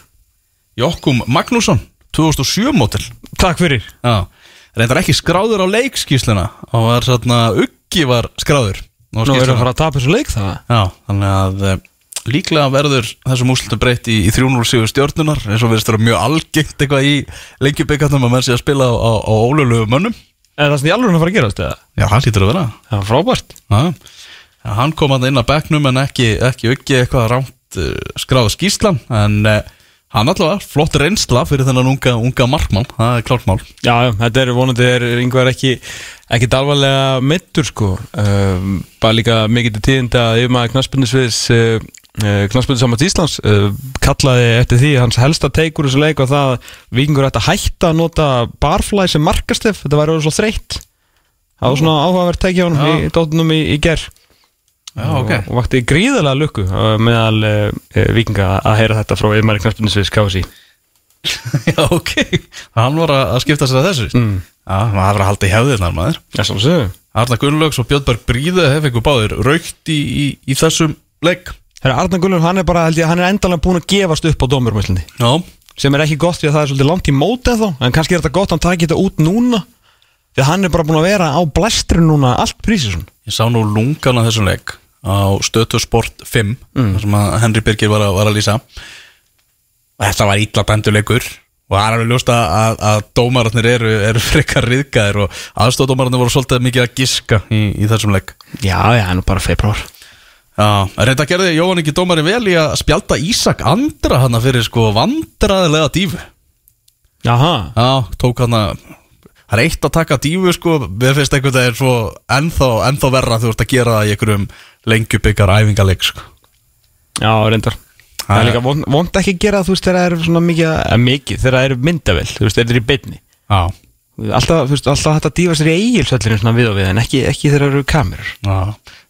Jokkum Magnússon 2007 mótil Takk fyrir. Já, reyndar ekki skráður á leikskísluna og var svona, Uggi var skráður á Nú erum við að fara að tapa þessu leik það. Já, þannig að uh, líklega verður þessum úrslutum breytt í, í 3-0 sigur stjórnunar eins og verðist vera mjög algengt eitthvað í lengjubikatum að menn sé að spila á, á, á ólöflegu mönnum. Er það sem í alveg að fara að gerast eða? Já, hann lítur að vera. Já, frábært. Já, hann kom að inn að bekknum en ekki, ekki ekki eitthvað rámt uh, skráð skýslan en uh, hann allavega flott reynsla fyrir þennan unga, unga markmann, það er klárt mál. Já, já, þetta er vonandi er yngvar ekki ekki alvarlega mittur sko. Um, bara líka mikið til tíðinda að yfirmaður knaspundisviðs uh, uh, knaspundissamans Íslands uh, kallaði eftir því hans helsta teikur þessu leik og það að vikingur ætti að hætta að nota barfly sem markastef. Þetta væri orðið svo þreytt. Það var svona áhugavert teikja honum Já. í dóttunum í, í ger Já, ok. Og, vakti gríðarlega lukku meðal vikinga að heyra þetta frá yfirmaður knaspundisviðs KSI Já, ok, hann var að skipta sér að þessu mm. Já, maður var að halda í hefðirnar maður. Já, svo séu Arna Gunnlaugs og Björnberg Bríði hef eitthvað báðir raukt í, í, í þessum leik. Herra, Arnar Gullur, hann er bara, held ég, hann er endalega búin að gefast upp á dómurumöllindi Já, sem er ekki gott því að það er svolítið langt í móti þá en kannski er þetta gott að hann taki þetta út núna. Því að hann er bara búin að vera á blæstri núna allt prísisum ég sá nú lungan á þessum leik á Stötu Sport 5 þar og þetta var illa dæmduleikur og það er alveg ljóst að, að, að dómararnir eru, eru frekar riðgæðir og aðstofdómararnir voru svolítið mikið að giska í, í þessum leik. Já, já, nú bara februar Já, reynda gerði Jóhann ekki dómarinn vel í að spjalda Ísak Andra hana fyrir sko vandraðilega dífu Jaha. Já, tók hana Það er eitt að taka dífu sko. Við finnst einhvern veginn svo ennþá, ennþá verra þú ert að gera það í einhverjum lengjubikar æfingaleg sko. Já, reyndar Það er líka vond, vond ekki að gera þú veist þegar það er svona mikið, að mikið þegar það er myndavel, þú veist þegar það er í beinni. Já, Alltaf, þú veist, alltaf hægt að dífa sér í eigilsöllinu svona við og við en ekki, ekki þegar það eru kamerur já.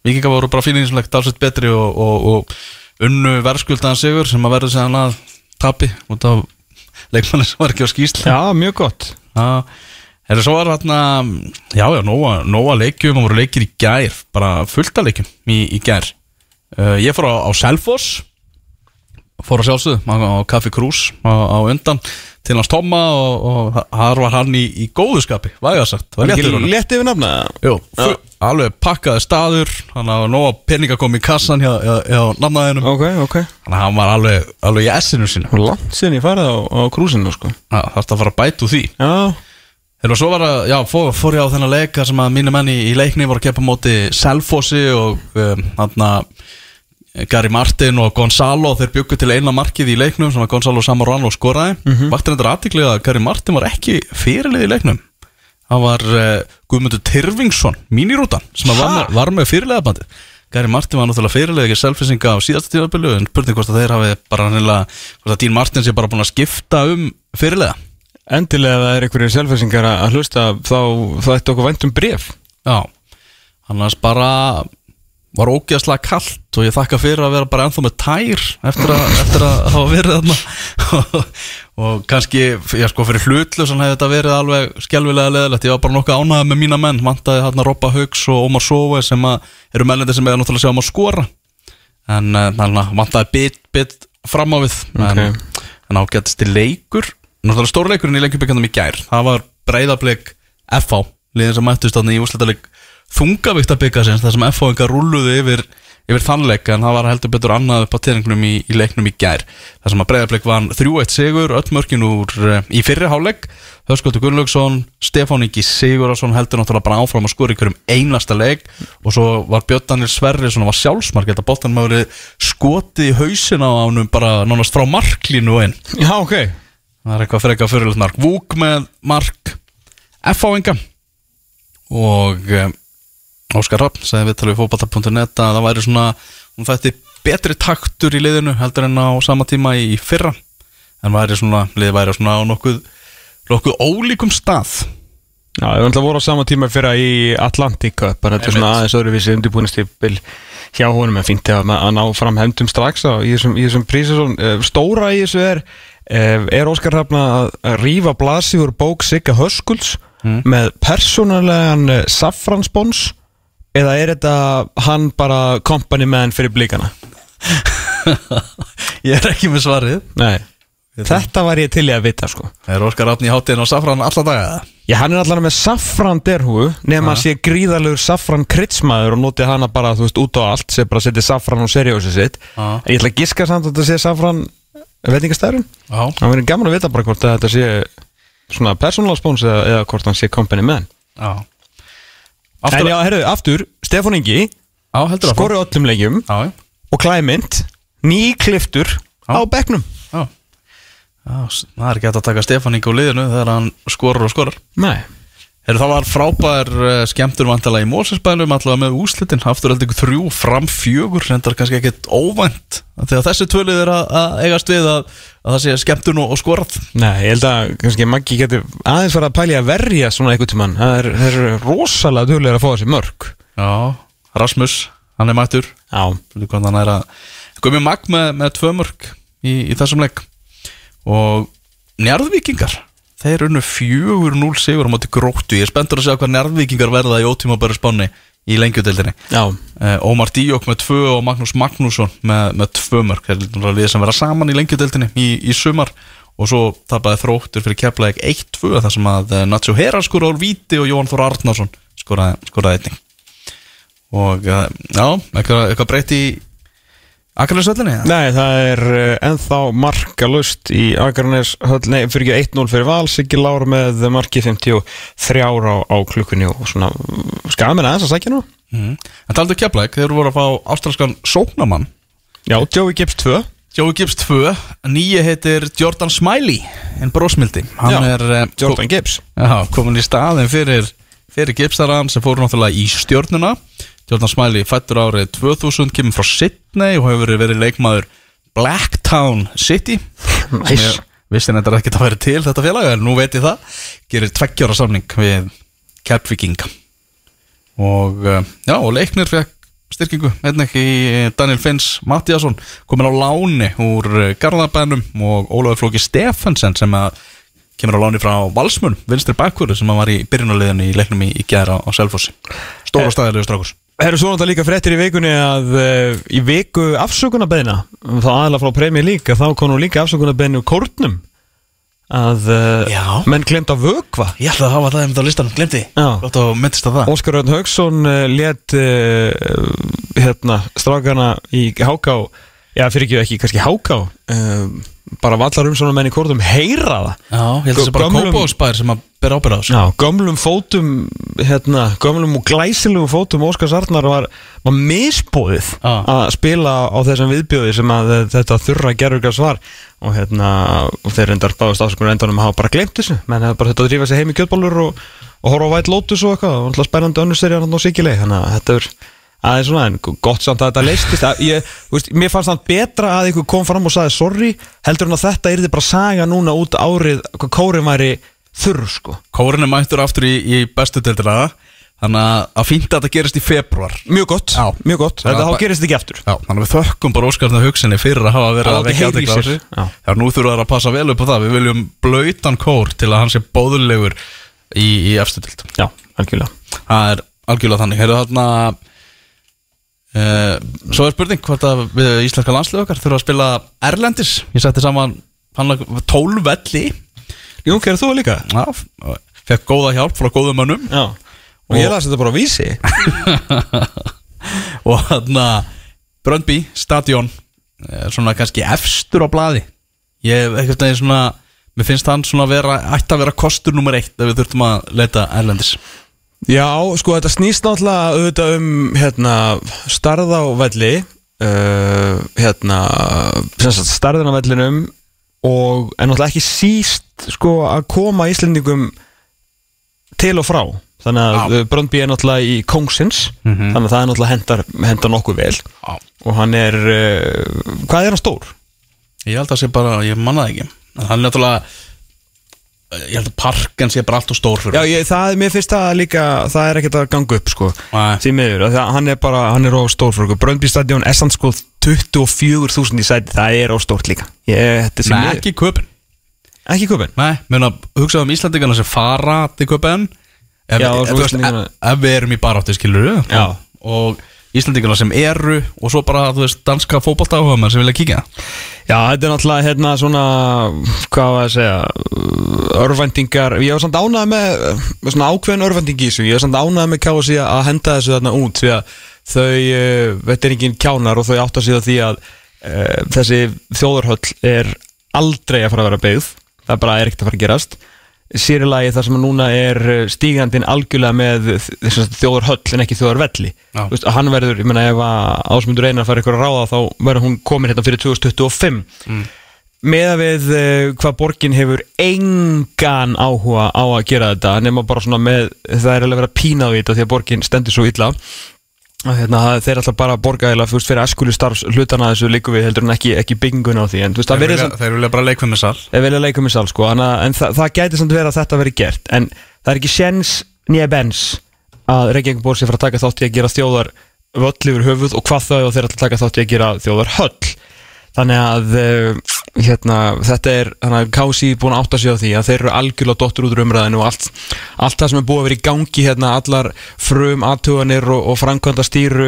Vikingar voru bara fílingislegt dalsett betri og, og, og unnu verðskuldaðan sigur sem að verður segðan að tapi út af leikmanni sem var ekki á skýsli Já, mjög gott. Já, er svo var þarna já, já, nóga, nóga leikjum og voru leikir í gær, bara fullta leikjum í, í gær. Uh, Ég fór á, á Selfoss fór að sjálfsögðu á, Kaffi Krús á, á undan til hans Tomma og, og þar var hann í, í góðu skapi, vægarsagt Var ekki létt yfir nafna? Jú, fu- alveg pakkaði staður hann var nóga peninga kom í kassan hjá, hjá, hjá namnaðinum Ok, ok. Þannig að hann var alveg, alveg í essinu sínu. Og langt sinni ég farið á, á krúsinu sko. Þarf að fara að bæta úr því. Já, Þegar svo var að, já, fór, fór ég á þennan leika sem að mínu menni í leikni voru að keppa á móti Selfossi og um, hann Gary Martin og Gonzalo þeir byggu til eina markið í leiknum sem að Gonzalo Samorano skoraði. Mm -hmm. Vaktir þetta aðtiklega að Gary Martin var ekki fyrirlið í leiknum. Það var uh, Guðmundur Tyrfingsson, mínirútan sem var, var með fyrirliðabandi Gary Martin var náttúrulega fyrirlið ekki selfisinga á síðasta tíðarbylu en spurning hvort að þeir hafi bara nefnilega hvort að Dín Martin sé bara búin að skipta um fyrirliða. Endilega ef það er einhverjir selfhæsingar að hlusta þá, þá ætti okkur vænt um bref Já, annars bara var ógeðslega kallt og ég þakka fyrir að vera bara ennþá með tær eftir að, eftir að hafa verið þarna. Og kannski, já sko fyrir hlutlausan hefði þetta verið alveg skelvilega leðilegt, ég var bara nokkuð ánægð með mína menn. Vantaði hérna Robba Haugs og Ómar Sóve sem að eru mellendi sem er náttúrulega sjá um að skora. En þannig að vantaði bit, bit fram á við. En, Ok. en ágættist í leikur náttúrulega stórleikurinn í leikjubíkandum í gær það var breyðablik FH liðin sem mættust þarna í úrslitaleg þungavíkta byggasins þar sem FH-ingar rúluðu yfir, yfir þannleik en það var heldur betur annað upp á teiningnum í, í leiknum í gær. Þar sem að breyðablik vann 3-1 sigur öll mörkin úr uh, í fyrri hálfleik. Höskuldur Gunnlaugsson, Stefán Ingi Sigurðarsson heldur náttúrulega bara áfram að skora ykkur um einasta leik. Og svo var Björn Daniel Sverri svona var sjálfsmark þetta boltan með verið skotið í hausin á ánum bara nánast frá marklínu og inn. Já, ok. Það er eitthvað frekar fyrirlega mark. Vúk með mark F-áinga Og um, Óskar Rapp sagði við talið fótballta.net að það væri svona hún þætti betri taktur í liðinu heldur en á sama tíma í fyrra. En væri svona, liðið væri svona á nokkuð nokkuð ólíkum stað. Já, ég var alltaf voru á sama tíma fyrir í Atlantic Cup bara þetta er svona aðeins öðruvísi undirbúinistipil hjá honum en fínt að, að ná fram hendum strax á, í þessum, þessum prísesón stóra í þessu er eh, er Óskar Hrafna að- rífa blasi úr bók Sigga Höskulds með persónulegan eh, saffranspons eða er þetta hann bara company man fyrir blíkana? Ég er ekki með svarið. Nei, þetta var ég til í að vita sko. Er Óskar Rapp í hátíðin á Safran alla daga? Já, hann er allan með saffran derhúu nema að sé gríðalegur saffran kritsmaður og noti hana bara, þú veist, út á allt sem bara setja saffran og seriósi sitt. Já. en ég ætla að giska samt að þetta sé saffran veitingastæðurinn Já, það verður gaman að vita bara hvort að þetta sé svona personal spons eða, eða hvort hann sé company man. Já En Aftur, já, herru, aftur, Stefán Ingi já, heldur skoru öllum leikjum Já, já og klæmynd nýkliftur á bekknum. Já, s- það er ekki hægt að taka Stefán Ingi úr liðinu þegar hann skorar og skorar. Nei Heru, Það var frábær uh, skemmtur vantilega í Mósesbænum allavega með úslitin afturhaldi ykkur þrjú fram fjögur reyndar kannski ekkit óvænt þegar þessi tvölið er að, að eigast við að, að það sé skemmtun og, og skorað. Nei, ég held að kannski Maggi getur aðeins fara að pæli að verja svona einhvern tímann. Það er, er rosalega duglega að fá þessi mörg Já, Rasmus, hann er mættur. Já, hann er að Gumi Magg með, með tvö mörg í, í þessum leik. Og Njarðvíkingar þeir unnu fjögur 0 sigur á móti gróttu. Ég er spenntur að sjá hvað Njarðvíkingar verða í ótíma bara spánni í lengjudeldinni já, uh, Ómar Díok með tvö og Magnús Magnússon með, með tvö mörg þeir eru við sem vera saman í lengjudeldinni í, í sumar. Og svo tapaði þróttur fyrir keflaðið 1-2 þar sem að uh, Nacho Hera skoraði úr víti og Jón Þór Arnarsson skoraði einning og uh, já, eitthvað, eitthvað breytti í, Akarnesvöllinni? Nei, það er uh, ennþá markalust í Akarnes höll, nei, fyrir ekki 1-0 fyrir val, Siggi Lár með marki 53 á, á klukkunni og svona, skamin aðeins að sækja nú Mm. En taldu keflæk, þeir voru að fá ástralskan sóknamann Já, Joey Gibbs 2 Joey Gibbs 2, nýja heitir Jordan Smiley en brósmildi Hann Já, er eh, Jordan Gibbs. Já, komin í staðin fyrir, fyrir Gipsaran sem fóru náttúrulega í stjórnuna Jordan Smiley fættur árið 2000 kemur frá Sydney og hefur verið leikmaður Blacktown City Nice. ég vissi þetta ekki að vera til þetta félag en nú veit ég það gerir tveggjára samning við Kefviking og uh, já, og leiknir fekk styrkingu, einnig í Daniel Finns Mattiasson, komin á láni úr uh, Garðabænum og Ólafur Flóki Stefansson sem að kemur á láni frá Valsmun, vinstri bakvöru sem að var í byrjunuleginu í leiknum í, í gæra á Selfossi stóra Eh. staðilegu strákus Það eru svo náttúrulega líka fréttir í vikunni að uh, í viku afsökunarbeðina þá aðalega frá Premi líka þá kom nú líka afsökunarbeðinu kórnum að uh, menn glemt að vökva. Ég ætla að hafa það einmitt á listanum, glemdi Já. Gott að myndist að það. Óskar Örn Haugsson uh, let uh, hérna, strákana í Háká já fyrir ekki, ekki kannski Háká? Uh, bara vallar um svona menn í kórnum heyra það. Já, ég held að það sé bara kópáðsbær sem að bera ábyrða þessu. Já, gömlum fótum hérna, gömlum og glæsilegum fótum Óskars Arnar var, var misbóðið Já. að spila á þessum viðbjóði sem að þetta þurra gerurgas var. Og hérna, og þeir reyndar báðast áskonur endanum að hafa bara glemt þessu. Menn hefur bara þetta að drífa sig heim í kjötbólur og, og horfa á White Lotus og eitthvað. Og alltaf spennandi serið hann á Sikilei þannig að þetta er aðeins svona en gott samt að þetta leistist að ég, veist, mér fannst það betra að ykkur kom fram og sagði sorry heldur en að þetta yrði bara saga núna út árið hvað kórin væri þurr sko. Kórin er mættur aftur í, í bestu deildina. Þannig að, að fínt að þetta gerist í februar Mjög gott, Já. mjög gott. Þetta þá gerist ekki aftur. Já, þannig að við þökkum bara Óskarna hugsinni fyrir að hafa verið Að að vekja þessu. Já. Já, nú þurfum við að passa vel upp á það. Við viljum blöytan kór til að hann sé bóðulegur Svo er spurning hvort að við íslenska landslið okkar þurfum að spila Erlendis. Ég setti saman tólvelli. Jú, gerðu þú líka? Já, fekk góða hjálp frá góðum mönnum. Já. Og ég las þetta bara á vísi. Og þarna Bröndby, stadion er svona kannski efstur á blaði. Ég hef ekkert veginn svona mér finnst hann svona vera, ætti að vera kostur nummer eitt ef við þurftum að leita erlendis Já, sko, þetta snýst náttúrulega auðvitað um hérna, starð á velli uh, hérna sem sagt, starðin á vellinum og en náttúrulega ekki síst sko að koma Íslendingum til og frá þannig að Já. Bröndby er náttúrulega í Kongsins Mhm. þannig að það er náttúrulega hendar, hendar nokkuð vel Já. og hann er uh, hvað er hann stór? ég held að sé bara, ég manna það ekki en hann er náttúrulega ég held að parken sé bara allt og stór fyrir Já, ég, það er mér finnst það líka það er ekkert að ganga upp sko. Því miður, að hann er bara, hann er á stór fyrir okkur. Bröndby stadion er samt sko 24.000 í sæti, það er á stórt líka. Ég, Nei, ekki köpinn ekki köpun Nei, mér að hugsa um Íslandingana sem fara til köpinn ef, ef, ef, við erum í baráttu skilur Já. og Íslandingana sem eru og svo bara, þú veist, danska fótboltáhuga sem vilja kíkja. Já, þetta er náttúrulega hérna svona hvað var að segja örvæntingar, ég var samt ánað með svona ákveðin örvænting í þessu. Ég var samt ánað með KSI að henda þessu þarna út því að þau, uh, þetta er engin kjánar og þau átt að síða því að uh, þessi þjóðarhöll er aldrei að fara að vera byggð. Það bara er ekkert að fara að gerast sýrilagi þar sem núna er uh, stígandinn algjörlega með þess þjóðar höll en ekki þjóðar velli Já. Vist, hann verður, ég meina ef að ásmundur einar fara ykkur að ráða þá verður hún komin hérna fyrir 2025 mm. með að við uh, hvað borgin hefur engan áhuga á að gera þetta nema bara svona með, það er alveg að pína á þetta því að borgin stendur svo illa hérna, þeir ætla bara borga eða fyrir eskulu starfs hlutana þessu líku við heldur en ekki, ekki bygginguna á því en veist, þeir vilja, samt- þeir vilja bara leikfum með sal. Leika með sal sko hana, En það, það gæti samt verið að þetta veri gert En það er ekki séns nýja bens Að Reykjavík bór sér fara að taka þátt í að gera þjóðar Völl yfir höfuð og hvað þá ef þeir að taka þátt í að gera þjóðar höll. Þannig að uh, hérna, þetta er, þannig að Kási búin að átta sig á því að þeir eru algjörlega dottur út úr umræðinu og allt, allt það sem er búið að vera í gangi hérna, allar frum aðtuganir og, og framkvæmda stýru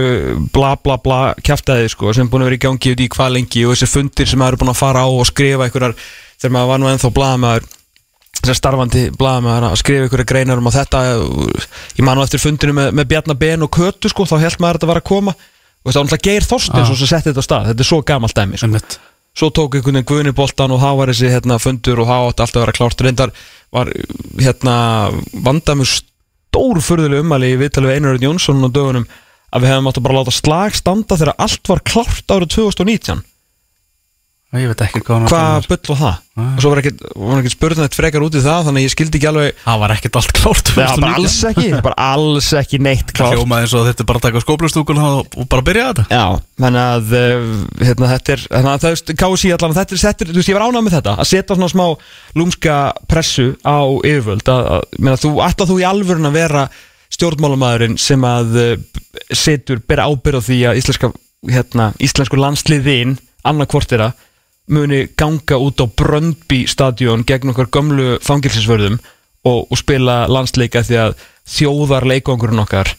bla bla bla kjaftaði sko, sem er búin að vera í gangi út í hvað lengi og þessi fundir sem maður er búin að fara á og skrifa einhverjar, þegar maður var nú ennþá blaðamaður þessar starfandi blaðamaður að skrifa einhverja greinar um að þetta ég man nú eftir fundinu með, með Bjarnar Ben og Kötu sko, þá held maður að þetta var að koma og það var náttúrulega Geir Þorstins Ah. sem setti þetta á stað, þetta er svo gamalt dæmi sko. Svo tók einhvern veginn Guðni boltan og það var þessi hérna, fundur og það átti alltaf að vera klárt. Reyndar var hérna vandamur stórfurðuleg ummæli í viðtali við Einar Örn Jónsson á dögunum að við hefum átt að bara láta slag standa þegar allt var klárt árið 2019 Ég veit ekki hvað hann hvað bull var það? Og svo var ekki, var ekki spurning frekar út í það þannig að ég skildi ekki alveg Það var ekkert allt klárt Nei, það var alls ekki, bara alls ekki neitt klárt. Hljómaði eins og þetta er bara að taka skóplustúkun og og bara byrja þetta. Já, þannig að uh, hérna, þetta er, þannig að það er KSI allan, þetta er, þetta er, þú veist, ég var ánað með þetta að setja svona smá lúmska pressu á yfirvöld, að, að meina, þú, ætla þú í alvörun að vera stjórnmálamæðurinn sem að uh, setur, bera ábyrð á því að íslenska, hérna, íslensku landsliðin annarkvort þeirra muni ganga út á Bröndby stadion gegn okkar gömlu fangilsinsvörðum og, og spila landsleika því að þjóðar leikvangurinn okkar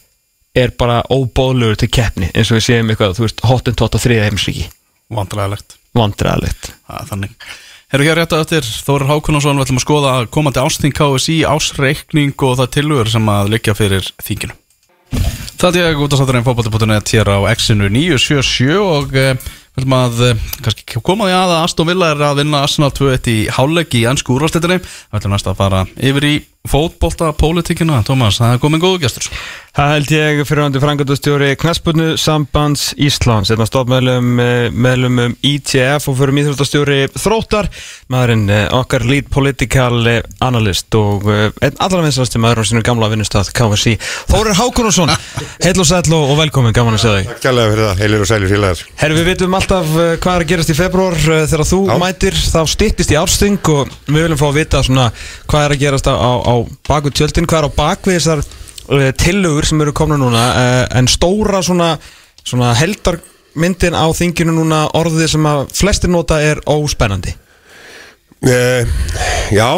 er bara óbóðlegur til keppni eins og við séum eitthvað, þú veist, hottentott á þriða heimsríki Vandræðilegt er þannig. Herru hér rétt að eftir Þórir Hákunarsson við ætlum að skoða komandi ásting KSI ásreikning og það tilhugur sem að liggja fyrir þinginu. Það er út af satturinn fótbolti.net hér á X-inu 977 og ætlum að eh, kannski koma því að að Aston Villa er að vinna Arsenal 2-1 í hálfleik í ennsku úrvarsleitinni Við ætlum næst að fara yfir í fótbolta pólitíkina Tómas, það er komin góðu gestur. Það held ég fyrirhandi frangandastjóri Knæspunnu Sambands Íslands einnig stofmeðlum meðlum um ITF og fyrir íþróttastjóri Þróttar maðurinn eh, okkar lead political eh, analyst og eh, einn allra vinslasti maður á sinu gamla vinnustad KFC Þórir Hákonarsson, heil og sæll og velkomin, gaman að segja þig. Takk kærlega fyrir það, heilir og sælir félagar. Herri, við veitum alltaf hvað er að gerast í februar þegar þú Já. mætir, þá styttist í ársting og við viljum fá að vita svona hvað er að gerast á, á, á baku tjöldin, hvað er á bakvið þessar uh, tillögur sem eru komna núna uh, en stóra svona, svona heldarmyndin á þinginu núna orðið sem að flestir nota er óspennandi. Uh, Já,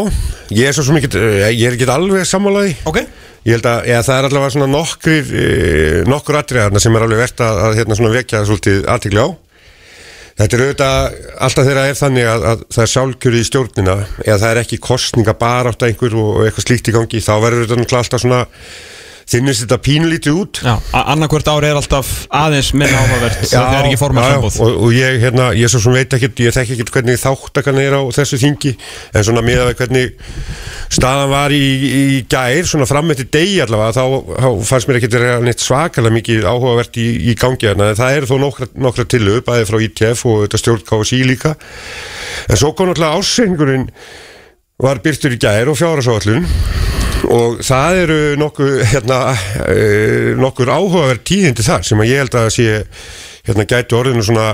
ég er svo ekki ég er ekki alveg sammálaði Ok. Ég held að eða, það er allavega svona nokkur nokkur atriðarna sem er alveg verðt að, að hérna svona vekja svolítið aðtikli á Þetta er auðvitað alltaf þegar það er þannig að, að það er sjálfkjöru í stjórnina eða það er ekki kostninga bara átt að einhver og, og eitthvað slíkt í gangi þá verður þetta alltaf svona þinnist þetta pínlítið út. Annarkvört ári er alltaf aðeins minna áhugavert það er ekki já, formarsambóð já, og, og ég, hérna, ég svo sem veit ekkert ég þekki ekkert hvernig þáttakan er á þessu þingi en svona miðað við hvernig staðan var í, í gær svona fram eftir degi allavega þá, þá fannst mér ekkert vera neitt svakalega mikið áhugavert í, í gangi hérna það eru þó nokkra, nokkra tilöf bæði frá ITF og þetta stjórn KSI líka. En svo kom náttúrulega ásengurinn var byrtur í gær og fjárasávallun og það eru nokkuð hérna, uh, nokkur áhugaverð tíðindi þar sem að ég held að sé hérna gæti orðinu svona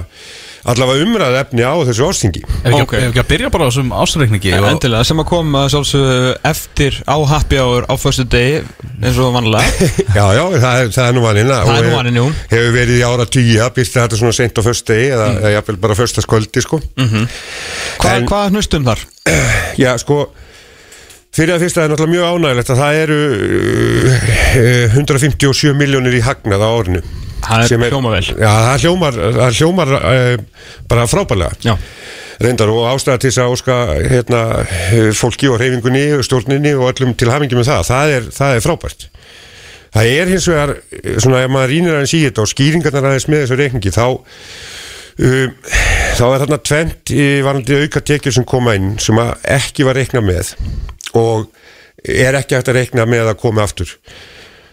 allavega umræð efni á þessu ástingi Ef ekki, Ok. ef ekki að byrja bara á þessum ásreikningi og- Endilega, sem að koma eftir á happy hour á förstu degi eins og vanlega Já, já, það er, það er nú vaninn Það er nú vaninn, jú. Hefur verið í ára tíu að byrta þetta svona seint á föstudegi eða, Mm. eða jafnvel bara föstaskvöldi sko Hva, En- Hvað hnustum þar? Já, sko Fyrir að fyrsta er náttúrulega mjög ánægilegt að það eru uh, 157 miljónir í hagnað á árinu Það er Sem hljóma vel. Já, það hljómar, það hljómar uh, bara frábælega Já. Reyndar og ástæða til þess að óska hérna, eh, fólki og reyfingunni og stjórninni og öllum til hamingi með það það er, það er frábært Það er hins vegar, eh, svona ef maður rínir aðeins í þetta og skýringarnar aðeins með þessu reikningi þá um, þá er þarna tvent í varandi auka tekjur sem koma inn sem ekki var reikna með og er ekki hægt að reikna með að koma aftur.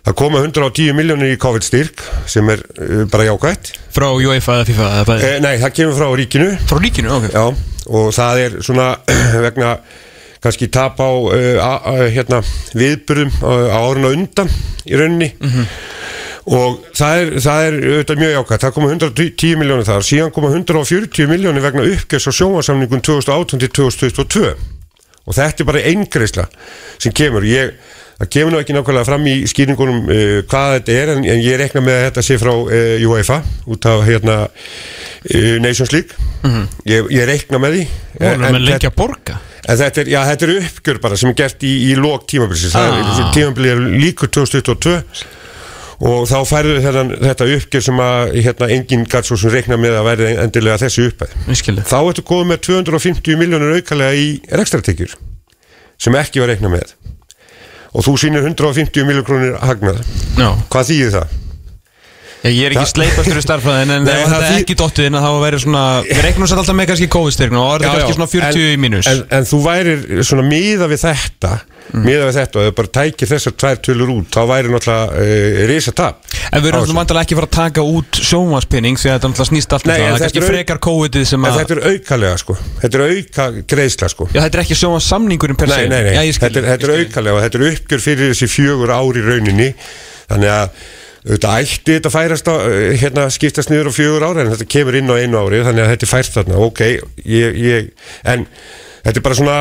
Það koma 110 miljónir í COVID-styrk sem er uh, bara jákvætt. Frá UEFA eða FIFA eh, Nei, það kemur frá ríkinu. Frá ríkinu, ok. Já, og það er svona vegna kannski tap á uh, hérna, viðburum á árinu á undan í rauninni. Og það er, það er auðvitað mjög jákvæmt, það koma 110 miljónir þar síðan koma 140 miljónir vegna uppgjörs og sjónvarsamningun 2018 til 2022 og þetta er bara eingreisla sem kemur. Ég, það kemur nú ekki nákvæmlega fram í skýringunum uh, hvað þetta er en, en ég rekna með að þetta sé frá uh, UEFA út af hérna uh, Nations League. Ég, ég rekna með því. Borga. En þetta er, já, þetta er uppgjör bara sem er gert í, í lók tímabilsins. Ah. tímabilið er líkur 2022 og þá færðu þetta, þetta uppgjör sem að hérna, enginn gætt svo sem reikna með að verði endilega þessi uppæð þá ertu góð með 250 miljónur aukalega í rekstratekjur sem ekki var reikna með. Og þú sýnir 150 miljónur hagnað. Hvað þýðir það? Ég, er ekki sleipastur í starffræðin en ef það er ekki dottið inn að þá verður svona Við reiknum sér alltaf með kannski COVID-styrkna og er þetta kannski svona 40 í mínus. en, en þú værir svona miða við þetta Mm. miða við þetta og þú bara tækir þessar tvær tölur út þá væri náttúrulega uh, risa tap En við erum svona vantilega ekki fara að taka út sjónvarspinning því að þetta náttúrulega snýst allt um það. en Það er kannski frekar COVID-ið sem En að þetta er aukalega sko. Þetta er auka greiðsla sko. Já, þetta er ekki sjónvarsamningurinn per se Nei, nei, nei, Já, ég skil, þetta, þetta ég skil. aukalega og þetta uppgjör fyrir þessi fjögur ár í rauninni Þannig að Þetta ætti þetta færast á, eh, hérna skiptast niður á fjögur ári en þetta kemur inn á einu ári þannig að þetta er fært þarna, ok ég, ég, en þetta er bara svona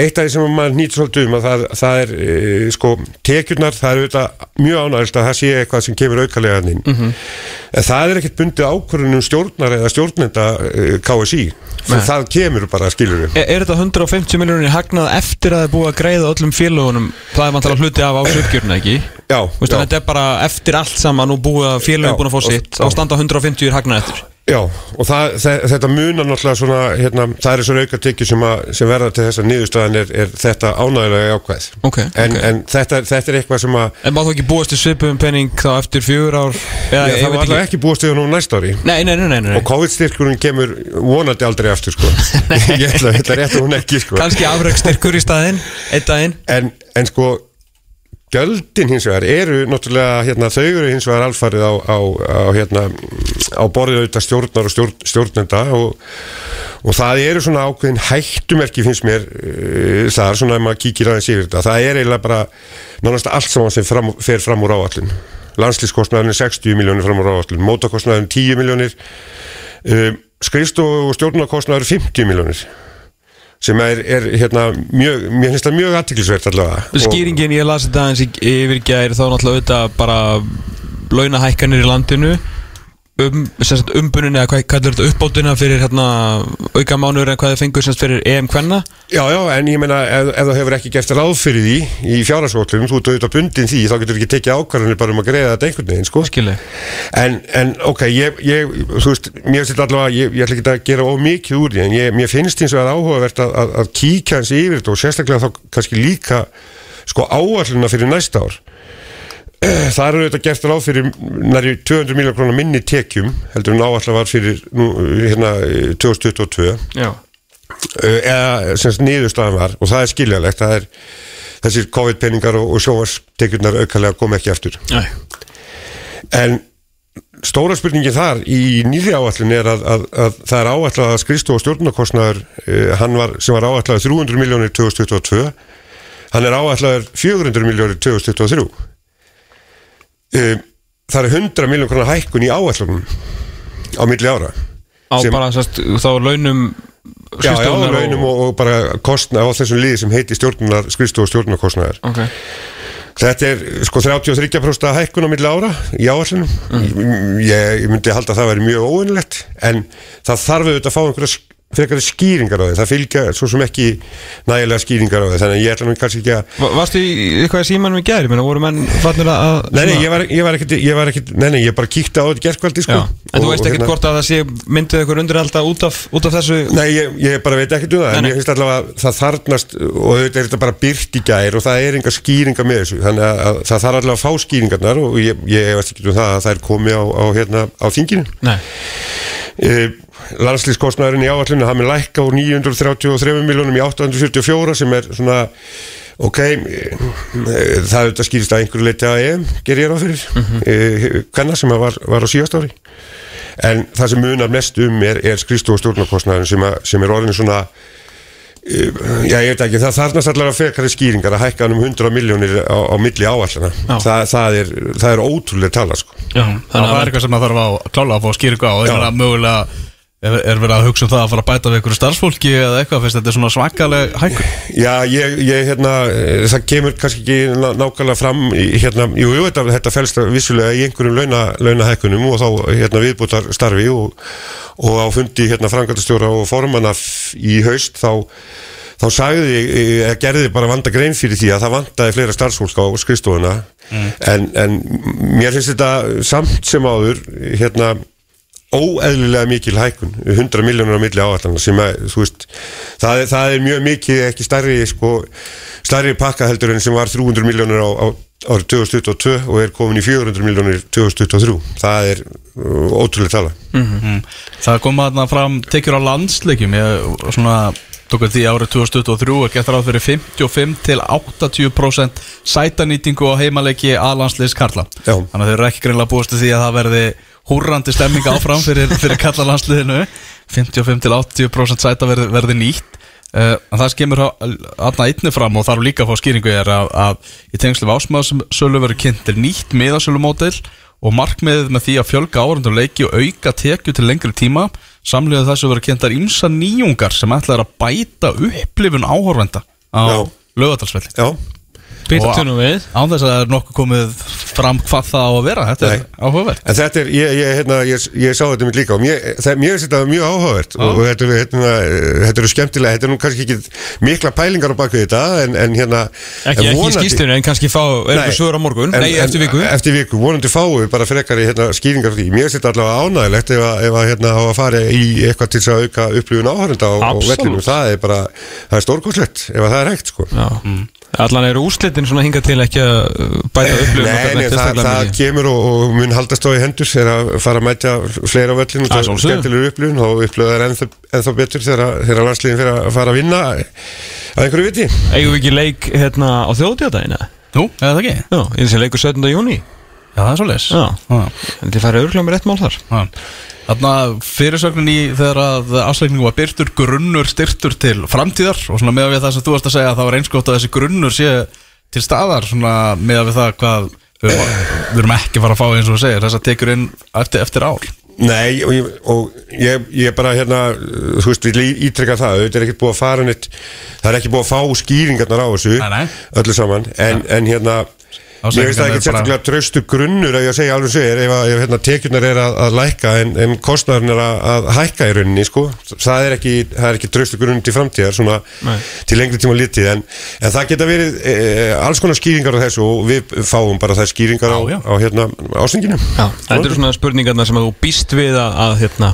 eitt af því sem maður nýtt svolítið um að það, það er e, sko, tekjurnar, það er auðvitað mjög ánægilegt að það sé eitthvað sem kemur aukalega inn Mhm. en það er ekkert bundið ákvörðunum stjórnar eða stjórnenda e, KSI, það kemur bara skilur við Er, er þetta 150 miljónir hagnað eftir að það er búið að greiða öllum félögunum Það er vantilega hluti af ásökjörna, ekki? Já, Vistu, já. Þetta er bara eftir allt saman og búið að félögum Já, búin að fá og- sitt já. og standa 150 í hagnað eftir Já, og það, þe- þetta munar náttúrulega svona, hérna, það er svona auka tekið sem, að- sem verða til þess að niðurstaðan er, er þetta ánægilega ákvæð Ok, en, ok. en þetta, þetta er eitthvað sem að En má þú ekki búast til svipum penning þá eftir fjögur ár? Já, ég það var alltaf ekki búast við nú næsta ári Nei, nei, nei, nei, nei. og COVID-styrkurinn kemur vonandi aldrei aftur sko. ég ætla, ætla rétt að hún ekki sko. Kanski afreikstyrkur í staðinn, einn daginn en, en sko Gjöldin hins vegar eru náttúrulega hérna, þau eru hins vegar alfarið á, á, á, hérna, á borðið auðvitað stjórnar og stjórn, stjórnenda og, og það eru svona ákveðin hættumerki finnst mér uh, það er svona ef maður kíkir aðeins yfir þetta. Það er eiginlega bara nánast allt saman sem fram, fer fram úr áallin landslýskostnaðin er 60 miljónir fram úr áallin mótakostnaðin 10 miljónir uh, skrifst og stjórnarkostnaðin 50 miljónir sem er, er hérna mjög, mér finnst það mjög aðtiklisvert allavega. Skýringin ég las þetta aðeins í- yfir gæri þá náttúrulega auðvitað bara launahækkanir í landinu um, umbunin eða hvað kallar þetta uppbótuna fyrir hérna auka mánuður en hvað þið fengur fyrir EM kvenna? Já, já, en ég meina ef, ef þú hefur ekki gert ráð fyrir því í fjárhagsvótlum, þú ert auðvitað bundin því þá getur ekki tekið ákvarðanir bara um að greiða þetta einhvern veginn, sko. Skilji en, en ok, ég, ég þú veist, mér finnst allavega, ég, ég ætla ekki að gera of mikið úr því, en ég, mér finnst eins og að áhugavert að, að, að kíkja hans yfir þetta og sérstaklega þá kannski líka sko áalluna fyrir næsta ár það eru auðvitað gert ráð fyrir næri 200 miljón krónar minni tekjum heldur en áallar var fyrir nú, hérna 2022 Já. Uh, eða sem sagt niðurstaðan var og það er skiljalegt, það er þessir COVID-peningar og, og sjóvarstekjurnar aukalega kom ekki eftir Nei. En stóra spurningin þar í nýri áallin er að, að, að það er áallað að skristu og stjórnarkostnaður hann var, sem var áallað 300 miljónir 2022 hann er áallaður 400 miljónir 2023 uh, það er 100 miljón konar hækkun í áallunum á milli ára Á Sem- bara sérst, þá launum Já, já, launum og, og bara kostna á þessum liði sem heiti stjórnunar, skrifstof og stjórnarkostnaðar. Ok Þetta er sko 33% hækkun á milli ára í áallunum. Ég, ég myndi halda að það væri mjög óvinnilegt en það þarf auðvitað að fá einhverja frekari skýringar á því. Það fylgja svo sem ekki nægilega skýringar á því. Þannig að ég ætla nú kannski ekki að Va- Varstu í eitthvað símanum í gæri? Menna, voru menn fannir að Nei, nei, ég var, ég var ekkit, ég var ekkit, nei, nei, ég bara kíkti á þetta gerkvældi, sko. Já, en þú Og- veist og ekkert hérna- hvort að það sé myndið ykkur undir alltaf út af, út af þessu Nei, ég, ég bara veit ekkert um það, Nei, en ég finnst allavega að það þarnast og auðvitað er þetta bara byrt í gær og það er enga skýringa með þessu, þannig að, að það ég, ég það það E, landslýskostnæðurinn í áallinu, hann er lækka úr 933 miljónum í 844 sem er svona, ok, e, það er þetta skýrist að einhverju leiti að EM, ger ég ráð fyrir, mm -hmm. hvenna sem var, var á síðast ári. En það sem munar mest um er, er skristu og stjórnarkostnæðurinn sem, sem er orðin svona Já, ég veit ekki, það þarnast allar að fekari skýringar að hækka hann um 100 miljónir á, á milli áallana Þa, það, er, það er ótrúlega tala sko. Já, Þannig að það er eitthvað sem það þarf að klála að fá skýringu á Já. meina mögulega er, er verið að hugsa um það að fara að bæta við einhverju starfsfólki eða eitthvað? Fyrst þetta svona svakaleg hækkur Já, ég, ég hérna, eh, það kemur kannski ekki ná- nákvæmlega fram hérna, jú, jú, þetta, þetta fælst vissulega í einhverjum launa, launahækkunum og þá hérna viðbútar starfi og, og á fundi hérna frangatastjóra og formanna í haust þá þá sagði, eða gerði bara vanda grein fyrir því að það vandaði fleira starfsfólk á skrifstofuna. En, en mér finnst þetta samt sem áður hérna óeðlilega mikil hækkun 100 miljónur á milli áallana sem að, þú veist, það, það er mjög mikið ekki stærri, sko, stærri pakka heldur en sem var 300 miljónur á, á árið 2022 og er komin í 400 miljónir 2023 það er uh, ótrúlega tala Mm. Það kom þarna fram tekjur á landsleikjum ég svona tók að því árið 2023 er gett ráð fyrir 55 til 80% sætanýtingu á heimaleiki A-landsleis Karla Já. þannig að þeir eru ekki greinlega búist til því að það verði húrrandi stemming áfram fyrir, fyrir Karla landsliðinu 55 til 80% sæta verði, verði nýtt. Uh, það skemur aðna einni fram og þarf líka að fá skýringu er að, að í tengslu ásmaðsölu verður kynnt til nýtt miðasölumódel og markmiðið með því að fjölga áhörundur leiki og auka tekju til lengri tíma. Samlega þessu verður kynntar ýmsa nýjungar sem ætlaður að bæta upplifun áhörvenda á lögadalsvelli Já, Býttu nú við. án þess að það er nokkuð komið fram hvað það á að vera þetta er áhugavert. En þetta er, ég, ég, hérna, ég, ég sá þetta mitt líka og mér, það, mér finnst þetta mjög áhugavert og, og þetta, eru, hérna, þetta eru skemmtilega, þetta er nú kannski ekki mikla pælingar á baku þetta en, en hérna Ekki, en ekki í vonandi- skýstunni en kannski fá Er Nei. eitthvað sögur á morgun? En- Nei, en- eftir viku. Eftir viku, vonandi fáu bara frekari hérna, skýringar því. Mér finnst þetta allavega ánægilegt ef að, ef að hérna, á að fara í eitthvað til að auka upplifun áhörenda á, á vellinu. Það er bara, það er stórkostlegt ef að það er hægt sko. Já. Allan eru úrslitin svona hingað til ekki að uh, bæta Nei, okkar nei, neitt það, það kemur og, og mun haldast á í hendur þegar að fara að mætja fleira á vellinu og Að það er skemmtilegur upplifun og upplifun er ennþá, betur þegar, þegar landsliðin fyrir að fara að vinna að einhverju viti Eigum við ekki leik hérna á þjóðtíðadagina? Nú, eða það ekki? Já, ég þessi leikur 17. júni Já, það er svo leis Já. En þið færið örglega með rétt mál þar Þarna fyrirsögnin í þegar að afslækningu var byrtur grunnur styrtur til framtíðar og svona með við það sem þú varst að segja að það var einskótt að þessi grunnur sé til staðar svona með við það hvað við, við erum ekki að fara að fá eins og þú segir þess að tekur inn eftir, eftir ár Nei, og og ég, ég bara hérna, þú veist, við ítrekka það auðvitað er ekkert búið að fara neitt það er ekki búið að fá skýringarnar á þessu Nei, nei. öllu saman, en, en hérna Finnst það Ásækningarnar ekki er sérstaklega tröstu grunnur að ég að segja alveg segir ef, að- ef hérna, tekjurnar er að, að lækka en, en kostnarinn er að, að hækka í rauninni sko. það er ekki, það er ekki tröstu grunnur til framtíðar svona, til lengri tíma litið en, en það geta verið e, alls konar skýringar á þessu og við fáum bara þær skýringar á, já. á hérna, ásenginu Já, þetta eru svona spurningarna sem að þú býst við að, að hérna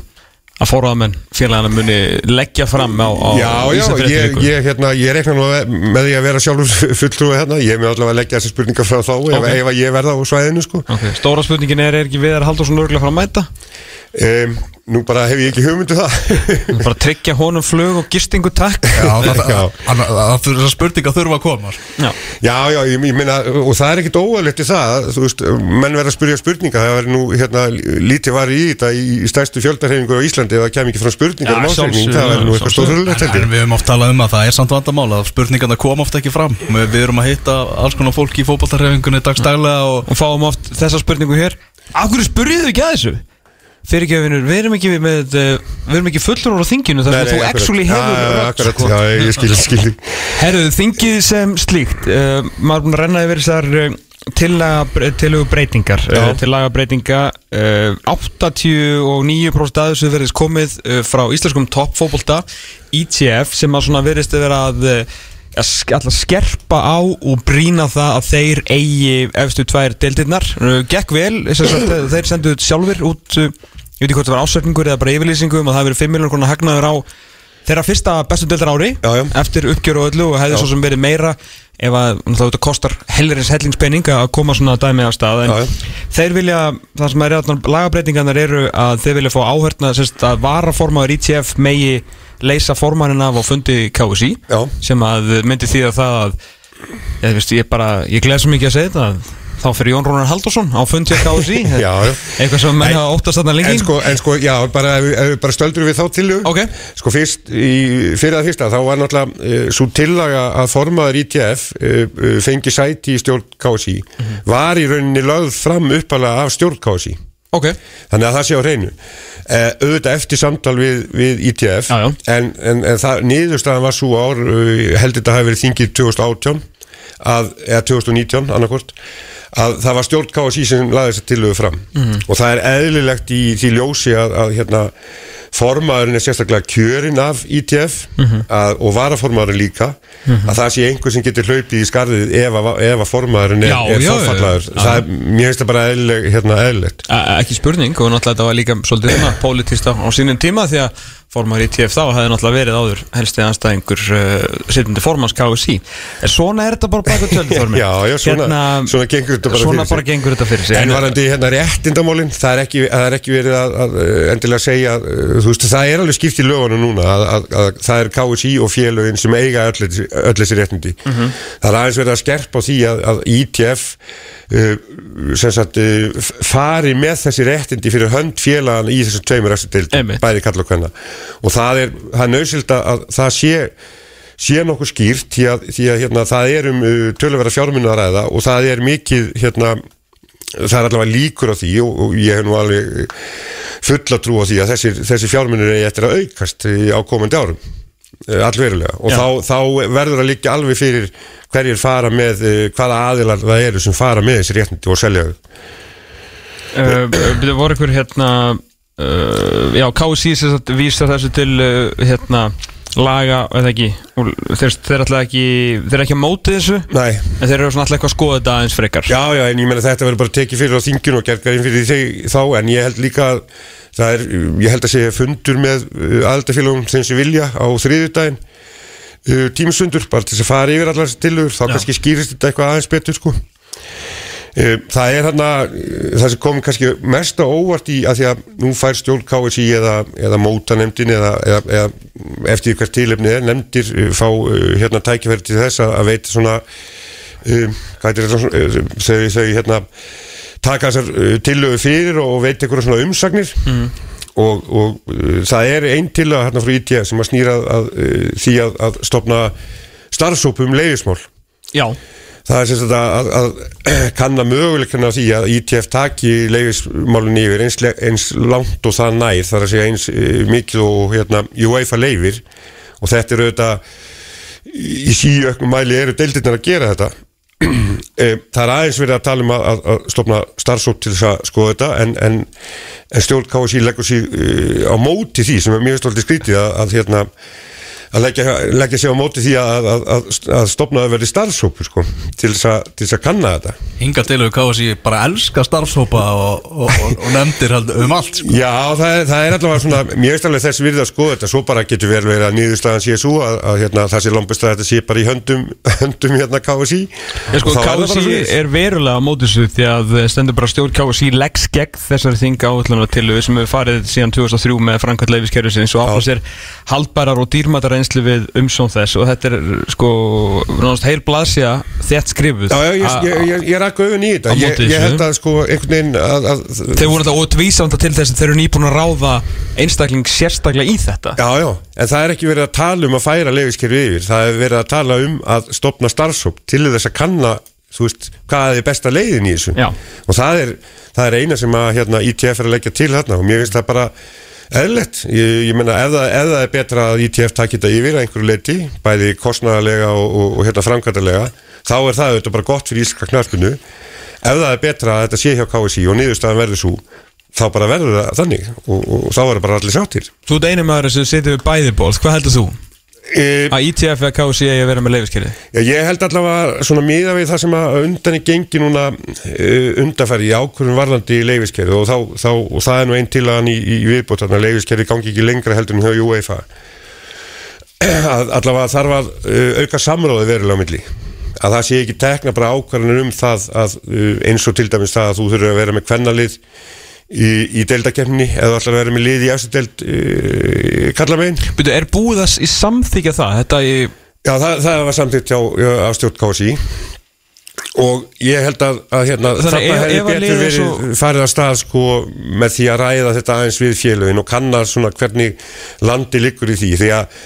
að fóraðamenn félagana muni leggja fram á, á Já, já, ég, ég, hérna, ég rekna nú með því að vera sjálfur fulltrúið hérna, ég með allavega að leggja þessar spurningar frá þá ef, Ok. ef að ég verða á svæðinu sko. Ok, Stóra spurningin er, er ekki Viðar Halldórsson örgulega fara að mæta? um, Nú bara hef ég ekki hugmyndu það. Bara tryggja honum flug og gistingu takk. Já, það, Já. það, það, það er spurning að þurfa að koma sko. Já, Já, já, ég, ég meina, og það er ekkit óæðlegt í það, þú veist, menn verða að spyrja spurninga, það var nú, hérna, lítið var í þetta í stærstu fjöldarhefingur á Íslandi ef það kem ekki frá spurningar um ásegning, sjálfsögðu, það verður nú eitthvað stórhulegt en, við höfum oft talað um að það er samt vandamál að spurningarna koma oft ekki fram. Við, erum að hitta alls konar fólk í fótballtarhefingunni Fyrirgjöfinur, við erum ekki með uh, við erum ekki fullur á þinginu þar sem þú actually hefur já, rödd, akkurat, sko. já, ég skil, skil Herruðu, þingið sem slíkt uh, maður er búin að renna yfir þessar uh, tillaga, tillögu breytingar uh, Já. tillaga breytinga uh, 89% að þessu verðist komið frá íslenskum toppfóbolta ITF sem að verðist að vera að að skerpa á og brína það að þeir eigi efstu tvær deildirnar. Gekk vel, þeir sendu sjálfur út ég veit ekki hvort það var ásverningur eða bara yfirlýsingu um að það hafi verið 5 miljonar konar hagnaður á þeirra fyrsta bestu deildar ári Já, já. eftir uppgjör og öllu og hefði svo sem verið meira ef að þetta kostar hellerins hellingspenning að koma svona dæmi á stað en Já, já. þeir vilja, það sem er lagabreitingarnar eru að þeir vilja fá áhörna sérst, að varaformaður ITF megi leysa formaninn af á fundi KSI Já. sem að myndi því að það að ég, ég ég gleð svo mikið að segja þetta þá fyrir Jón Rónar Halldórsson á fundi á KSI eitthvað sem menn En- hafa óttast þarna lengi. En sko, en sko, já, bara, bara stöldur við þá tillögu. Ok. Sko fyrst, í, fyrir að fyrsta þá var náttúrulega uh, svo tillaga að formaður ITF uh, uh, fengi sæti í stjórn KSI Mhm. var í rauninni lögð fram uppalega af stjórn KSI ok, Þannig að það sé á hreinu. Auðvitað eftir samtal við, við ITF Já, já. En, en, en það, niðurstaðan var svo ár heldur þetta hafi verið þingið 2018 að, eða 2019 annarkvort að það var stjórn KSI sem laði þess að tillögu fram. Mhm. og það er eðlilegt í því ljósi að, að hérna, formaðurinn er sérstaklega kjörin af ITF Mhm. að, og varaformaðurinn líka að það sé einhver sem getur hlaupið í skarðið ef að, ef að formaðurinn er, er er, mér finnst það bara eðlileg, hérna, eðlilegt. E- ekki spurning og náttúrulega þetta var líka svolítið svona, pólitist á, á sínum tíma því að formar í TF þá hefði náttúrulega verið áður helsti anstæðingur uh, sittundi formans KSI en svona er þetta bara baka töldu formi Já, já, svona- svona gengur þetta bara svona bara gengur þetta fyrir sig. En varandi hérna réttindamálin það er ekki, það er ekki verið að, að uh, endilega segja, uh, þú veist, það er alveg skipt í lögunum núna að, að, að það er KSI og félögin sem eiga öll, þessi- öll þessi réttindi. Það er aðeins verið að skerpa því að, að ITF sagt uh, f- fari með þessi réttindi fyrir hönd félagan í þessum tveimur eftir bæði kalla og hvenna og það er, það er nöðsild að það sé sé nokkuð skýrt því að, því að hérna, það er um uh, töluvera fjármunna að ræða og það er mikið hérna, það er allavega líkur á því og, og ég hef nú alveg fulla trú á því að þessi, þessi fjármunir er eftir að aukast á komandi árum. eh, allverulega. Og þá, þá verður að líka alveg fyrir hverjir fara með eh, hvaða aðilar það eru sem fara með þessi réttindi og selja þau. Byrðu voru ykkur hérna uh, Já, sagt vísa þessu til uh, hérna laga, eða ekki? Þeir, þeir ekki, þeir er ekki að móti þessu? Nei, en þeir eru svona alltaf eitthvað að skoða þetta aðeins frekar. Já, já, en ég meina þetta verður bara tekið fyrir á þinginu og gerð inn fyrir þig þá, en ég held líka að það er, ég held að segja fundur með aðaldafélagum þeim sem vilja á þriðjudaginn uh, tímasundur, bara til að fara yfir allar tillögur, þá Já. kannski skýrist þetta eitthvað aðeins betur, sko Uh, Það er hérna, það sem kom kannski mest á óvart í að því að nú fær stjórn KSI eða, eða mótanemdin eða, eða, eða eftir hvert tilefni er nefndir uh, fá uh, hérna tækifæri til þess að, að veita svona um, hvað er þetta uh, þau, þau hérna taka þessar uh, tillögu fyrir og veita einhverja svona umsagnir. Og, og uh, það er einn tillöga hérna frá ITF sem að snýra að, uh, því að, að stopna starfsópum leifismál Já, Það er sagt að, að, að kanna möguleikana því að ITF taki leifismálun yfir eins, eins langt og það nær, þar að segja eins e, mikið og hérna, UEFA leifir og þetta er auðvitað í síöknum mæli eru deildirnar að gera þetta. E, það er aðeins verið að tala um að, að, að stopna starfsótt til þess að skoða þetta en, en, en stjórn KSI leggur sér uh, á móti því sem er mjög stoltið skrítið að, að hérna að leggja, leggja sig á móti því að, að, að, að stopnaði verði starfsópur sko, til þess að, til þess að kanna þetta Hinga til að KSI bara elska starfshópa og, og, og, og nefndir um allt sko. Já, það er, það er allavega svona mjög veist þess virði að skoða þetta svo bara getur vel verið að niðurslagan sé svo að, að hérna, það sé lombist að þetta sé bara í höndum höndum hérna KSI sko, er KSI svoleiðis. er verulega á móti þessu því að stendur bara stjórn KSI leggs gegn þessari þinga áhulluna til sem hefur farið síðan 2003 með Reynslu við umsjón þess og þetta er sko heil blaðsja þett skrifuð. Já, já, ég, ég, ég, ég rakk auðvun í þetta. ég, held að sko einhvern veginn að, að, Þeir voru þetta ótvísanda til þess að þeir eru nýbúin að ráða einstakling sérstaklega í þetta. Já, já, en það er ekki verið að tala um að færa leifiskerfi yfir, það er verið að tala um að stopna starfsóp til þess að kanna þú veist, hvað er besta leiðin í þessu. Já. og það er, það er eina sem að hérna, ITF er að leggja til þarna og mér finnst það bara eðlilegt, ég, ég meina ef það, er betra að ITF taki þetta yfir einhverju leiti, bæði kostnæðarlega og, og, og hérna framkvæmdarlega, þá er það auðvitað bara gott fyrir íslenska knarspinu ef það er betra að þetta sé hjá KSI og niðurstaðan verður svo þá bara verður það þannig og, og, þá verður bara allir sáttir. Þú ert einu maður sem situr við bæði ból, hvað heldur þú? E, Að ITF eða KSI eigi að vera með leifiskerfi? Já, ég held allavega svona miða við það sem að undan er gengi núna undanfæri í ákvörðum varðandi í leifiskerfi og, þá, þá, og það er nú einn til að hann í, í viðbót að leifiskerfi gangi ekki lengra heldur en hjá UEFA allavega þarf að uh, auka samráði verulega á milli að það sé ekki tekna bara ákvarðanir um það að eins og til dæmis það að þú þurfur að vera með kvennalið í, í deildakefni eða að vera með lið í eftir deild uh, kallamegin Byrju, er búið að s- samþykja það? Þetta í Já, það, það var hjá, hjá af stjórn KSI og ég held að, að hérna, þarna ef- hefði betur verið svo- farið að stað sko með því að ræða þetta aðeins við félögin og kanna svona hvernig landi liggur í því. Því að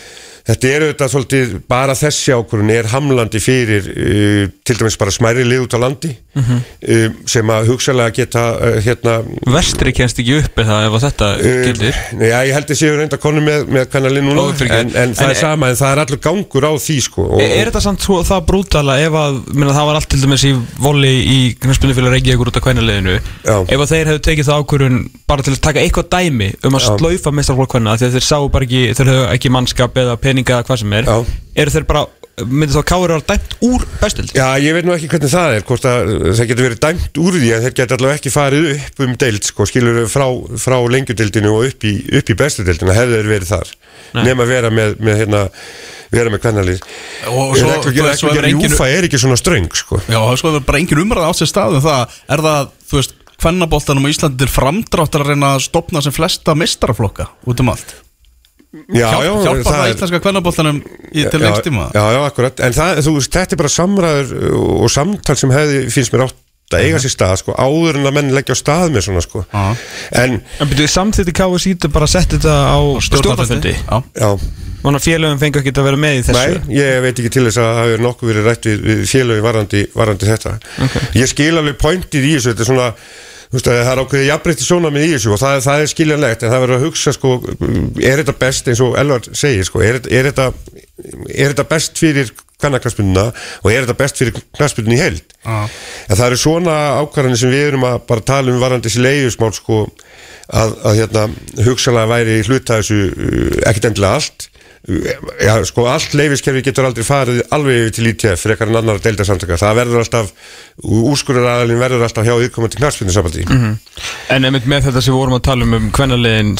þetta er auðvitað svolítið bara þessi ákvörðun er hamlandi fyrir uh, til dæmis bara smæri lið út á landi Mhm. uh, sem að hugsalega geta uh, hérna vestri kennst ekki upp eða ef þetta gildir Uh, já, ég held að séu reynda konu með, með kannalinn núna en, en það En- er sama, en það er allur gangur á því sko og, Er, er þetta samt svo það brútala ef að minna, það var allt til dæmis í voli í knarspunnifélag Reykjavíkur út af kvænuleginu Já. ef að þeir hefðu tekið það ákvörun bara til að taka eitthvað dæmi um að Já. slaufa að peninga eða hvað sem er Já. eru þeir bara myndi þá Káur vera dæmt úr bestild Já, ég veit nú ekki hvernig það er, hvort að það getur verið dæmt úr því en þeir getur allavega ekki farið upp um deild, sko, skilur frá, frá lengjudeildinu og upp í, upp í bestudeildinu, hefur þeir verið þar, Nei. nema vera með, með hérna, vera með kvennalið. Er Júfa er ekki svona ströng, sko. Já, það er sko bara engin umræð á sér staðum það Er það, þú veist, kvennaboltanum á Íslandi til framdráttar að reyna að stopna sem flesta mistaraflokka út um allt Hjálpar það, er- íslenska kvennaboltanum í, til lengst tíma? Já, já, akkurat, en það, þú veist, þetta er bara samræður og samtal sem hefði, finnst mér átt að eiga sér stað, sko, áður en að menn leggja á stað með svona, sko. Já. En, En byrjuðu samþýtti KSI þetta bara að setja þetta á stjórnarfundi. Já, að félögum fengi ekki að vera með í þessu? Nei, ég veit ekki til þess að það hefur nokkuð verið rætt við, félögi varandi, varandi þetta. Ég skil alveg pointið í þessu þetta er svona, veist að það er ákveðið jafnbreytti sjónamið í þessu og það, það er skiljanlegt en það verður að hugsa sko, er þetta best eins og Elvar segir sko, er, er, þetta, er þetta best fyrir kvennaknarsbundina og er þetta best fyrir knarsbundin í held Já. en það eru svona ákvarðanir sem við erum að bara tala um varandi þessi leiðusmál sko, að, að hérna, hugsalega væri hluta þessu uh, ekkit endilega allt Já, sko, allt leifiskerfi getur aldrei farið alveg yfir til ITF frekar en annar deildarsamtaka, það verður alltaf úrskurðaraðalinn verður alltaf hjá yfirkomandi knarspinni sambandi En einmitt með þetta sem við vorum að tala um um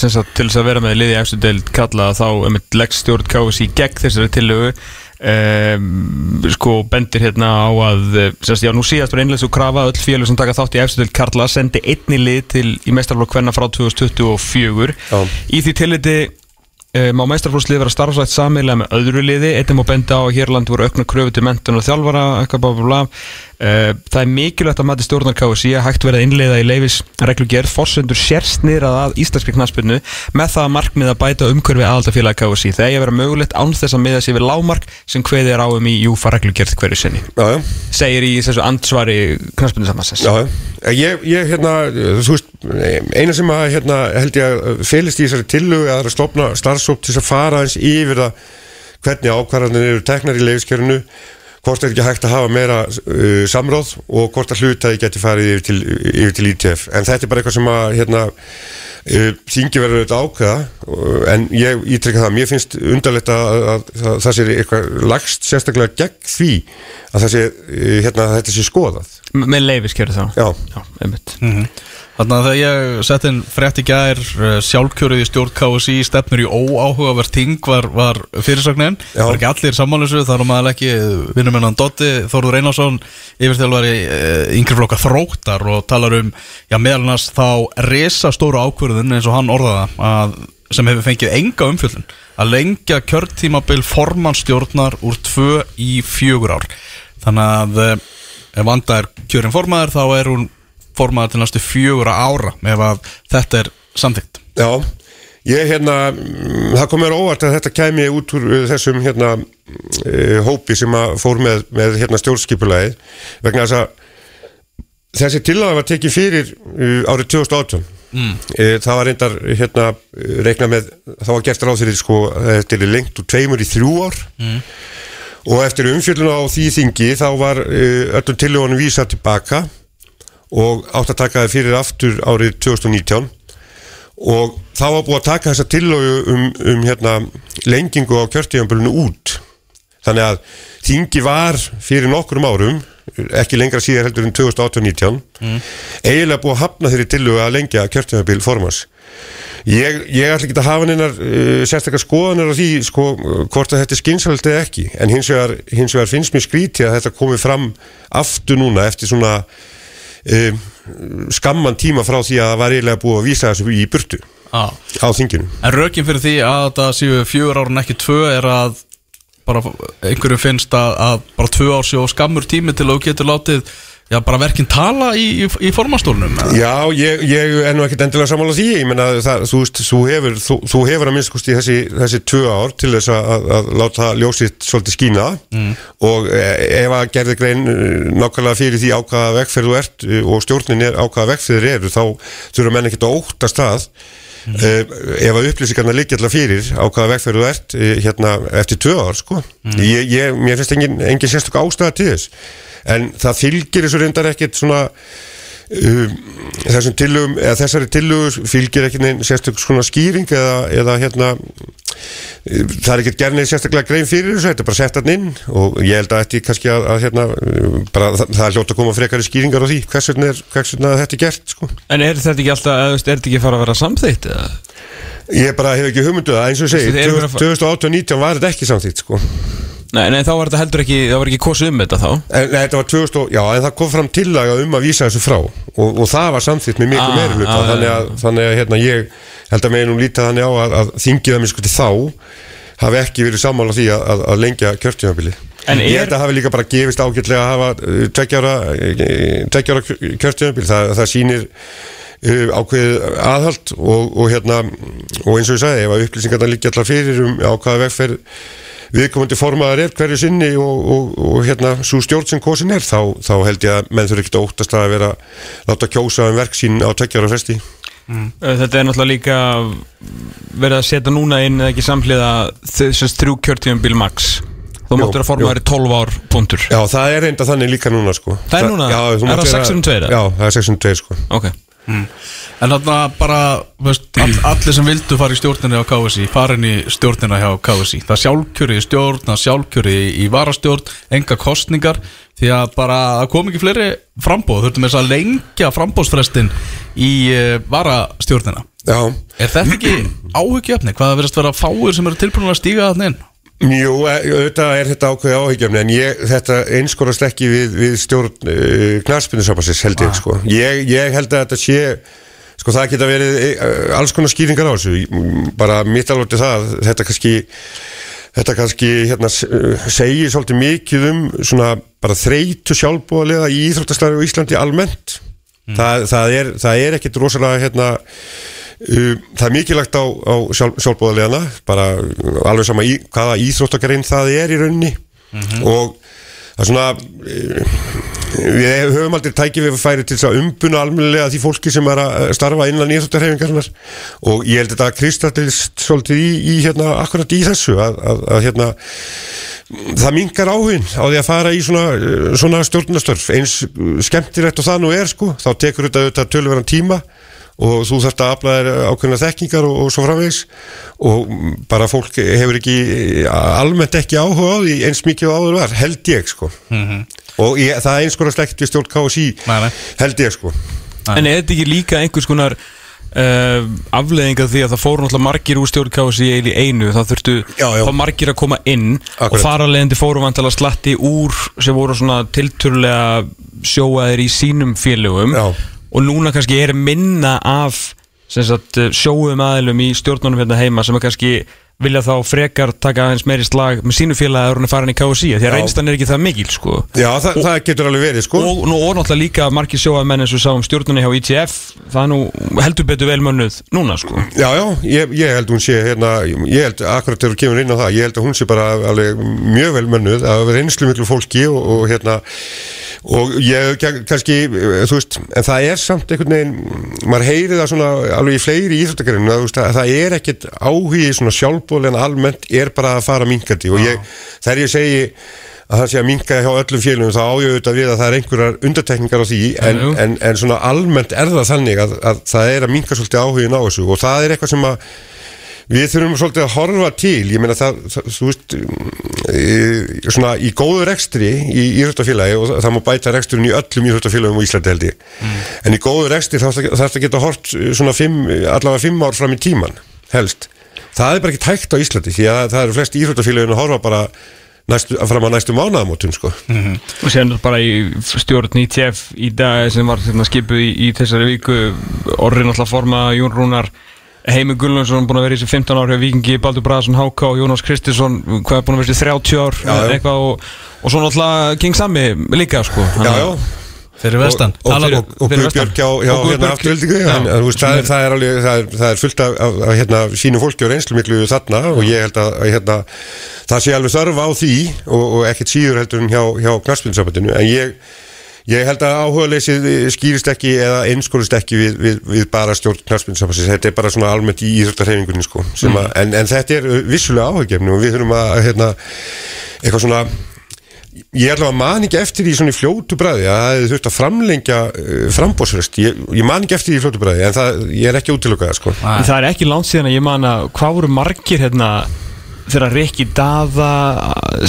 sagt til þess að vera með liði í eftir deild kalla þá einmitt leggst stjórn KSI gegn þessari tillögu. Um, sko bendir hérna á að eh, sagt, já nú síðast var einlega svo krafa öll félög sem taka þátt í eftir deild kalla sendi einni lið til í meistarflokk kvenna frá 2024 Já. í því tilliti má meistarflóðslið vera starfsvægt samilega með öðru liði, einnig má benda á að Hérland voru aukna kröfu til mentun og þjálfara eitthvað bla bla uh, það er mikilvægt að mati stjórnar KSI að hægt verið að innleiða í leifis reglugerð forsendur sérsnýrað að íslenski knaspinu með það að markmið að bæta umhverfi aðaldafélag KSI það eigi að vera mögulegt án þess að miða sér við lámark sem kveði er á um í júfa reglugerð hverju sinni. Segir í þessu ansvari knaspinu samansess Eina sem að hérna, held ég að félist í þessari tillögu að að stopna starfsóp til þess að fara eins yfir það hvernig ákvarðanir eru teknar í leifiskerinu hvort er ekki hægt að hafa meira uh, samráð og hvort að hlutaði geti farið yfir til, yfir til ITF en þetta er bara eitthvað sem að hérna, uh, þingi verður auðvitað ákveða uh, en ég ítrykka það, mér finnst undarlegt að, að, að, að það sé eitthvað lagst sérstaklega gegn því að það sé, uh, hérna, að þetta sé skoðað. Með leifiskerðu þá? Já. Já einmitt. Þannig að þegar ég sett inn frétt í gær uh, sjálfkjörið í stjórn KSI stefnur í óáhugavert ting var, var fyrirsögnin, var ekki allir sammálusu þar um aðal ekki vinnum hennan Dotti Þórður Einarsson yfirþjálfari uh, yngri flokka þróttar og talar um já meðalannast þá resa stóra ákvörðun eins og hann orðaða að, sem hefur fengið enga umfjöldun að lengja kjörtímabil formannstjórnar úr tvö í fjögur ár. Þannig að uh, ef vanda er kjörin formaður þá er hún formaður til næstu fjögura ára ef að þetta er samþygt Já, ég hérna mm, það kom mér óvart að þetta kæmi út úr uh, þessum hérna uh, hópi sem að fór með, með hérna stjórnskipulagi vegna þess að þessi tillaga var tekið fyrir uh, árið 2018 mm. það var reyndar hérna reikna með, það var gert ráð fyrir sko, er lengt úr tveimur í þrjú ár mm. og eftir umfjölduna á því þingi þá var uh, öllum tillögunum vísað tilbaka og átt að taka það fyrir aftur árið 2019 og þá var búið að taka þessa tillögu um, um hérna, lengingu á kjörtíðanbölinu út. Þannig að þingi var fyrir nokkrum árum ekki lengra síðar heldur en 2018-19 eiginlega búið að hafna þeirri tillögu að lengja kjörtíðanböl formans Ég, ég ætla ekki að hafa neinar uh, sérstakar skoðanir á því sko, hvort að þetta er skynsalegt eða ekki. En hins vegar, hins vegar finnst mér skríti að þetta komi fram aftur núna eftir svona um, skamman tíma frá því að það var eiginlega búið að vísa þessu í burtu ah. á þinginu En rökin fyrir því að þetta séu fjögur ára en ekki tvö er að bara einhverjum finnst að, að bara tvö ár séu skammur tími til að þú getur látið já, bara verkinn tala í, í, í formastólnum Já, ég, ég er nú ekkert endilega sammála því ég menna það, þú veist, þú hefur þú, þú hefur að minnst kosti þessi, þessi tvö ár til þess að, að, að láta ljósitt svolítið skína mm. og e, ef að gerði grein eh, nákvæmlega fyrir því ákvaða vegferð þú ert eh, og stjórnin er ákvaða vegferðir eru þá þurfa menn ekkert að óttast það mm. uh, ef að upplýsingarna liggja alltaf fyrir ákvaða vegferð þú ert hérna eftir tvö ár sko mm. ég, ég, mér finnst engin, engin sérstök ástæða til þess en það fylgir þessu reyndar ekkert svona um, eða þessari tillögur fylgir ekki neinn sérstök svona skýring eða, eða hérna um, það er ekkert gerðin sérstaklega grein fyrir þessu, þetta er bara sett hann inn og ég held að þetta kannski að, að hérna um, bara það, er hljótt að koma frekari skýringar á því hvers vegna, er, hvers vegna þetta er gert sko. En er þetta ekki alltaf, eða, er þetta ekki fara að vera samþýtt? eða? ég bara hef ekki hugmyndu það eins og segi, eru bara að fa- 2018-19 var þetta ekki samþýtt sko Nei, nei, þá var þetta heldur ekki, það var ekki kosið um þetta þá. Nei, þetta var 2000, og- já, en það kom fram tillaga um að vísa þessu frá. Og, og það var samþýtt með miklu Ah, meiri hluta ah, þannig, að, þannig að hérna, ég held að megin nú lítið þannig á að, að þingið að sko til þá hafi ekki verið sammála því að, að, að lengja kjörtímabili En ég er- held að hafi líka bara gefist ágætlega að hafa uh, tveggjára tveggjára kjörtímabil. Það, það sýnir uh, ákveðið aðhald og, og hérna og eins og ég sagði, ef að upplýsingarna líka allar fyrir um á hvaða vegferð viðkomandi formaðar er hverju sinni og, og, og hérna svo stjórn sem kosin er þá, þá held ég að menn þurfi ekkert að óttast að vera láta kjósa um verk sín á tveggjára fresti. Uh, Þetta er náttúrulega líka verið að setja núna inn eða ekki samhliða þessast þrjú kjörtíðanbíl max. Þú máttur að forma þær í 12 ár punktur. Já, það er reynda þannig líka núna sko. Það er núna? já, Er mátt það vera- 602 eða? Já, það er 602 sko. Ok En þarna bara, veist, all, allir sem vildu fara í stjórnina hjá KSI farin í stjórnina hjá KSI það sjálfkjöri í stjórn, það sjálfkjöri í varastjórn, enga kostningar því að bara, kom ekki fleiri frambóð, þurftum þess að lengja frambóðsfrestin í uh, varastjórnina Já, Er þetta ekki áhyggjöfni? Hvað verðast vera fáir sem eru tilbúin að stíga þarna inn? Jú, e- auðvitað er þetta ákveði áhyggjumni en ég, þetta einskorast ekki við, við stjórn uh, knarspindusambansins held ég sko. Ég, ég held að þetta sé sko það geta verið uh, alls konar skýringar á þessu. Mm, bara mitt alveg til það þetta kannski þetta kannski hérna, segir svolítið mikið um svona bara þreytu sjálfbúðalega í íþróttaslæri á Íslandi almennt. Það, það, er, er ekkit rosalega hérna það er mikilvægt á, á sjálf, sjálfbóðalegana bara alveg sama í, hvaða íþróttakarein það er í rauninni. Og það er svona uh, við höfum aldrei tækið við færi til að umbuna almennilega því fólki sem er að starfa innan íþróttarhefingarnar og ég held að þetta kristallist svolítið í, í hérna, akkurat í þessu að, að, að hérna það mingar áhugin á því að fara í svona, svona stjórnastörf eins skemmtilegt og það nú er sko þá tekur þetta, þetta tölverðan tíma og þú þarft að afla þér ákveðna þekkingar og, og svo framvegis og mm, bara fólk hefur ekki almennt ekki áhuga á því eins mikið og áður var, held ég sko og ég, það er eins konar slegt við stjórn KSI Nei, nei. held ég sko En er þetta ekki líka einhvers konar uh, afleðing af því að það fóru náttúrulega margir úr stjórnkási í einu, það þurftu Já, já. þá margir að koma inn Akkurat. og þar að leiðandi fóru vantala slatti úr sem voru svona tilturlega sjóaðir í sínum félögum Já. Og núna kannski er minna af sagt, sjóum aðilum í stjórnunum hérna heima sem kannski vilja þá frekar taka aðeins meiri slag með sínu félagi að hún er farin í KSI því að reynstan er ekki það mikil sko. Já, það, það getur alveg verið sko. Og, nú, og náttúrulega líka margir sjóamenn eins og við sáum stjórnunni hjá ITF það er nú heldur betur vel mönnuð núna sko. Já, já, ég, ég held hún sé hérna, ég held akkurat þegar þú kemur inn á það, ég held að hún sé bara alveg mjög vel mönnuð að vera einslu miklu fólki og, og hérna og ég kann- kannski, eh, þú veist en það er samt einhvern veginn maður heyri það svona alveg í fleiri íþróttakarinn að, það er ekkit áhugi svona sjálfbóðlega en almennt er bara að fara minkandi og ég, þegar ég segi að það sé að minka hjá öllum félugum þá ájöðu þetta við að það er einhverjar undartekningar á því en, en, en svona almennt er það þannig að, að það er að minka svolítið áhugin á þessu. Og það er eitthvað sem að við þurfum svolítið að horfa til ég meina það, það þú veist e, svona í góðu rekstri í íþróttafélagi og það, það má bæta reksturinn í öllum íþróttafélagum á Íslandi held ég. En í góðu rekstri þarf það að geta hort eh, svona fimm, allavega fimm ár fram í tíman helst, það er bara ekki tækt á Íslandi því að það eru flest íþróttafélagin að horfa bara næstu, fram að næstu mánaðamótum sko. Og séðan bara í stjórn ITF í dag sem var hérna, skipuð í, í þessari viku orðin alltaf forma Jón Rúnar Heimi Gullundsson búin að vera í þessi 15 ár hjá Vikingi, Baldur Braðarsson, Háká, Jónas Kristinsson hvað er búin að vera í þessi 30 ár Já, já. eitthvað og, og svo náttúrulega King Sammi líka sko. Já, já, Fyrir vestan og, og, og, og fyrir Guðbjörg Guðbjörg- hérna afturöldingu það, er, það, er alveg, það, er, það er fullt af, af, af hérna, sínu fólki og reynslu miklu þarna og ég held að, að hérna, það sé alveg þörf á því og, og ekkert síður heldur en hjá, hjá knarspilsambandinu en ég, ég held að áhugaleysið skýrist ekki eða einskólist ekki við, við, við bara stjórn knarspilsambandsins þetta er bara svona almennt í íþróttarhefingunni sko, sem að, en, en þetta er vissulega áhugjefni og við þurfum að hérna, eitthvað svona ég ætla að man ekki eftir því svona í fljótu bræði að það hefði þurft að framlengja uh, frambóðsröst, ég, ég man ekki eftir því í fljótu bræði en það, ég er ekki útilokað sko. En Það er ekki langt síðan að ég man að hvað voru margir hérna þegar Rikki Daða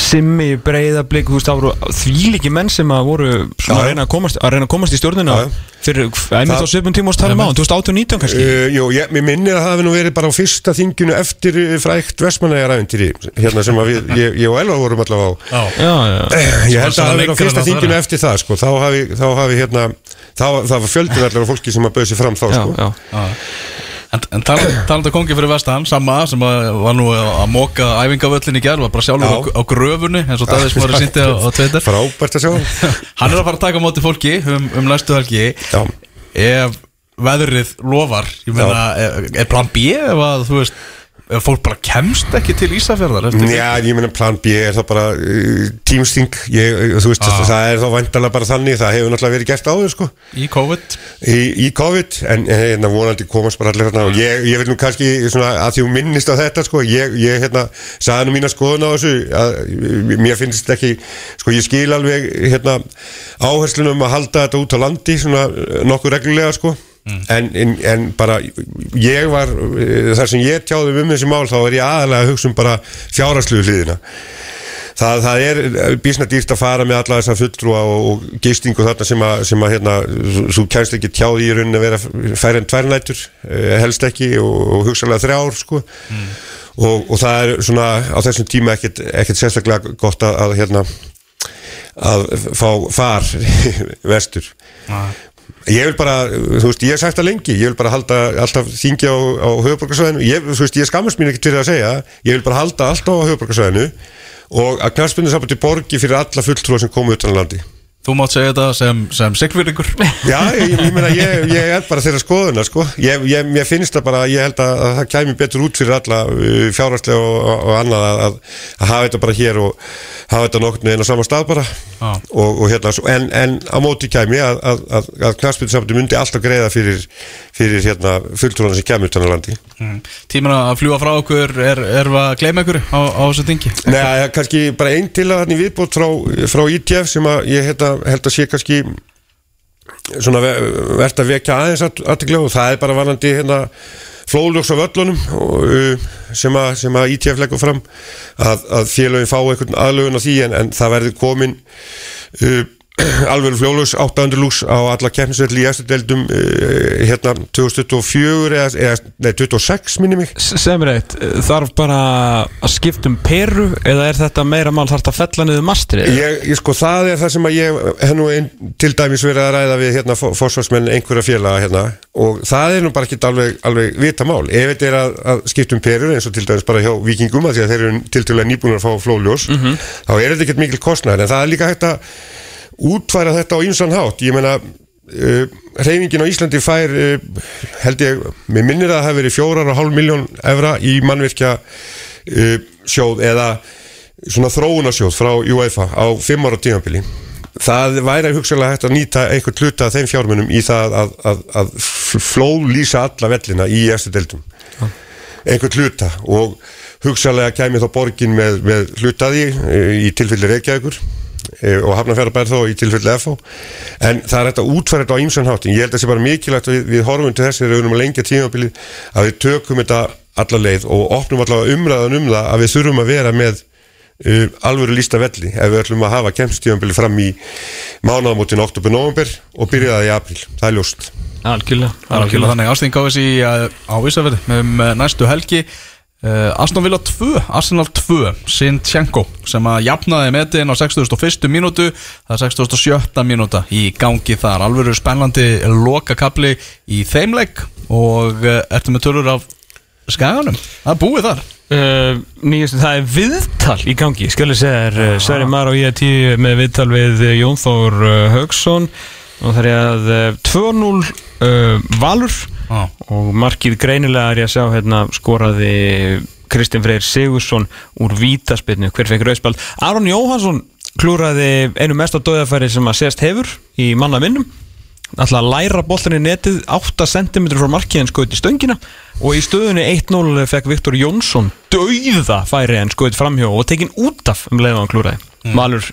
Simmi Breiðablík voru þvíliki menn sem að voru Já. að reyna að komast, að reyna að komast í stjórnina Já. fyrir einmitt á Það- svipum tíma og talum á 2018-19 kannski Uh, jú, ég, mér minnir að það hefði nú verið bara á fyrsta þinginu eftir uh, frækt Vestmanæjaræfintýri hérna sem við, ég, ég og Elva vorum allavega á Já, já, Ég held að það hafi verið á fyrsta þinginu eftir það sko. þá hafi, þá hafi hérna þá, það var af fólki sem að bauði sér fram þá sko. En, en talandi um kongi fyrir vestan Samma sem var nú að móka æfingavöllin í gerð Var bara sjálfur á, á gröfunni eins og Davíðs var að sýndi á, á Twitter. Frábært að sjá. Hann er að fara að taka móti fólki um, um næstu helgi. Já. Ef veðrið lofar Ég meina, er, plan B ef að þú veist fólk bara kemst ekki til Ísafjörðar Já, ég meina plan B er það bara uh, tímsting, ég, þú veist Ah. það er þá vandalega bara þannig, það hefur náttúrulega verið gert áður sko. Í COVID? Í, í COVID en hérna vonandi komast bara allir hérna. Og ég, ég vil nú kannski svona að því hún minnist á þetta sko ég, ég hérna sagði nú mína skoðun á þessu að mér finnst þetta ekki sko ég skil alveg hérna áherslunum að halda þetta út á landi svona eh, nokkuð reglulega sko en, en, en bara ég var eh, þar sem ég tjáði um þessi mál þá er ég aðalega að hugsa um bara fjárasluðu hliðina. Það, það er bísna dýrt að fara með alla þessa fulltrúa og, og gistingu þarna sem að, sem að hérna, þú- kænst ekki tjáði í rauninni að vera færri en tværnætur, helst ekki og, og hugsalega þrjár sko. Og, og það er svona á þessum tíma ekkit, ekkit sérstaklega gott að, að hérna að fá far vestur Ég vil bara, þú veist, ég hef sagt það lengi ég vil bara halda alltaf þingi á, á höfuborgarsvæðinu, ég, þú veist, ég skammast mín ekkert fyrir að segja, ég vil bara halda alltaf á höfuborgarsvæðinu og að knarspindu sambandi borgi fyrir alla fulltrúa sem komu utan landi Þú mátt segja þetta sem, sem sigfyrringur Já, ég, ég meina, ég, ég er bara þeirra skoðuna, sko ég, ég, finnst það bara, ég held að, að það kæmi betur út fyrir alla uh, fjárhagslega og, og, og annað að, að, að hafa þetta bara hér og hafa þetta nokkurnu einn á sama stað bara Já. og, og hérna, en, en á móti kæmi að, að, að, að knarspindu sambandi myndi alltaf greiða fyrir, fyrir hérna, fulltrúana sem utan á landi mm. Tíminn að fljúa frá okkur Er, er að gleyma ykkur á, á þessu tingi? Nei, kannski bara einn til að hann í viðbót frá, frá ITF sem að ég hérna, held að sé kannski svona ve- vert að vekja aðeins aðtegla og það er bara varandi hérna flóðljóks á völlunum uh, sem, að, sem að ITF leggur fram að, að félögin fá einhvern aðlögun á því en, en það verður komin uh, alveg fljóðljóks 800 lúks á alla keppnisvelli í eftir deildum uh, hérna 2024 eða, eða nei, 26 minni mig. Sem er eitt, þarf bara að skipta um peru eða er þetta meira mál þarf þetta að fella niður mastrið? Ég, ég sko, það er það sem að ég hef nú ein, til dæmis verið að ræða við hérna fórsvarsmenn einhverja félaga hérna og það er nú bara ekki alveg, alveg vita mál, ef þetta er að, að skipta um perur eins og til dæmis bara hjá vikingum að því að þeir eru til dæmis nýbúin að fá flóljós þá er þetta ekkert mikil kostnæður en það er líka hægt að útfæra þetta á ýmsan hátt, ég meina uh, reyfingin á Íslandi fær uh, held ég, mér minnir að það hafi verið fjórar og hálf miljón evra í mannvirkja uh, sjóð eða svona þróunarsjóð frá UEFA á fimm ára tímabili. Það væri hugsalega hægt að nýta einhvern hluta af þeim fjármunum í það að, að, að flóðlýsa alla vellina í eftir deildum. Einhvern hluta og hugsalega kæmi þá borgin með, með hlutaði í tilfelli Reykjavíkur. e, og Hafnarfjörðabær þó í tilfelli FH en það er hægt að útfæra þetta á ýmsan hátt. En ég held að það sé bara mikilvægt við, við horfum til þess við erum að lengja tímabilið að við tökum þetta alla leið og opnum allavega umræðan um það að við þurfum að vera með uh, alvöru lísta velli. Ef við ætlum að hafa kemstíðanbili fram í mánaðamótin oktober-november og byrjaði í april, það er ljóst. Algjörlega, algjörlega. Þannig í uh, á Ísafjörði um uh, næstu helgi uh, Aston Villa 2, Arsenal 2 Sintchenko sem að jafnaði metin á 61. mínútu. Það er 67. mínúta í gangi þar. Alveg spennandi loka kapli í þeimleik og uh, ertu með tölur af skaganum? Það er búið þar. Uh, nýjast, það er viðtal í gangi þér, uh, Sverri Mar og ég tíu með viðtal við Jón Þór Haugsson og það er að uh, 2-0 uh, Valur Já. og markið greinilega er ég að sjá hérna skoraði Kristinn Freyr Sigursson úr vítaspilnu, hver fekk rauðspald Aron Jóhansson klúraði einu mest á döðafæri sem að sést hefur í manna minnum ætla að læra boltan í netið 8 cm frá markið en skoði í stöngina. Og í stöðunni 1-0 fekk Viktor Jónsson dauða færi en skoði framhjá og tekin út af um leiðan klúraði Valur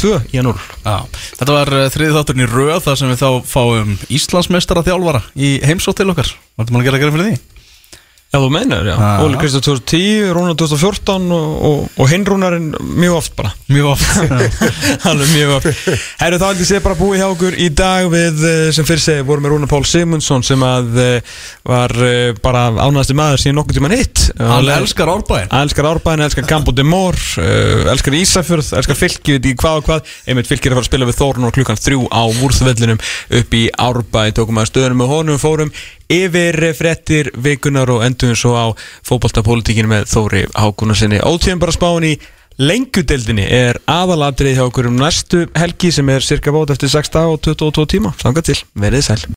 2 í að 0 Já, þetta var uh, þriði þátturinn í röð þar sem við þá fáum Íslandsmeistara þjálfara í heimsótt til okkar Vartum að gera að gera fyrir því? Já, þú meinar, já. Já. Óli Kristjáð 2010, Rúnar 2014 og, og, og hinn Rúnarinn mjög oft bara. Mjög oft Alveg mjög oft. Herru, þá heldur ég sé bara búið hjá okkur í dag við, eh, sem fyrir segi, vorum með Rúnar Pál Simundsson sem að eh, var eh, bara ánæðasti maður síðan nokkuð tíma hitt. Hann elskar árbæðin Hann elskar Árbæðin, elskar Gambo de Mór, elskar Ísafjörð, elskar fylki, veit í hvað og hvað. Einmitt fylkir er að fara að spila við Þórun og klukkan þrjú á Vúrþvellinum upp í Árbæði. Tókum að stöðunum með honum, fórum yfir frettir vikunar og endum svo á fótboltapolítikinu með Þóri Hákunarsinni. Ótíðan bara spáin í lengjudeldinni er aðalatrið hjá okkur um næstu helgi sem er cirka bót eftir 6 dag og 22 tíma. Sanga til, verið sæl.